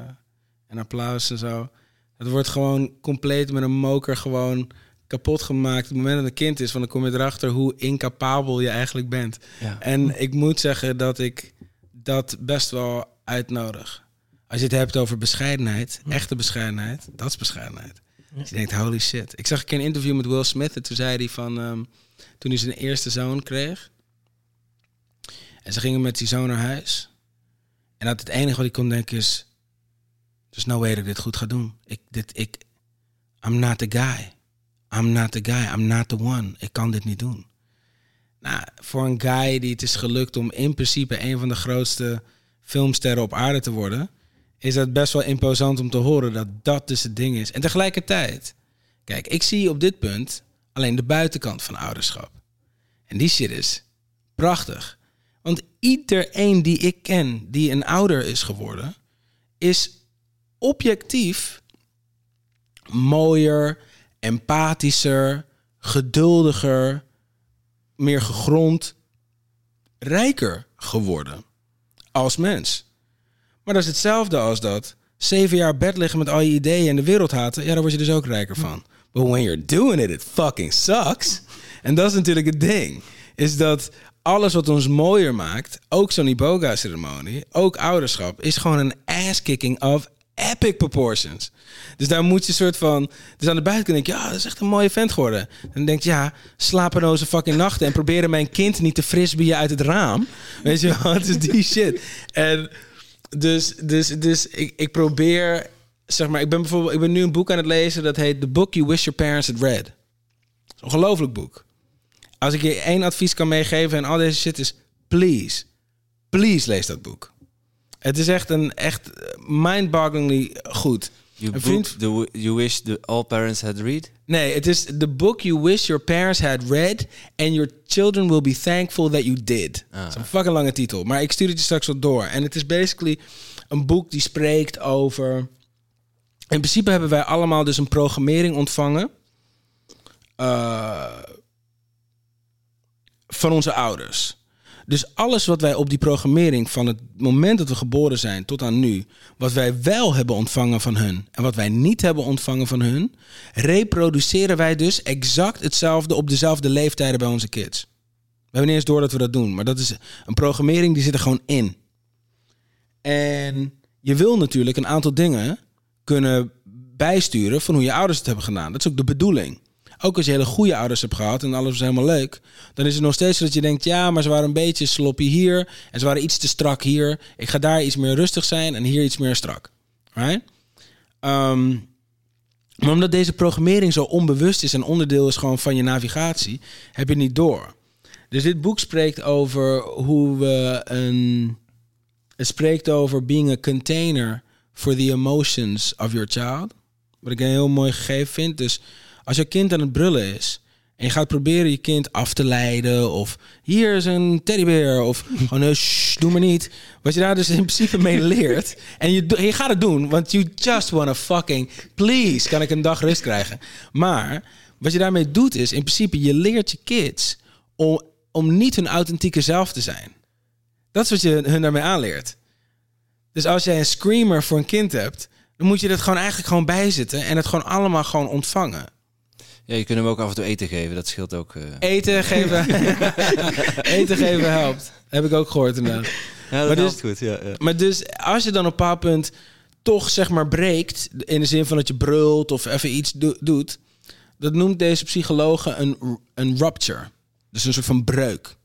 en applaus en zo. Het wordt gewoon compleet met een moker gewoon kapot gemaakt. Op het moment dat een kind is, van dan kom je erachter hoe incapabel je eigenlijk bent. Ja. En ik moet zeggen dat ik dat best wel uitnodig. Als je het hebt over bescheidenheid, echte bescheidenheid, dat is bescheidenheid. Dus je denkt, holy shit. Ik zag een keer een interview met Will Smith en toen zei hij van, ehm, toen hij zijn eerste zoon kreeg. En ze gingen met die zoon naar huis. En dat het enige wat ik kon denken is, there's no way dat ik dit goed ga doen. Ik, dit, ik, I'm not the guy. I'm not the guy. I'm not the one. Ik kan dit niet doen. Nou, voor een guy die het is gelukt om in principe een van de grootste filmsterren op aarde te worden, is dat best wel imposant om te horen dat dat dus het ding is. En tegelijkertijd, kijk, ik zie op dit punt alleen de buitenkant van ouderschap. En die shit is prachtig. Want iedereen die ik ken die een ouder is geworden, is objectief mooier, empathischer, geduldiger, meer gegrond, rijker geworden als mens. Maar dat is hetzelfde als dat zeven jaar bed liggen met al je ideeën en de wereld haten. Ja, daar word je dus ook rijker van. But when you're doing it, it fucking sucks. En dat is natuurlijk het ding. Is dat alles wat ons mooier maakt, ook zo'n Iboga-ceremonie, ook ouderschap, is gewoon een ass-kicking of epic proportions. Dus daar moet je soort van... Dus aan de buitenkant denk je, ja, dat is echt een mooie vent geworden. En dan denk je, ja, slapeloze fucking nachten... en proberen mijn kind niet te frisbeeën uit het raam. Weet je wel, [laughs] het is die shit. En dus, dus, dus ik, ik probeer... Zeg maar, ik ben bijvoorbeeld... Ik ben nu een boek aan het lezen... dat heet The Book You Wish Your Parents Had Read. Ongelooflijk boek. Als ik je één advies kan meegeven en al deze shit is... Please, please lees dat boek. Het is echt een echt mind-bogglingly goed. You, book the, you wish the all parents had read? Nee, het is the book you wish your parents had read and your children will be thankful that you did. Ah. Dat is een fucking lange titel, maar ik stuur het je straks wel door. En het is basically een boek die spreekt over... In principe hebben wij allemaal dus een programmering ontvangen... eh, van onze ouders. Dus alles wat wij op die programmering van het moment dat we geboren zijn tot aan nu, wat wij wel hebben ontvangen van hun en wat wij niet hebben ontvangen van hun, reproduceren wij dus exact hetzelfde op dezelfde leeftijden bij onze kids. We hebben niet door dat we dat doen, maar dat is een programmering die zit er gewoon in. En je wil natuurlijk een aantal dingen kunnen bijsturen van hoe je ouders het hebben gedaan. Dat is ook de bedoeling. Ook als je hele goede ouders hebt gehad en alles was helemaal leuk, dan is het nog steeds zo dat je denkt, ja, maar ze waren een beetje sloppy hier en ze waren iets te strak hier. Ik ga daar iets meer rustig zijn en hier iets meer strak. Right? Ehm, maar omdat deze programmering zo onbewust is en onderdeel is gewoon van je navigatie, heb je niet door. Dus dit boek spreekt over hoe we een. Het spreekt over being a container for the emotions of your child. Wat ik een heel mooi gegeven vind. Dus als je kind aan het brullen is. En je gaat proberen je kind af te leiden. Of hier is een teddybeer. Of [laughs] gewoon, doe maar niet. Wat je daar dus in principe mee [laughs] leert. En je, je gaat het doen, want you just wanna fucking... Please, kan ik een dag rust krijgen. Maar wat je daarmee doet is, in principe, je leert je kids... om, om niet hun authentieke zelf te zijn. Dat is wat je hun daarmee aanleert. Dus als jij een screamer voor een kind hebt... dan moet je dat gewoon eigenlijk gewoon bijzitten... en het gewoon allemaal gewoon ontvangen. Ja, je kunt hem ook af en toe eten geven. Dat scheelt ook. eh. Eten geven, [laughs] eten geven helpt. Heb ik ook gehoord inderdaad. Ja, dat Maar dus- goed. Ja, ja. Maar dus als je dan op een bepaald punt toch zeg maar breekt, in de zin van dat je brult of even iets do- doet, dat noemt deze psychologe een, een rupture. Dus een soort van breuk.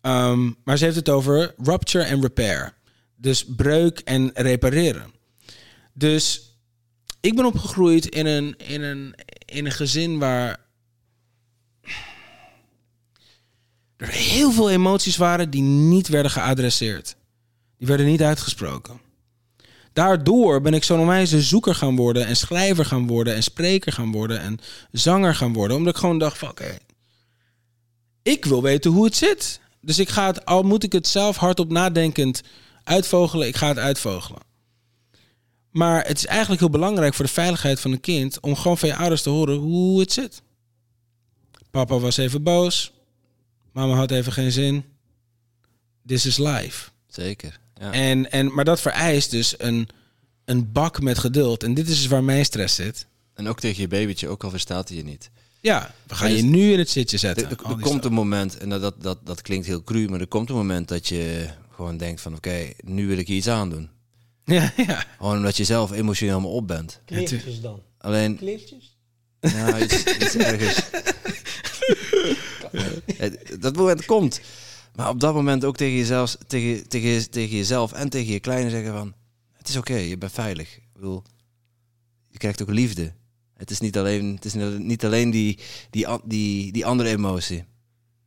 Ehm, maar ze heeft het over rupture en repair. Dus breuk en repareren. Dus ik ben opgegroeid in een, in een, in een gezin waar er heel veel emoties waren die niet werden geadresseerd. Die werden niet uitgesproken. Daardoor ben ik zo'n onwijze zoeker gaan worden en schrijver gaan worden en spreker gaan worden en zanger gaan worden. Omdat ik gewoon dacht oké, ik wil weten hoe het zit. Dus ik ga het, al moet ik het zelf hardop nadenkend uitvogelen, ik ga het uitvogelen. Maar het is eigenlijk heel belangrijk voor de veiligheid van een kind om gewoon van je ouders te horen hoe het zit. Papa was even boos. Mama had even geen zin. This is life. Zeker. Ja. En, en, maar dat vereist dus een, een bak met geduld. En dit is dus waar mijn stress zit. En ook tegen je babytje, ook al verstaat hij je niet. Ja, we gaan je nu in het zitje zetten. er- er komt een moment, en dat, dat, dat, dat klinkt heel cru, maar er komt een moment dat je gewoon denkt van oké, nu wil ik je iets aandoen. Ja, [laughs] ja. Gewoon omdat je zelf emotioneel helemaal op bent. Kleertjes dan. Alleen, Kleertjes? ja, iets, iets ergens. [laughs] Dat moment komt. Maar op dat moment ook tegen jezelf, tegen, tegen, tegen jezelf en tegen je kleine zeggen van... Het is oké, je bent veilig. Ik bedoel, je krijgt ook liefde. Het is niet alleen, het is niet alleen die, die, die, die andere emotie.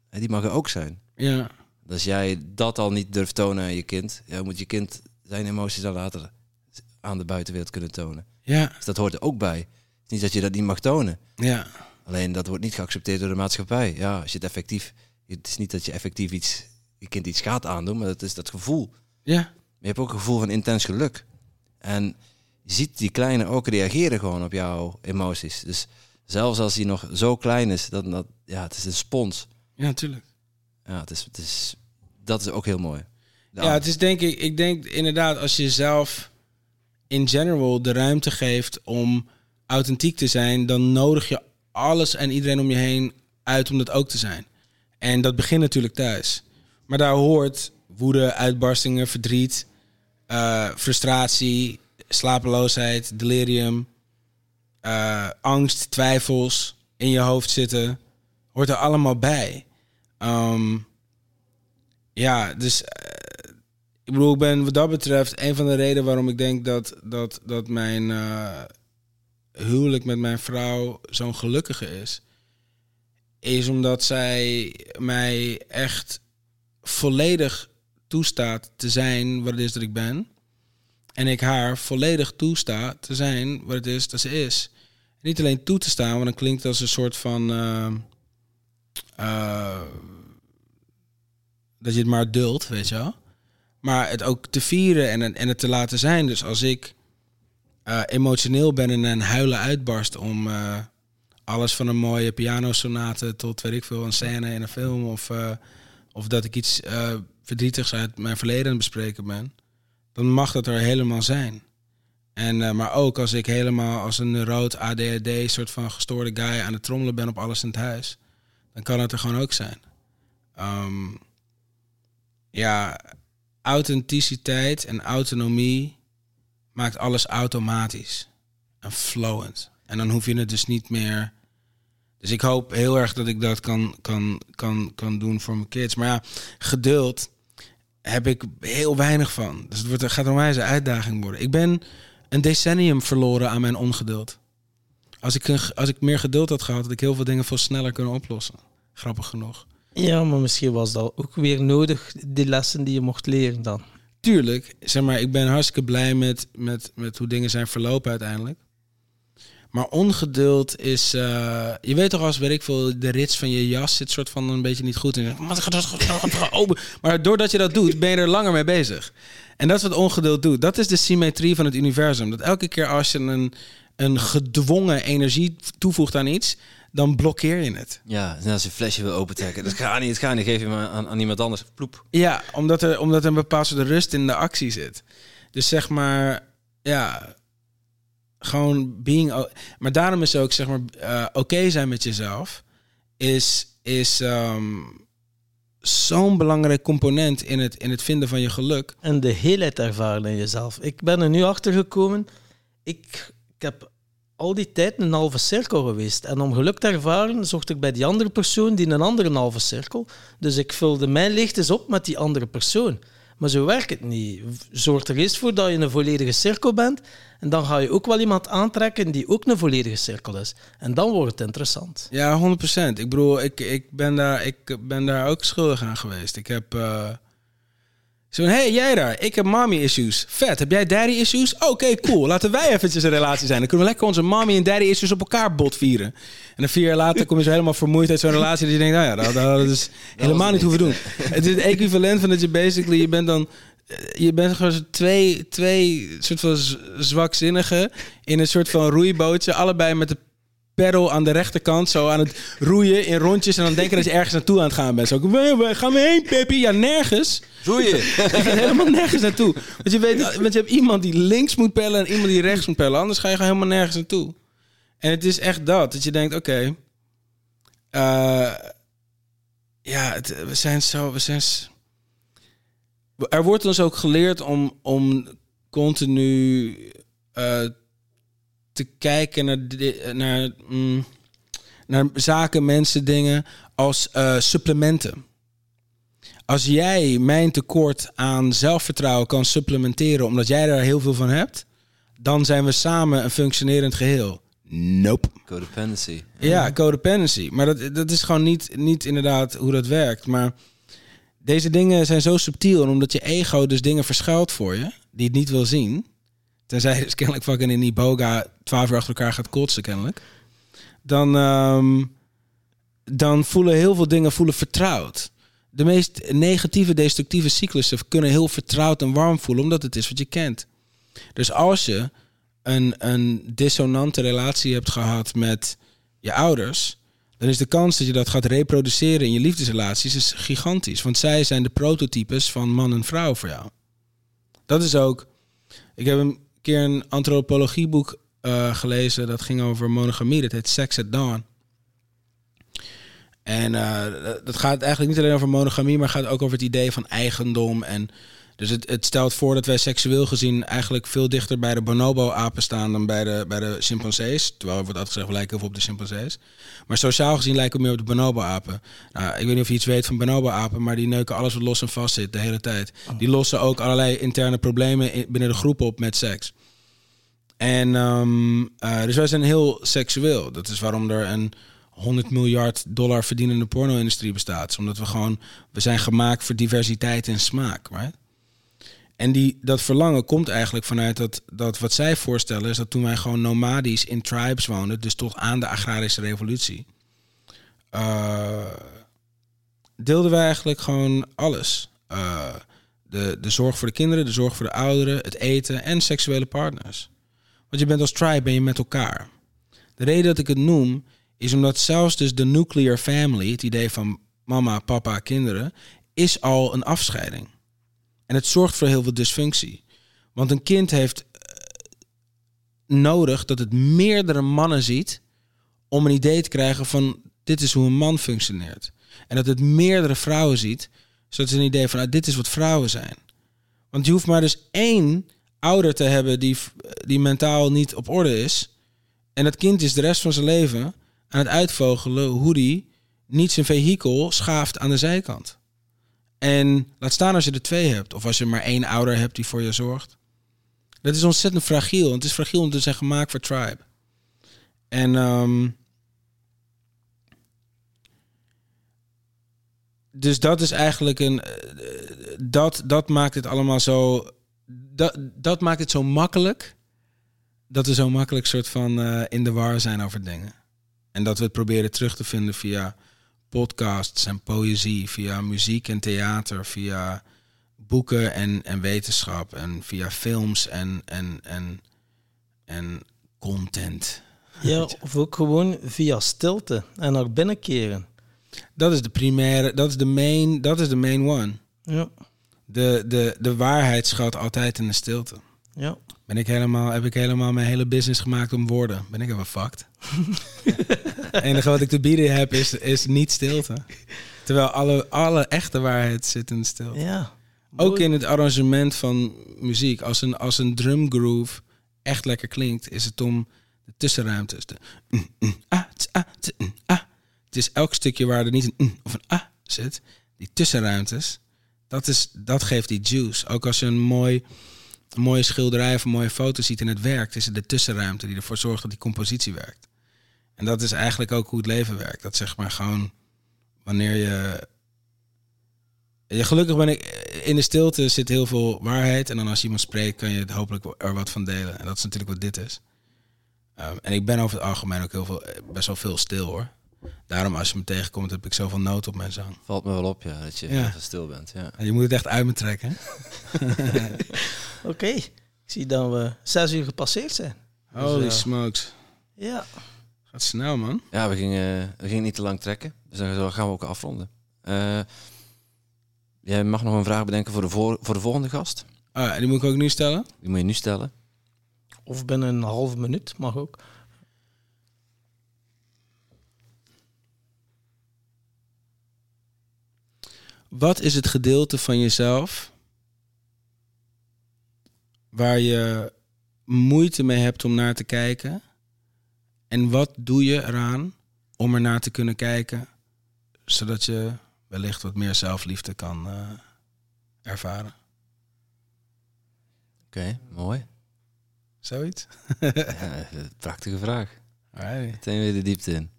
Die mag er ook zijn. ja. Als jij dat al niet durft tonen aan je kind, ja, moet je kind zijn emoties dan later aan de buitenwereld kunnen tonen. Ja, Dus dat hoort er ook bij. Het is niet dat je dat niet mag tonen. ja. Alleen dat wordt niet geaccepteerd door de maatschappij. Ja, als je het effectief. Het is niet dat je effectief iets, je kind iets gaat aandoen, maar het is dat gevoel. Ja, Maar je hebt ook een gevoel van intens geluk. En je ziet die kleine ook reageren gewoon op jouw emoties. Dus zelfs als hij nog zo klein is, dat, dat, ja, het is een spons. ja, natuurlijk. Ja, het is, het is, dat is ook heel mooi. Ja, het is denk ik, ik denk inderdaad als je zelf in general de ruimte geeft om authentiek te zijn, dan nodig je alles en iedereen om je heen uit om dat ook te zijn. En dat begint natuurlijk thuis. Maar daar hoort woede, uitbarstingen, verdriet, eh, frustratie, slapeloosheid, delirium, eh, angst, twijfels in je hoofd zitten. Hoort er allemaal bij. Ehm, ja, dus eh, ik bedoel, ik ben wat dat betreft een van de redenen waarom ik denk dat, dat, dat mijn eh, huwelijk met mijn vrouw zo'n gelukkige is. Is omdat zij mij echt volledig toestaat te zijn wat het is dat ik ben. En ik haar volledig toesta te zijn wat het is dat ze is. Niet alleen toe te staan, want dan klinkt als een soort van. eh, eh, dat je het maar duldt, weet je wel. Maar het ook te vieren en, en het te laten zijn. Dus als ik eh, emotioneel ben en een huilen uitbarst om eh, alles van een mooie pianosonate tot weet ik veel, een scène in een film of, eh, of dat ik iets verdrietigs uit mijn verleden aan bespreken ben, dan mag dat er helemaal zijn. En, maar ook als ik helemaal als een neuroot ADHD soort van gestoorde guy aan het trommelen ben op alles in het huis, dan kan het er gewoon ook zijn. Ehm, ja, authenticiteit en autonomie maakt alles automatisch en flowend. En dan hoef je het dus niet meer. Dus ik hoop heel erg dat ik dat kan, kan, kan, kan doen voor mijn kids. Maar ja, geduld heb ik heel weinig van. Dus het wordt, gaat een wijze uitdaging worden. Ik ben een decennium verloren aan mijn ongeduld. Als ik, als ik meer geduld had gehad, had ik heel veel dingen veel sneller kunnen oplossen. Grappig genoeg. Ja, maar misschien was dat ook weer nodig, die lessen die je mocht leren dan. tuurlijk, zeg maar, ik ben hartstikke blij met, met, met hoe dingen zijn verlopen uiteindelijk. Maar ongeduld is... eh, je weet toch als, weet ik veel, de rits van je jas zit soort van een beetje niet goed. En je denkt, "Maar het gaat- het gaat open." Maar doordat je dat doet, ben je er langer mee bezig. En dat is wat ongeduld doet. Dat is de symmetrie van het universum. Dat elke keer als je een, een gedwongen energie toevoegt aan iets, dan blokkeer je het. Ja, als je een flesje wil opentrekken. Dat gaat niet, het gaat niet. Geef je maar aan, aan iemand anders. Ploep. Ja, omdat er, omdat er een bepaald soort rust in de actie zit. Dus zeg maar, ja, gewoon being... Maar daarom is ook, zeg maar, eh, oké zijn met jezelf... is, is ehm, zo'n belangrijk component in het, in het vinden van je geluk. En de heelheid ervaren in jezelf. Ik ben er nu achter gekomen. Ik, ik heb al die tijd een halve cirkel geweest. En om geluk te ervaren, zocht ik bij die andere persoon die een andere halve cirkel. Dus ik vulde mijn leegtes op met die andere persoon. Maar zo werkt het niet. Zorg er eerst voor dat je een volledige cirkel bent. En dan ga je ook wel iemand aantrekken die ook een volledige cirkel is. En dan wordt het interessant. Ja, 100%. Ik bedoel, ik, ik, ben, daar, ik ben daar ook schuldig aan geweest. Ik heb... eh Zo'n, hey, jij daar, ik heb mommy issues. Vet, heb jij daddy issues? Oké, cool. Laten wij eventjes een relatie zijn. Dan kunnen we lekker onze mommy en daddy issues op elkaar bot vieren. En dan vier jaar later kom je zo helemaal vermoeid uit zo'n relatie... dat je denkt, nou ja, dat, dat is [laughs] helemaal niet hoeven doen. Het is het equivalent van dat je basically... je bent dan... Je bent gewoon zo twee, twee soort van zwakzinnigen... in een soort van roeibootje... allebei met de pedal aan de rechterkant... zo aan het roeien in rondjes... en dan denken dat je ergens naartoe aan het gaan bent. Zo, waar, gaan we heen, Peppy? Ja, nergens. Roeien. Je gaat helemaal nergens naartoe. Want je, weet, want je hebt iemand die links moet pellen en iemand die rechts moet pellen. Anders ga je gewoon helemaal nergens naartoe. En het is echt dat. Dat je denkt, oké. eh, ja, het- we zijn zo... We zijn, er wordt ons ook geleerd om, om continu eh, te kijken naar, naar, mm, naar zaken, mensen, dingen als eh, supplementen als jij mijn tekort aan zelfvertrouwen kan supplementeren omdat jij daar heel veel van hebt, dan zijn we samen een functionerend geheel. Nope. Codependency. Ja, codependency. Maar dat, dat is gewoon niet, niet inderdaad hoe dat werkt. Maar deze dingen zijn zo subtiel. En omdat je ego dus dingen verschuilt voor je, die het niet wil zien. Tenzij dus kennelijk fucking in die boga twaalf uur achter elkaar gaat kotsen, kennelijk. Dan, ehm, dan voelen heel veel dingen voelen vertrouwd. De meest negatieve, destructieve cyclussen kunnen heel vertrouwd en warm voelen, omdat het is wat je kent. Dus als je een, een dissonante relatie hebt gehad met je ouders, dan is de kans dat je dat gaat reproduceren in je liefdesrelaties is gigantisch. Want zij zijn de prototypes van man en vrouw voor jou. Dat is ook. Ik heb een keer een antropologieboek eh, gelezen dat ging over monogamie. Dat heet Sex at Dawn. En eh, dat gaat eigenlijk niet alleen over monogamie, maar gaat ook over het idee van eigendom. En dus het, het stelt voor dat wij seksueel gezien eigenlijk veel dichter bij de bonobo-apen staan dan bij de, bij de chimpansees. Terwijl er wordt altijd gezegd, we lijken heel veel op de chimpansees. Maar sociaal gezien lijken we meer op de bonobo-apen. Nou, ik weet niet of je iets weet van bonobo-apen, maar die neuken alles wat los en vast zit de hele tijd. Die lossen ook allerlei interne problemen in- binnen de groep op met seks. En ehm, eh, dus wij zijn heel seksueel. Dat is waarom er een 100 miljard dollar verdienende porno-industrie bestaat. Omdat we gewoon, we zijn gemaakt voor diversiteit en smaak, right? En die, dat verlangen komt eigenlijk vanuit dat, dat wat zij voorstellen is dat toen wij gewoon nomadisch in tribes woonden, dus tot aan de agrarische revolutie, eh, deelden wij eigenlijk gewoon alles. Eh, de, de zorg voor de kinderen, de zorg voor de ouderen, het eten en seksuele partners. Want je bent als tribe, ben je met elkaar. De reden dat ik het noem, is omdat zelfs dus de nuclear family, het idee van mama, papa, kinderen, is al een afscheiding. En het zorgt voor heel veel dysfunctie. Want een kind heeft eh, nodig dat het meerdere mannen ziet om een idee te krijgen van dit is hoe een man functioneert. En dat het meerdere vrouwen ziet, zodat ze een idee van ah, dit is wat vrouwen zijn. Want je hoeft maar dus één ouder te hebben die, die mentaal niet op orde is. En dat kind is de rest van zijn leven aan het uitvogelen hoe die niet zijn vehikel schaaft aan de zijkant. En laat staan als je er twee hebt. Of als je maar één ouder hebt die voor je zorgt. Dat is ontzettend fragiel. Het is fragiel omdat ze zijn gemaakt voor tribe. En ehm, dus dat is eigenlijk een. eh, Dat, dat maakt het allemaal zo. Dat, dat maakt het zo makkelijk. dat we zo makkelijk soort van eh, in de war zijn over dingen. En dat we het proberen terug te vinden via podcasts en poëzie, via muziek en theater, via boeken en, en wetenschap en via films en, en, en, en content. Ja, of ook gewoon via stilte en naar binnen keren. Dat is de primaire, dat is de main, dat is de main one. Ja, De, de, de waarheid schuilt altijd in de stilte. ja. Ben ik helemaal, heb ik helemaal mijn hele business gemaakt om woorden. Ben ik even fucked. [laughs] Het enige wat ik te bieden heb is, is niet stilte. Terwijl alle, alle echte waarheid zit in de stilte. ja. Ook in het arrangement van muziek. Als een, als een drum groove echt lekker klinkt, is het om de tussenruimtes. De mm, mm, ah, ah, mm, ah. Het is elk stukje waar er niet een of een ah zit. Die tussenruimtes, dat, is, dat geeft die juice. Ook als je een, mooi, mooie schilderij of een mooie foto ziet en het werkt, is het de tussenruimte die ervoor zorgt dat die compositie werkt. En dat is eigenlijk ook hoe het leven werkt. Dat zeg maar gewoon wanneer je ja, gelukkig ben ik in de stilte zit heel veel waarheid. En dan als iemand spreekt, kan je het hopelijk er wat van delen. En dat is natuurlijk wat dit is. Ehm, en ik ben over het algemeen ook heel veel, eh, best wel veel stil hoor. Daarom als je me tegenkomt, heb ik zoveel nood op mijn zang. Valt me wel op, ja, dat je Ja. even stil bent. Ja. En je moet het echt uit me trekken. [laughs] Oké, ik zie dat we zes uur gepasseerd zijn. Holy ja. smokes. Ja, Gaat snel man. Ja, we gingen, we gingen niet te lang trekken. Dus dan gaan we ook afronden. Eh, jij mag nog een vraag bedenken voor de, voor, voor de volgende gast. Ah, en die moet ik ook nu stellen. Die moet je nu stellen. of binnen een halve minuut, mag ook. Wat is het gedeelte van jezelf waar je moeite mee hebt om naar te kijken? En wat doe je eraan om er naar te kunnen kijken, zodat je wellicht wat meer zelfliefde kan eh, ervaren? Oké, mooi. Zoiets? [laughs] Ja, prachtige vraag. Meteen weer de diepte in.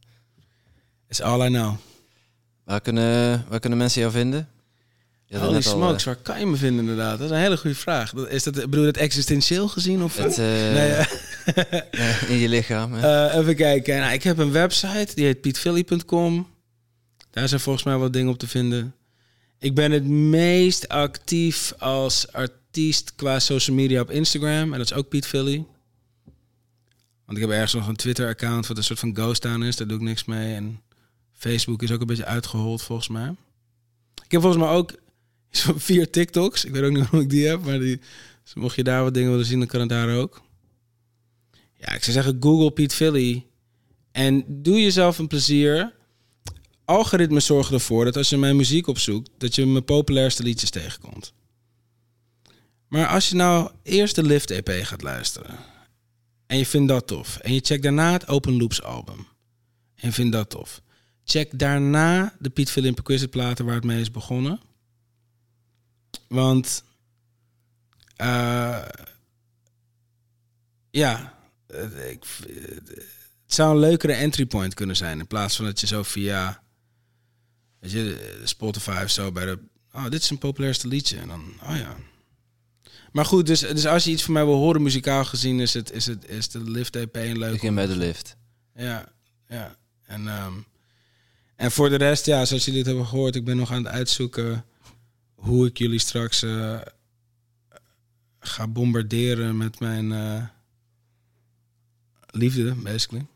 Is all I know. Waar kunnen, waar kunnen mensen jou vinden? Holy al, smokes, waar kan je me vinden inderdaad? Dat is een hele goede vraag. Is dat, bedoel je dat existentieel gezien? Of, eh, het, [laughs] eh, nee, eh, [laughs] eh, in je lichaam. Eh, even kijken. Nou, ik heb een website, die heet pietvilly.com. Daar zijn volgens mij wat dingen op te vinden. Ik ben het meest actief als artiest qua social media op Instagram. En dat is ook Piet Philly. Want ik heb ergens nog een Twitter-account wat een soort van ghost aan is. Daar doe ik niks mee. En Facebook is ook een beetje uitgehold volgens mij. Ik heb volgens mij ook [laughs] vier TikToks. Ik weet ook niet hoe ik die heb. Maar die, dus mocht je daar wat dingen willen zien, dan kan het daar ook. Ja, ik zou zeggen Google Piet Philly. En doe jezelf een plezier. Algoritmes zorgen ervoor dat als je mijn muziek opzoekt, dat je mijn populairste liedjes tegenkomt. Maar als je nou eerst de Lift EP gaat luisteren. En je vindt dat tof. En je checkt daarna het Open Loops album. En vindt dat tof. Check daarna de Piet Philly Perquisite platen waar het mee is begonnen. Want... eh, ja, eh, ik, het zou een leukere entry point kunnen zijn. In plaats van dat je zo via weet je, Spotify of zo bij de. Oh, dit is een populairste liedje. En dan, oh ja. Maar goed, dus, dus als je iets van mij wil horen, muzikaal gezien, is, het, is, het, is de Lift EP een leuk. Begin bij de lift. Ja, ja. En, ehm, en voor de rest, ja, zoals jullie het hebben gehoord, ik ben nog aan het uitzoeken hoe ik jullie straks eh, ga bombarderen met mijn eh, liefde, basically.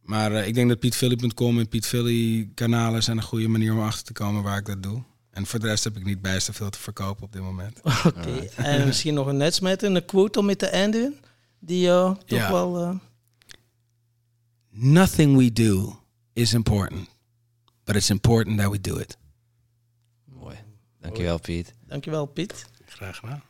Maar eh, ik denk dat pietphilly.com en pietphilly kanalen zijn een goede manier om achter te komen waar ik dat doe. En voor de rest heb ik niet bijster veel te verkopen op dit moment. [laughs] Oké, en [laughs] misschien nog een uitsmijter, een quote om mee te eindigen, die toch wel... eh, Nothing we do is important, but it's important that we do it. Mooi. Dankjewel, Piet. Dankjewel, Piet. Graag gedaan.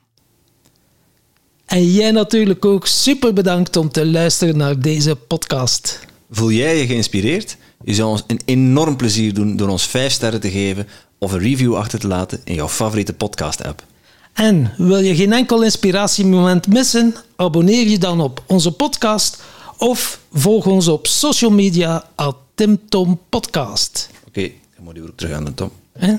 En jij natuurlijk ook super bedankt om te luisteren naar deze podcast. Voel jij je geïnspireerd? Je zou ons een enorm plezier doen door ons 5 sterren te geven of een review achter te laten in jouw favoriete podcast-app. En wil je geen enkel inspiratiemoment missen? Abonneer je dan op onze podcast of volg ons op social media at Tim Podcast. Oké, dan moet je weer terug aan de Tom. Hè?